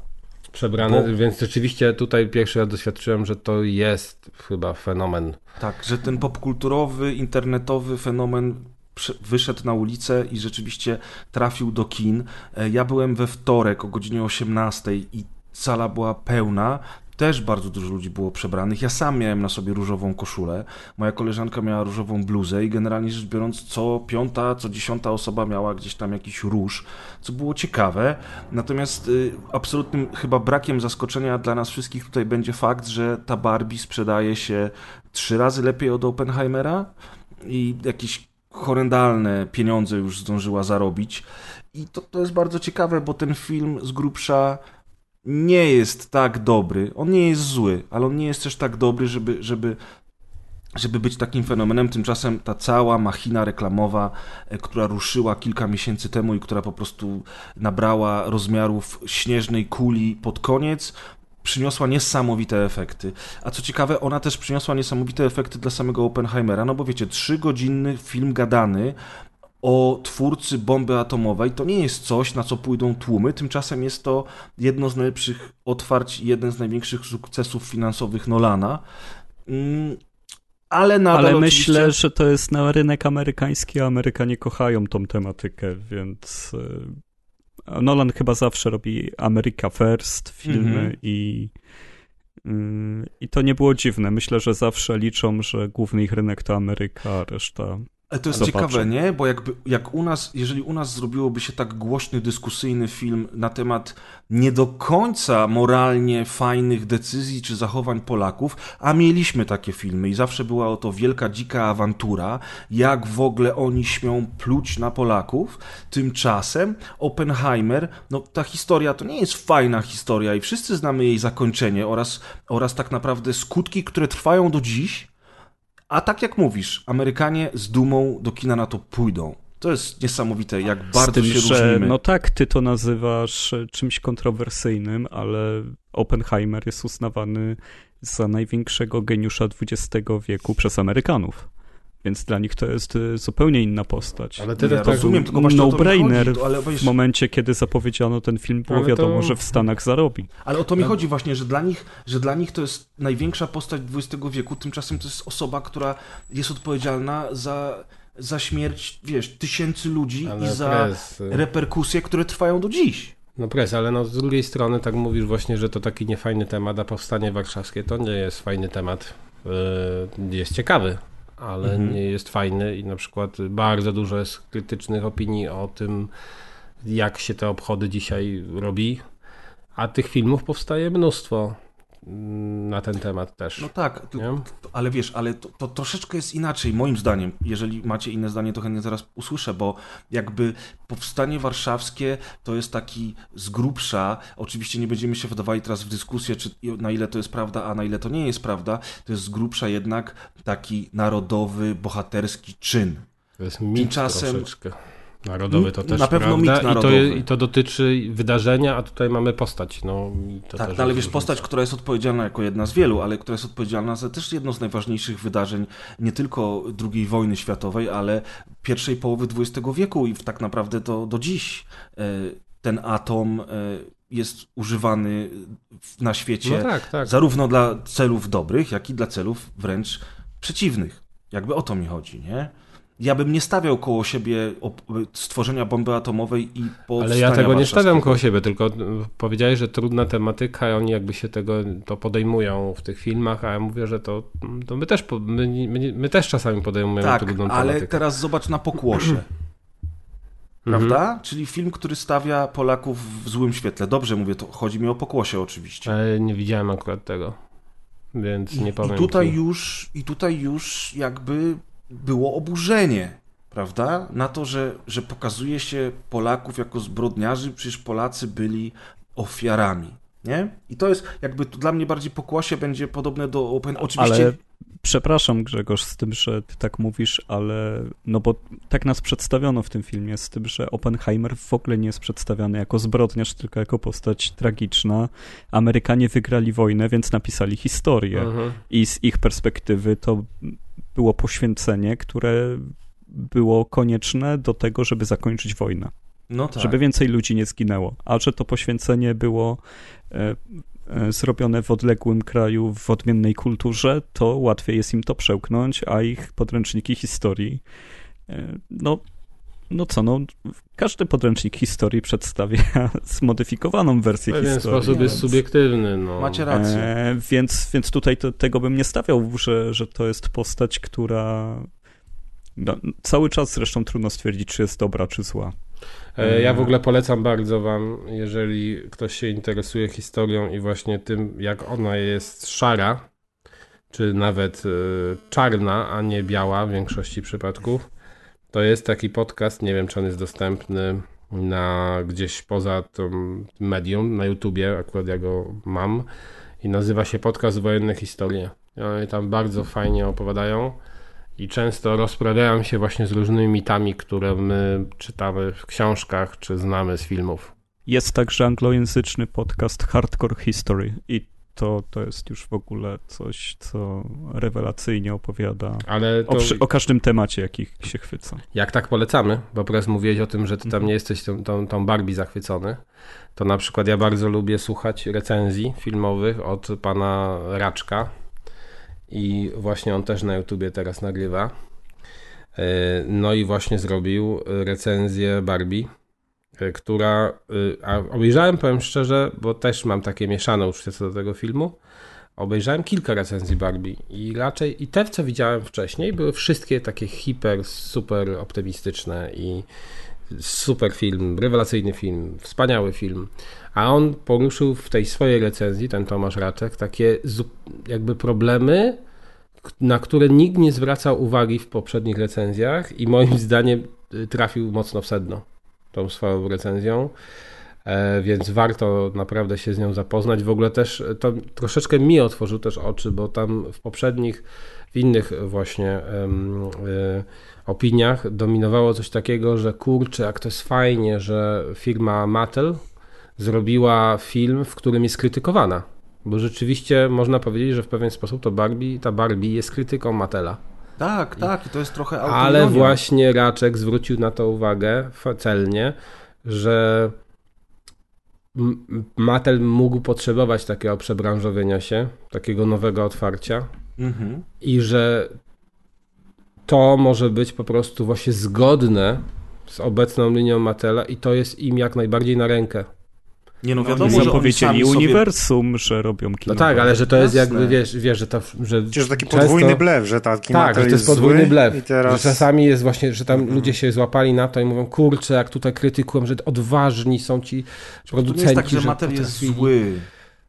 D: przebrany, Bo... więc rzeczywiście tutaj pierwszy raz doświadczyłem, że to jest chyba fenomen.
B: Tak, że ten popkulturowy, internetowy fenomen wyszedł na ulicę i rzeczywiście trafił do kin. E, ja byłem we wtorek o godzinie 18 i sala była pełna też bardzo dużo ludzi było przebranych. Ja sam miałem na sobie różową koszulę, moja koleżanka miała różową bluzę i generalnie rzecz biorąc co piąta, co dziesiąta osoba miała gdzieś tam jakiś róż, co było ciekawe. Natomiast y, absolutnym chyba brakiem zaskoczenia dla nas wszystkich tutaj będzie fakt, że ta Barbie sprzedaje się trzy razy lepiej od Oppenheimera i jakieś horrendalne pieniądze już zdążyła zarobić. I to, to jest bardzo ciekawe, bo ten film z grubsza nie jest tak dobry. On nie jest zły, ale on nie jest też tak dobry, żeby, żeby, żeby być takim fenomenem. Tymczasem ta cała machina reklamowa, e, która ruszyła kilka miesięcy temu i która po prostu nabrała rozmiarów śnieżnej kuli pod koniec, przyniosła niesamowite efekty. A co ciekawe, ona też przyniosła niesamowite efekty dla samego Oppenheimera, no bo wiecie, trzygodzinny film gadany o twórcy bomby atomowej, to nie jest coś, na co pójdą tłumy. Tymczasem jest to jedno z najlepszych otwarć i jeden z największych sukcesów finansowych Nolana. Mm, ale
E: Ale
B: oczywiście...
E: myślę, że to jest na rynek amerykański, a Amerykanie kochają tą tematykę, więc e, Nolan chyba zawsze robi America First filmy mm -hmm. i i to nie było dziwne. Myślę, że zawsze liczą, że główny ich rynek to Ameryka, a reszta
B: ale to jest Zobaczę. ciekawe, nie? Bo jakby, jak u nas, jeżeli u nas zrobiłoby się tak głośny, dyskusyjny film na temat nie do końca moralnie fajnych decyzji czy zachowań Polaków, a mieliśmy takie filmy i zawsze była oto wielka, dzika awantura, jak w ogóle oni śmią pluć na Polaków. Tymczasem Oppenheimer, no ta historia to nie jest fajna historia i wszyscy znamy jej zakończenie oraz, oraz tak naprawdę skutki, które trwają do dziś, a tak jak mówisz, Amerykanie z dumą do kina na to pójdą. To jest niesamowite, jak bardzo tym, się że, różnimy.
E: No tak, ty to nazywasz czymś kontrowersyjnym, ale Oppenheimer jest uznawany za największego geniusza XX wieku przez Amerykanów. Więc dla nich to jest y, zupełnie inna postać.
D: Ale ty
B: Ja
D: tak
B: rozumiem, tylko właśnie
E: no-brainer
B: chodzi, to- ale wiesz-
E: w momencie, kiedy zapowiedziano ten film, było
D: Ale to-
E: wiadomo, że w Stanach zarobi.
B: Ale o to mi chodzi właśnie, że dla nich, że dla nich to jest największa postać XX wieku, tymczasem to jest osoba, która jest odpowiedzialna za, za śmierć, wiesz, tysięcy ludzi
D: Ale
B: i za
D: pres, y,
B: reperkusje, które trwają do dziś.
D: No pres, ale no z drugiej strony tak mówisz właśnie, że to taki niefajny temat, a powstanie warszawskie to nie jest fajny temat. Yy, Jest ciekawy, ale
B: Mhm.
D: nie jest fajny i na przykład bardzo dużo jest krytycznych opinii o tym, jak się te obchody dzisiaj robi, a tych filmów powstaje mnóstwo na ten temat też.
B: No tak, ty- ale wiesz, ale to, to troszeczkę jest inaczej, moim zdaniem. Jeżeli macie inne zdanie, to chętnie zaraz usłyszę, bo jakby powstanie warszawskie to jest taki z grubsza, oczywiście nie będziemy się wdawali teraz w dyskusję, czy, na ile to jest prawda, a na ile to nie jest prawda, to jest z grubsza jednak taki narodowy, bohaterski czyn.
D: To jest mit
B: Tymczasem-
D: troszeczkę. Narodowy to
B: Na
D: też
B: pewno
D: prawda?
B: mit
D: I, to,
B: narodowy.
D: I to dotyczy wydarzenia, a tutaj mamy postać. No,
B: tak, no ale wiesz, postać, która jest odpowiedzialna jako jedna z wielu, ale która jest odpowiedzialna za też jedno z najważniejszych wydarzeń nie tylko II wojny światowej, ale pierwszej połowy XX wieku i tak naprawdę to do dziś e, ten atom e, jest używany na świecie
D: No tak, tak.
B: zarówno dla celów dobrych, jak i dla celów wręcz przeciwnych. Jakby o to mi chodzi, nie? Ja bym nie stawiał koło siebie stworzenia bomby atomowej i
D: Ale ja tego nie stawiam koło siebie, tylko powiedziałeś, że trudna tematyka i oni jakby się tego to podejmują w tych filmach, a ja mówię, że to, to my, też, my, my, my też czasami podejmujemy
B: Tak,
D: trudną
B: ale
D: tematykę.
B: teraz zobacz na pokłosie.
D: Mhm.
B: Prawda? Czyli film, który stawia Polaków w złym świetle. Dobrze mówię, to chodzi mi o pokłosie oczywiście.
D: Ale nie widziałem akurat tego, więc nie
B: I,
D: powiem
B: i, tutaj już, I tutaj już jakby było oburzenie, prawda? Na to, że, że pokazuje się Polaków jako zbrodniarzy, przecież Polacy byli ofiarami. Nie? I to jest jakby to dla mnie bardziej pokłosie będzie podobne do Open. Oczywiście.
E: Ale przepraszam Grzegorz z tym, że ty tak mówisz, ale no bo tak nas przedstawiono w tym filmie z tym, że Oppenheimer w ogóle nie jest przedstawiany jako zbrodniarz, tylko jako postać tragiczna. Amerykanie wygrali wojnę, więc napisali historię.
D: Mhm.
E: I z ich perspektywy to było poświęcenie, które było konieczne do tego, żeby zakończyć wojnę.
B: No tak.
E: żeby więcej ludzi nie zginęło. A że to poświęcenie było e, e, zrobione w odległym kraju, w odmiennej kulturze, to łatwiej jest im to przełknąć, a ich podręczniki historii, e, no, no co, no, każdy podręcznik historii przedstawia zmodyfikowaną
D: W
E: wersję
D: pewien
E: historii.
D: sposób jest
B: więc-
D: subiektywny. No.
B: Macie rację.
E: E, więc, więc tutaj to, tego bym nie stawiał, że, że to jest postać, która. No, cały czas zresztą trudno stwierdzić, czy jest dobra, czy zła.
D: E, Ja w ogóle polecam bardzo Wam, jeżeli ktoś się interesuje historią i właśnie tym, jak ona jest szara, czy nawet e, czarna, a nie biała w większości przypadków, to jest taki podcast, nie wiem czy on jest dostępny na gdzieś poza tym medium, na YouTubie, akurat ja go mam i nazywa się Podcast Wojenne Historie. Oni tam bardzo fajnie opowiadają i często rozprawiają się właśnie z różnymi mitami, które my czytamy w książkach czy znamy z filmów.
E: Jest także anglojęzyczny podcast Hardcore History i to, to jest już w ogóle coś, co rewelacyjnie opowiada
D: Ale to
E: o, przy, o każdym temacie, jaki się chwyca.
D: jak tak polecamy, bo teraz mówiłeś o tym, że ty tam
E: Mhm.
D: nie jesteś tą, tą, tą Barbie zachwycony, to na przykład ja bardzo lubię słuchać recenzji filmowych od pana Raczka i właśnie on też na YouTubie teraz nagrywa. Yy, No i właśnie zrobił recenzję Barbie, która. yy, A obejrzałem, powiem szczerze, bo też mam takie mieszane uczucie co do tego filmu. Obejrzałem kilka recenzji Barbie i raczej i te, co widziałem wcześniej, były wszystkie takie hiper, super optymistyczne i super film, rewelacyjny film, wspaniały film. A on poruszył w tej swojej recenzji, ten Tomasz Raczek, takie jakby problemy, na które nikt nie zwracał uwagi w poprzednich recenzjach i moim zdaniem y, trafił mocno w sedno tą swoją recenzją. E, więc warto naprawdę się z nią zapoznać. W ogóle też e, to troszeczkę mi otworzył też oczy, bo tam w poprzednich, w innych właśnie e, opiniach dominowało coś takiego, że kurczę, jak to jest fajnie, że firma Mattel zrobiła film, w którym jest krytykowana. Bo rzeczywiście można powiedzieć, że w pewien sposób to Barbie, ta Barbie jest krytyką Matela.
B: Tak, tak, i to jest trochę
D: Ale
B: autoironia.
D: właśnie Raczek zwrócił na to uwagę celnie, że Mattel mógł potrzebować takiego przebranżowienia się, takiego nowego otwarcia
B: Mhm.
D: i że to może być po prostu właśnie zgodne z obecną linią Mattela i to jest im jak najbardziej na rękę.
B: Nie no,
E: No,
B: wiadomo,
E: oni
B: że
E: zapowiedzieli
B: sobie...
E: uniwersum, że robią kino.
D: No tak, ale że to jest
B: Jasne.
D: jakby, wiesz, wiesz że to... Że
C: Przecież taki
D: często-
C: podwójny blef, że taki
D: Tak,
C: Mattel
D: że to jest podwójny blef.
C: Teraz...
D: Że czasami jest właśnie, że tam
B: Mhm.
D: ludzie się złapali na to i mówią, kurczę, jak tutaj krytykują, że odważni są ci
B: To nie
D: producenci,
B: jest tak, że
D: że
B: Mattel jest zły.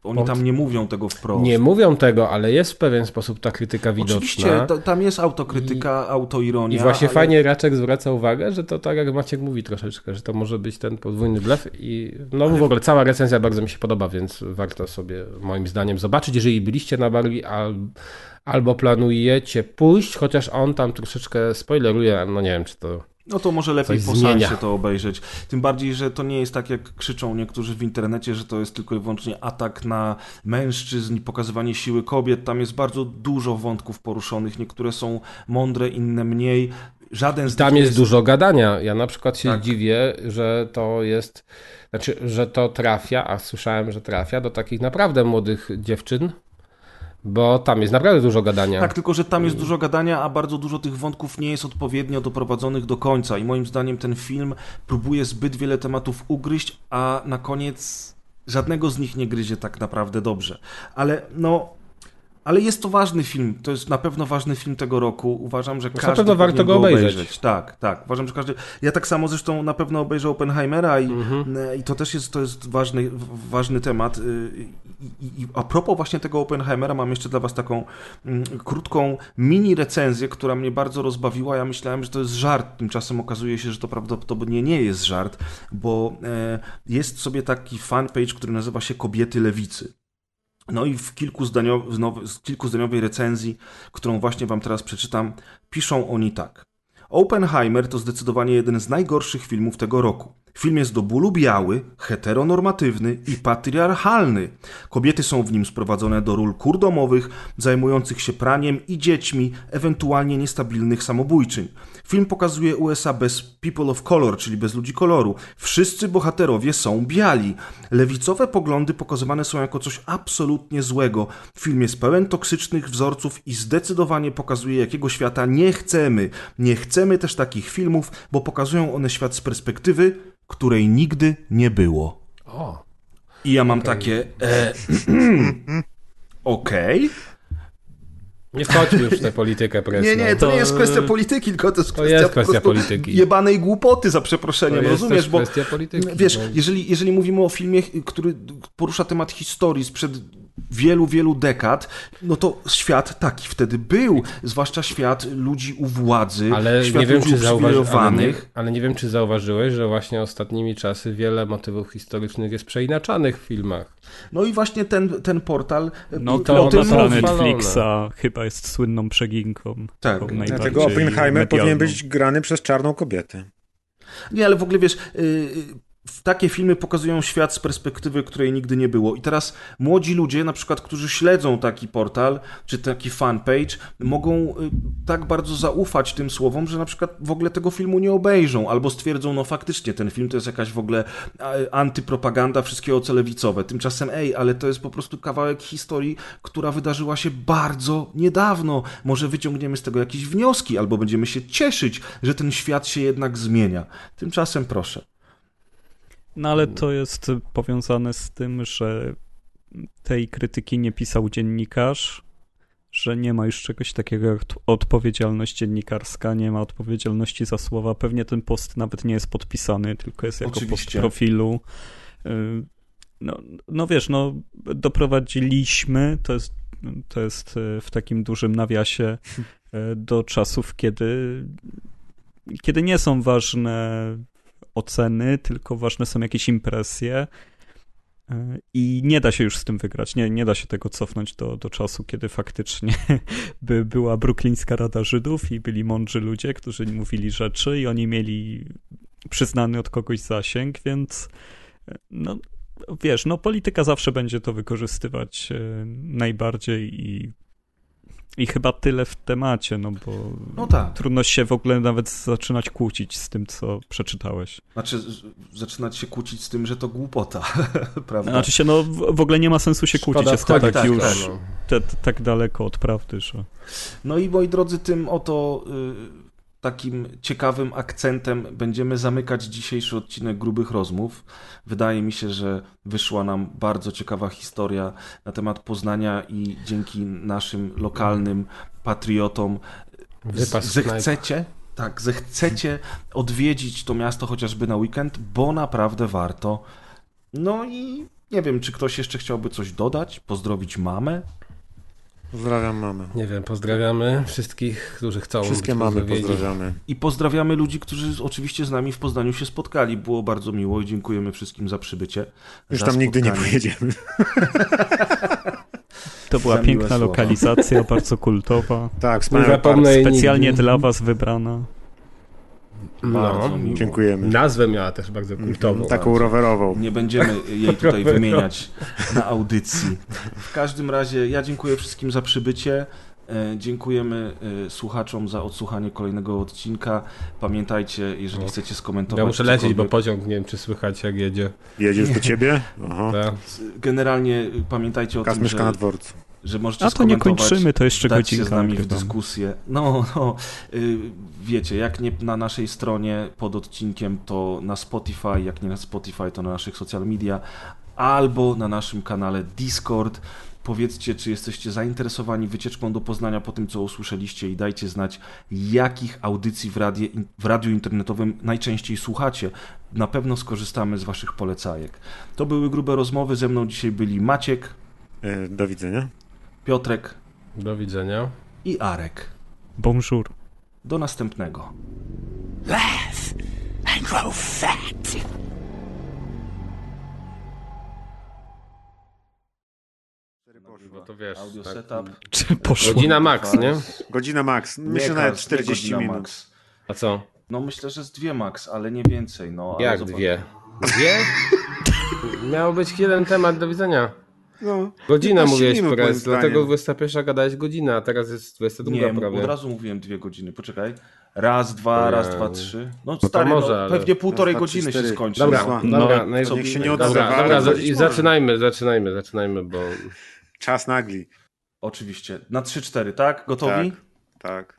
B: Oni tam nie mówią tego wprost.
D: Nie mówią tego, ale jest w pewien sposób ta krytyka widoczna.
B: Oczywiście, to, tam jest autokrytyka, autoironia.
D: I właśnie
B: ale...
D: fajnie Raczek zwraca uwagę, że to tak jak Maciek mówi troszeczkę, że to może być ten podwójny blef i no w ogóle cała recenzja bardzo mi się podoba, więc warto sobie moim zdaniem zobaczyć, jeżeli byliście na Barbie al, albo planujecie pójść, chociaż on tam troszeczkę spoileruje, no nie wiem czy to...
B: No to może lepiej po sensie to obejrzeć. Tym bardziej, że to nie jest tak, jak krzyczą niektórzy w internecie, że to jest tylko i wyłącznie atak na mężczyzn i pokazywanie siły kobiet. Tam jest bardzo dużo wątków poruszonych. Niektóre są mądre, inne mniej. Żaden z
D: Tam
B: nich
D: jest dużo gadania. Ja na przykład się
B: Tak.
D: dziwię, że to jest, znaczy, że to trafia, a słyszałem, że trafia do takich naprawdę młodych dziewczyn, bo tam jest naprawdę dużo gadania.
B: Tak, tylko że tam jest dużo gadania, a bardzo dużo tych wątków nie jest odpowiednio doprowadzonych do końca. I moim zdaniem ten film próbuje zbyt wiele tematów ugryźć, a na koniec żadnego z nich nie gryzie tak naprawdę dobrze. Ale no. Ale jest to ważny film. To jest na pewno ważny film tego roku. Uważam, że
D: na
B: każdy
D: pewno warto go obejrzeć.
B: Tak, tak. Uważam, że każdy. Ja tak samo zresztą na pewno obejrzę Oppenheimera i,
D: Mhm.
B: i to też jest, to jest ważny, ważny temat. Y, I, a propos właśnie tego Oppenheimera, mam jeszcze dla Was taką mm, krótką mini recenzję, która mnie bardzo rozbawiła. Ja myślałem, że to jest żart, tymczasem okazuje się, że to prawdopodobnie nie jest żart, bo e, jest sobie taki fanpage, który nazywa się Kobiety Lewicy. No i w kilkuzdaniow- w now- w kilkuzdaniowej recenzji, którą właśnie Wam teraz przeczytam, piszą oni tak. Oppenheimer to zdecydowanie jeden z najgorszych filmów tego roku. Film jest do bólu biały, heteronormatywny i patriarchalny. Kobiety są w nim sprowadzone do ról kur domowych, zajmujących się praniem i dziećmi, ewentualnie niestabilnych samobójczyń. Film pokazuje USA bez people of color, czyli bez ludzi koloru. Wszyscy bohaterowie są biali. Lewicowe poglądy pokazywane są jako coś absolutnie złego. Film jest pełen toksycznych wzorców i zdecydowanie pokazuje, jakiego świata nie chcemy. Nie chcemy też takich filmów, bo pokazują one świat z perspektywy, której nigdy nie było.
D: O,
B: I ja mam takie. E, Okej.
D: Nie wchodźmy już w tę politykę presną.
B: Nie, nie, to,
E: To-
B: nie jest kwestia polityki, tylko to jest
D: To
B: kwestia,
D: jest kwestia polityki.
B: jebanej głupoty, za
D: To
B: przeproszeniem,
D: jest
B: rozumiesz? Bo
D: kwestia polityki.
B: wiesz,
D: no.
B: jeżeli, jeżeli mówimy o filmie, który porusza temat historii sprzed wielu, wielu dekad, no to świat taki wtedy był, zwłaszcza świat ludzi u władzy,
D: Ale
B: świat
D: nie wiem,
B: ludzi
D: czy zauważy, ale, nie,
B: uprzywilejowanych.
D: ale nie wiem, czy zauważyłeś, że właśnie ostatnimi czasy wiele motywów historycznych jest przeinaczanych w filmach.
B: No i właśnie ten, ten portal
E: No
B: o
E: to
B: mówi.
E: Netflixa chyba jest słynną przeginką.
B: Tak. Dlatego
C: Oppenheimer
E: medialną.
C: powinien być grany przez czarną kobietę.
B: Nie, ale w ogóle wiesz, yy, w takie filmy pokazują świat z perspektywy, której nigdy nie było. I teraz młodzi ludzie, na przykład, którzy śledzą taki portal, czy taki fanpage, mogą y, tak bardzo zaufać tym słowom, że na przykład w ogóle tego filmu nie obejrzą, albo stwierdzą, no faktycznie, ten film to jest jakaś w ogóle antypropaganda, wszystkiego co lewicowe. Tymczasem, ej, ale to jest po prostu kawałek historii, która wydarzyła się bardzo niedawno. Może wyciągniemy z tego jakieś wnioski, albo będziemy się cieszyć, że ten świat się jednak zmienia. Tymczasem proszę.
E: No ale to jest powiązane z tym, że tej krytyki nie pisał dziennikarz, że nie ma już czegoś takiego jak odpowiedzialność dziennikarska, nie ma odpowiedzialności za słowa. Pewnie ten post nawet nie jest podpisany, tylko jest jako post
B: Oczywiście.
E: profilu. Y, No, no wiesz, no doprowadziliśmy, to jest, to jest y, w takim dużym nawiasie y, do czasów, kiedy, kiedy nie są ważne oceny, tylko ważne są jakieś impresje. y, I nie da się już z tym wygrać. Nie, nie da się tego cofnąć do, do czasu, kiedy faktycznie by była bruklińska Rada Żydów i byli mądrzy ludzie, którzy mówili rzeczy i oni mieli przyznany od kogoś zasięg, więc y, no, wiesz, no polityka zawsze będzie to wykorzystywać e, najbardziej i, i chyba tyle w temacie, no bo
B: No tak.
E: trudno się w ogóle nawet zaczynać kłócić z tym, co przeczytałeś.
B: Znaczy, zaczynać się kłócić z tym, że to głupota, prawda?
E: Znaczy się, no w, ogóle nie ma sensu się kłócić, jest to tak
B: tak,
E: już
B: tak,
D: no.
E: te, te, tak daleko od prawdy, że...
B: No i moi drodzy, tym oto y, takim ciekawym akcentem będziemy zamykać dzisiejszy odcinek Grubych Rozmów. Wydaje mi się, że wyszła nam bardzo ciekawa historia na temat Poznania i dzięki naszym lokalnym patriotom zechcecie, tak, zechcecie odwiedzić to miasto chociażby na weekend, bo naprawdę warto. No i nie wiem, czy ktoś jeszcze chciałby coś dodać, pozdrowić mamę.
C: Pozdrawiam mamę.
D: Nie wiem, pozdrawiamy wszystkich, którzy chcą
C: Wszystkie mamy pozdrawiamy.
B: I pozdrawiamy ludzi, którzy oczywiście z nami w Poznaniu się spotkali. Było bardzo miło i dziękujemy wszystkim za przybycie.
C: Już
B: za
C: tam nigdy nie pojedziemy.
E: To była piękna
B: słowa.
E: lokalizacja, bardzo kultowa.
C: Tak,
D: jej
E: Specjalnie
D: nigdy.
E: dla was wybrana.
B: Bardzo
D: No.
B: miło.
C: Dziękujemy.
D: Nazwę miała też bardzo kultową.
C: Taką rowerową.
B: Nie będziemy jej tutaj wymieniać na audycji. W każdym razie ja dziękuję wszystkim za przybycie. E, Dziękujemy e, słuchaczom za odsłuchanie kolejnego odcinka. Pamiętajcie, jeżeli
D: No.
B: chcecie skomentować.
D: Ja muszę lecieć, bo pociąg nie wiem, czy słychać jak jedzie.
C: Jedziesz do ciebie? Aha.
D: Tak.
B: Generalnie pamiętajcie o
C: Kas
B: tym,
C: mieszka
B: że,
C: na dworcu.
B: Że możecie
E: A to nie kończymy, to jeszcze
B: dać się z
E: godzinka
B: nami w dyskusję. No, no, y, wiecie, jak nie na naszej stronie pod odcinkiem, to na Spotify, jak nie na Spotify, to na naszych social media, albo na naszym kanale Discord. Powiedzcie, czy jesteście zainteresowani wycieczką do Poznania po tym, co usłyszeliście i dajcie znać, jakich audycji w, radie, w radiu internetowym najczęściej słuchacie. Na pewno skorzystamy z waszych polecajek. To były grube rozmowy, ze mną dzisiaj byli Maciek,
C: E, Do widzenia.
B: Piotrek
D: Do widzenia.
B: i Arek.
E: Bonjour.
B: Do następnego.
A: Laugh and grow fat.
D: Bo to wiesz.
B: Audio
D: tak.
B: setup.
E: Czy poszło?
D: Godzina max, nie?
C: Godzina max. Myślę
B: Nie,
C: nawet
B: Karls,
C: 40
B: nie godzina
C: minut.
B: max.
D: A co?
B: No myślę, że z dwie max, ale nie więcej. No, ale
D: Jak
B: zobacz.
D: dwie? Dwie? Miał być jeden temat do widzenia.
C: No.
D: Godzina
C: 15
D: mówiłeś
C: moim
D: prez, dlatego
C: zdaniem.
D: 21 gadałeś godzina, a teraz jest 22
B: Nie,
D: prawie.
B: od razu mówiłem dwie godziny. Poczekaj. Raz, dwa,
D: Nie.
B: raz, dwa, trzy. No
D: to
B: stary,
D: może,
B: no,
D: ale-
B: pewnie półtorej
C: Raz,
B: godziny się skończy.
D: Dobra,
B: No.
D: dobra,
E: No,
D: no, i-
C: to niech się nie
D: dobra,
C: odzywa,
D: dobra,
C: chodzić
D: i zaczynajmy, zaczynajmy, zaczynajmy, bo
C: Czas nagli.
B: Oczywiście. Na trzy, cztery, tak? Gotowi?
C: Tak. Tak.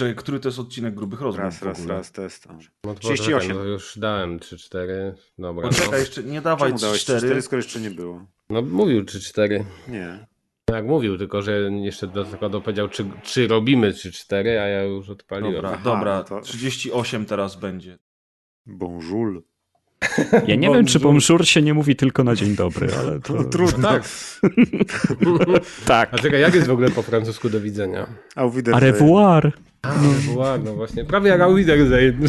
B: Czy, który to jest odcinek grubych rozmów
C: Raz, raz, raz, test.
D: no,
C: 38.
D: poczekaj, no, już dałem 3-4, dobra. No.
B: Poczekaj jeszcze, nie dawaj
C: Czemu
B: trzy,
C: dałeś
B: cztery.
C: 4, skoro jeszcze nie było?
D: no mówił 3-4.
C: Nie.
D: Jak mówił, tylko że jeszcze do tego dopowiedział, czy, czy robimy 3-4, a ja już odpaliłem.
B: Dobra,
C: Aha,
B: dobra.
C: no to-
B: 38 teraz będzie.
C: Bonjour.
E: Ja nie wiem, czy bonjour się nie mówi tylko na dzień dobry, ale to...
C: Trudno.
D: Tak.
E: Tak.
D: A czekaj, jak jest w ogóle po francusku do widzenia?
C: Au
E: A
C: wiedersehen.
E: revoir.
D: Ładno, właśnie. Prawie jak Au Wiedersehen.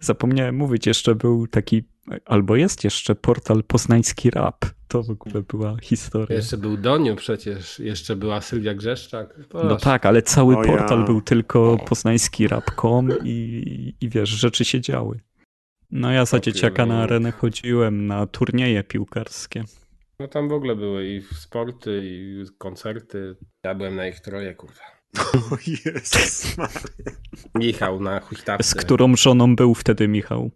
E: Zapomniałem mówić, jeszcze był taki, albo jest jeszcze portal Poznański Rap. To w ogóle była historia.
D: Jeszcze był Doniu przecież, jeszcze była Sylwia Grzeszczak.
E: No tak, ale cały
C: O ja.
E: portal był tylko poznański rap.com i, i wiesz, rzeczy się działy. No ja za dzieciaka na arenę chodziłem na turnieje piłkarskie.
D: No tam w ogóle były i sporty, i koncerty. Ja byłem na ich troje, kurwa.
C: O Jezus Maria.
D: Michał na huśtawce.
E: Z którą żoną był wtedy Michał?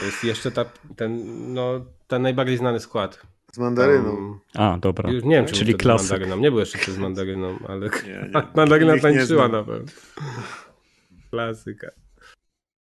D: To jest jeszcze ta, ten, no, ten najbardziej znany skład.
C: Z mandaryną.
D: Tam-
E: A, dobra.
D: Już nie wiem, czy
E: Czyli
D: wtedy z
E: klasyk.
D: mandaryną. Nie był jeszcze z mandaryną, ale
C: Nie, nie.
D: mandaryna
C: nie
D: tańczyła
C: znam.
D: na pewno. Klasyka.